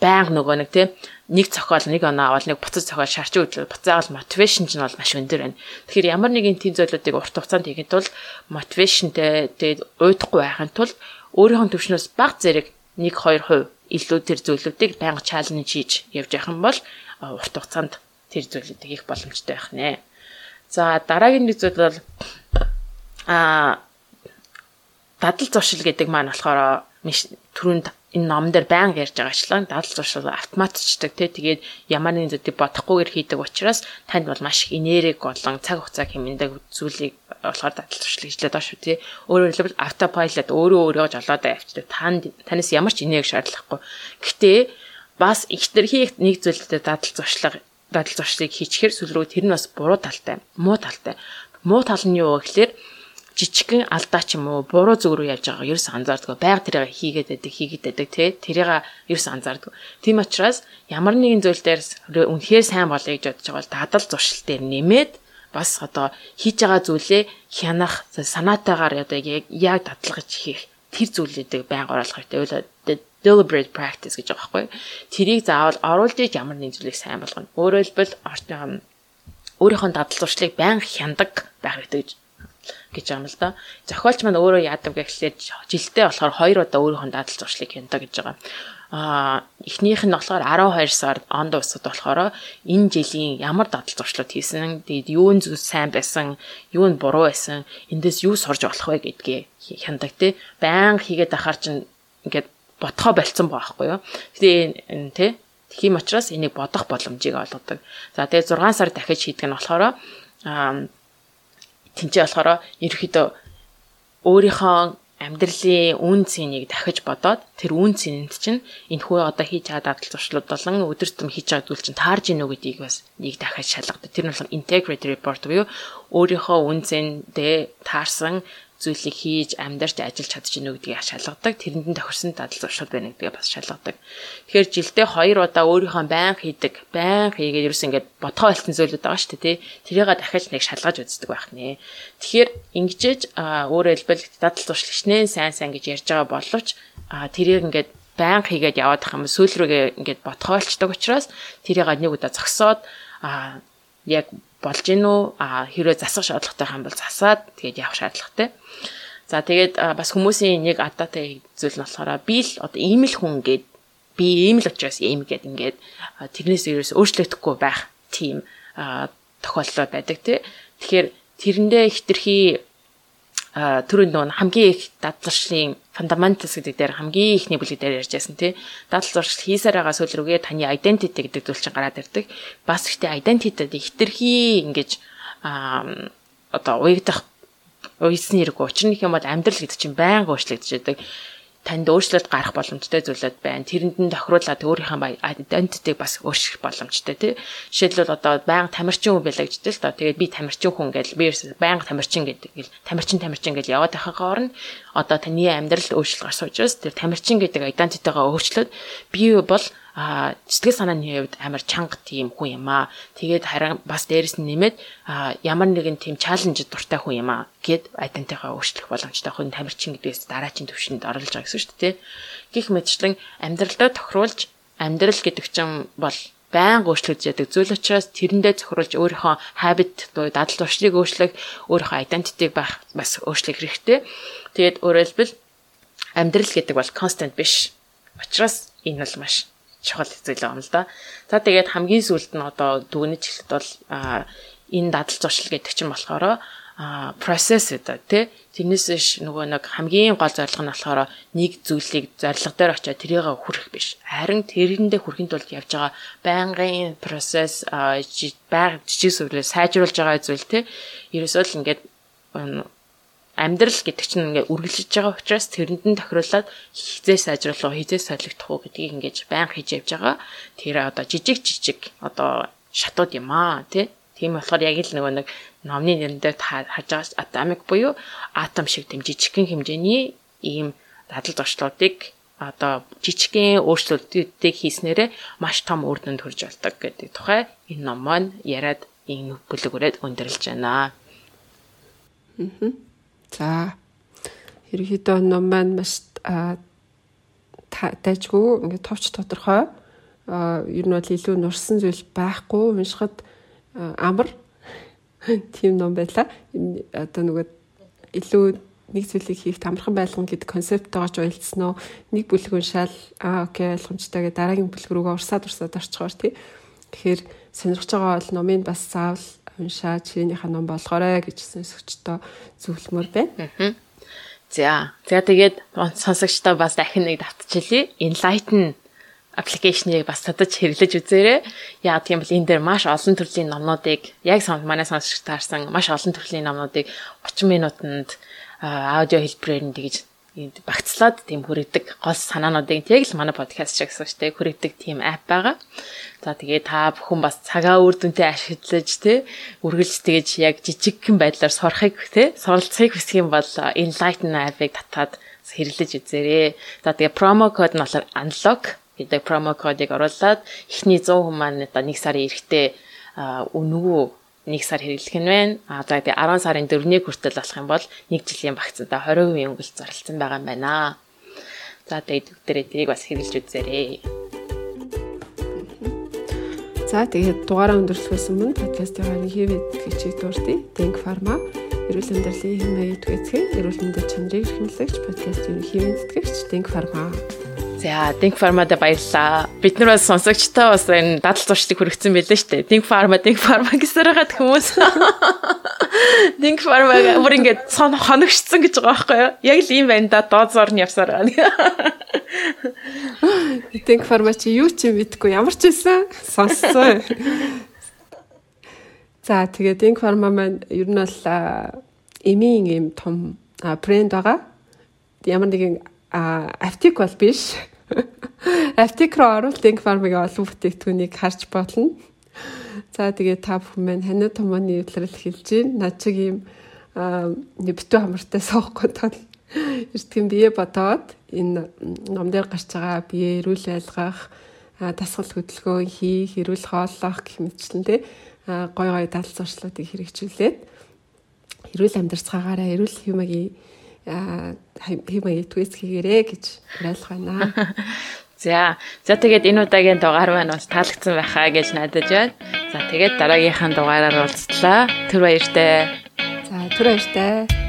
байнга нөгөө нэг тийм нэг цохол нэг оноо авал нэг буцаж цохол шарч үзэл буцаагаал мотивашн ч нь бол маш өндөр байна. Тэгэхээр ямар нэгэн тийм зүйлүүдийг урт хугацаанд хийхэд тул мотивашнтэй тэгээд уйдахгүй байхын тулд өөрийнхөө төвшнөөс баг зэрэг 1 2% илүү тэр зүйлүүдийг байнга чаленж хийж явж явах юм бол урт хугацаанд тэр зүйлүүдийг хийх боломжтой байх нэ. За дараагийн нэг зүйл бол а дадал зуршил гэдэг маань болохоор түрүүнд энэ ном дээр байнга ярьж байгаачлан дадал зуршил автоматчдаг тий тэгээд ямар нэгэн зүйлийг бодохгүйгээр хийдэг учраас танд бол маш их энерги болон цаг хугацаа хэмнэдэг зүйлийг болохоор дадал зуршил хийлээд байгаа шүү тий өөрөөр хэлбэл автопайлот өөрөө өөрийгөө жолоод авчдаг танд танаас ямар ч энерги шаардлагагүй. Гэхдээ бас ихтэрхий нэг зүйлдээ дадал зуршлага дадал зуршлыг хийчихэр сүл рүү тэр нь бас буруу талтай муу талтай. Муу тал нь юу гэхээр жижигхэн алдаа ч юм уу буруу зүг рүү явж байгааг ерөөс анзаардгүй байг тэрийг хийгээд байдаг хийгээд байдаг тий тэрийг ерөөс анзаардгүй тийм учраас ямар нэгэн зүйл дээр үнэхээр сайн болъё гэж бодож байгаа бол дадал зуршил дээр нэмээд бас одоо хийж байгаа зүйлээ хянах санаатайгаар одоо яг яг дадлагж хийх тэр зүйлүүдийг байнга оруулах хэрэгтэй deliberate practice гэж байгаа байхгүй. Тэрийг заавал оруулж иж ямар нэгэн зүйлийг сайн болгоно. Өөрөөр хэлбэл өөрийнхөө дадал зуршлыг байнга хяндаг байх хэрэгтэй гэж гэж байгаа юм л да. Зохиолч маань өөрөө яадаг гэхлээр жилдээ болохоор хоёр удаа өөрийнхөө дадал зуршлыг хяндаг гэж байгаа. Аа эхнийх нь болохоор 12 сард онд усад болохоор энэ жилийн ямар дадал зуршлууд хийсэн, тэгээд юу нь сайн байсан, юу нь буруу байсан, эндээс юу сурж болох вэ гэдгээ хяндаг тий. Баян хийгээд ахаар чинь ингээд ботхоо болцсон байхгүй юу. Тэгээ тий Тийм учраас энийг бодох боломжийг олгодог. За тэгээ 6 сар дахиж хийдэг нь болохоор аа тэнцээ болохоор ерөөхдөө өөрийнхөө амьдралын үн цэнийг дахиж бодоод тэр үн цэнд чинь энэ хүү одоо хийж байгаа дадал зуршлууд болон өдөр тутам хийж байгаа зүйл чинь таарж гинөө гэдгийг бас нэг дахиж шалгадаг. Тэр нь болохоор integrity report буюу өөрийнхөө үн цэндээ таарсан зүйлийг хийж амьдарч ажиллаж чадчихна гэдгийг шалгадаг. Тэрэнд нь тохирсон дадал зуршил байна гэдгээ бас шалгадаг. Тэгэхээр жилдээ хоёр удаа өөрийнхөө байн хийдэг, байн хийгээд ерөөс ингээд бодгоо хэлсэн зүйлүүд байгаа шүү дээ, тий. Тэрийг дахиад нэг шалгаж үздэг байх нэ. Тэгэхээр ингэжээж өөрөөр хэлбэл дадал зуршил хичнээн сайн сайн гэж ярьж байгаа боловч тэрийг ингээд байн хийгээд яваад ах юм сүүл рүүгээ ингээд ботхоолчдаг учраас тэрийг нэг удаа зогсоод а яг болж гин үү а хэрвээ засах шаардлагатай юм бол засаад тэгээд явах шаардлагатай. За тэгээд бас хүмүүсийн нэг адаатай зүйл нь болохоор би л одоо ийм л хүн гээд би ийм л учраас ийм гээд ингээд тэрнээс ерөөс өөрчлөгдөхгүй байх тийм тохиолдол байдаг тий. Тэгэхээр тэрэндээ хитрхи түрүүн нөгөө хамгийн их дадларшлын fundamentals гэдэг дээр хамгийн ихний бүлэг дээр ярьж байсан тий. Дадал зуршил хийсээр байгаа сүүл рүүгээ таны identity гэдэг зүйл чинь гараад ирдэг. Бас ихтэй identity-д хитрхи ингэж одоо уягдах уйсны хэрэг учир нь юм бол амьдрал гэдэг чинь байнга өөрчлөгдөж байдаг танд өөрчлөлт гарах боломжтой зүйлүүд байна. Тэрэнд нь тохируулаад өөрийнхөө identity-г бас өөрчлөх боломжтой тий. Жишээлбэл одоо баян тамирчин хүн байлаа гэж тэл та. Тэгээд би тамирчин хүн гэж би баян тамирчин гэдэг. Тамирчин тамирчин гэж яваад байхаагаар нь одоо таны амьдралд өөрчлөлт гарсан учраас тэр тамирчин гэдэг identity-гаа өөрчлөөд би бол а сэтгэл санааны хувьд амар чанга тийм хүн юм аа. Тэгээд харин бас дээрэс нь нэмээд ямар нэгэн тийм чаленж дуртай хүн юм аа гэд айдантайгаа өөрчлөх боломжтой хүн тамирчин гэдгээс дараачийн төвшөнд оруулж байгаа гэсэн шүү дээ. Гэх мэтчлэн амьдралдаа тохируулж амьдрал гэдэг чинь бол байнга өөрчлөгдөж яадаг зүйл учраас тэрэндээ зохируулж өөрийнхөө habit буюу дадал туршлыг өөрчлөх, өөрийнхөө identity-г бас өөрчлөх хэрэгтэй. Тэгээд хэлбэл амьдрал гэдэг бол constant биш. Учираас энэ бол маш чухал зүйл юм л да. За тэгээд хамгийн сүүлд нь одоо дүгнэж хэлэхэд бол энэ дадал зуршил гэдэг чинь болохоор процесс гэдэг тий Тэрнээс нөгөө нэг хамгийн гол зорилго нь болохоор нэг зүйлийг зорилго дээр очиад тэрийг хүрэх биш. Харин тэрэндээ хүрэхин тулд явж байгаа байнгын процесс байг жижиг сүрээ сайжруулж байгаа зүйл те. Ерөөсөө л ингээд амьдрал гэдэг чинь ингээ үргэлжлэж байгаа учраас тэрэнд нь тохируулаад хизээ сайжруулах уу хизээ солигдох уу гэдгийг ингэж байн хийж явж байгаа. Тэр одоо жижиг жижиг одоо шатууд юм аа тий. Тийм болохоор яг л нөгөө нэг номны нэрэндээ харж байгаа атомик буюу атом шиг тийм жижигхэн хэмжээний ийм дадал зуршлуудыг одоо жижигхэн өөрчлөлтүүдийг хийснээрээ маш том үр дүнд хүрж болдог гэдэг тухай энэ ном маань яриад энэ бүлэг үрээд өндөрлж байна. Аа. За ерөнхийдөө ном маань маш дайжгүй ингээд товч тодорхой ер нь бол илүү нурсан зүйл байхгүй уншихад амар (laughs) тийм ном байла. Одоо нөгөө илүү нэг зүйлийг хийх тамархан байлгана гэдэг концепттэйгооч уялдсан уу? Нэг бүлэг уншаал аа окей ойлгомжтой гэдэг дараагийн бүлэг рүүгээ урсаад урсаад орчихоор тий. Тэгэхээр сонирхож байгаа бол номыг бас заавал уншаад чинийхээ ном болгоорой гэж сонсогчдоо зөвлөмөр байна. За. За тэгээд сонсогчдоо бас дахин нэг давтчихъя. Enlighten аппликейшнийг бас татаж хэрэглэж үзээрэй. Яг тийм бол энэ дээр маш олон төрлийн номнуудыг яг манай сонсогч таарсан маш олон төрлийн номнуудыг 30 минутанд аудио хэлбэрээр нь тэгж энд багцлаад тийм хүрэгдэг гол санаануудыг яг л манай подкаст шиг гэсэн штэ хүрэгдэг тийм апп байгаа. За тэгээ та бүхэн бас цагаа үр дүнтэй ашиглаж тий үргэлж тэгэж яг жижигхэн байдлаар сорохыг тий суралцахыг хүсэх юм бол э, Enlighten app-ыг татаад хэрэглэж үзээрэй. За тэгээ промо код нь болохоор unlock гэдэг промо кодыг оруулаад эхний 100 хүн маань одоо 1 сарын эрэхтэй э, үнэгүй 1 сар хэрэглэх нь байна. А за тий 10 сарын 4-ний хүртэл болох юм бол 1 жилийн вакцинтай 20% өнгөлт зарлцсан байгаа юм байна. За тэгээд бүгдээрээ тэрийг бас хэрэглэж үзээрэй. За тэгээд дугаараа өндөрлөхөөс өмнө подкастын хааны хэвэд хичээг дууртыг Think Pharma эрүүл амьдралын хэм маяг эцгийн эрүүл мэндийн чанарыг эрхэмлэгч подкастын ерөнхий эзэтгэгч Think Pharma За, Think Pharma-да баярлаа. Бид нар бас сонсогчтой бас энэ дадал зуршдыг хүргэсэн байлээ шүү дээ. Think Pharma, Think Pharma гэсээр хагаад хүмүүс Think (laughs) Pharma бүр ингээд сон хоногшсон гэж байгаа байхгүй юу? Яг л ийм байна да дозоор нь явсаар. Think (laughs) Pharma чи юу ч мэдгүй ямар ч байсан сонссон. (laughs) За, тэгээд Think Pharma маань ер нь бол эмийн юм том брэнд байгаа. Ямар нэгэн аптик бол биш. Аптик руу оруулт инк фармыг олон бүтээгдэхүүнийг харж болно. За тэгээ та бүхэн маань ханиу томооны үйлрэл хэлж гин. Над чиг ийм битүү хамартай суухгүй тул эртхэн бие бодоод энэ ном дээр гарч байгаа бие эрүүл байлгах дасгал хөдөлгөөн хийх, эрүүл хооллох гэх мэтчлэн тэ гой гой дал зуршлуудыг хэрэгжүүлээд эрүүл амьдрцгаагаараа эрүүл хэмэгийн хэмээ итгээс хийгэрээ гэж уриалах байна. (laughs) За. За тэгээд энэ удаагийн дугаар маань бас таалагдсан байхаа гэж найдаж байна. За тэгээд дараагийнхаа дугаараар уулзлаа. Түр баяртай. За түр баяртай.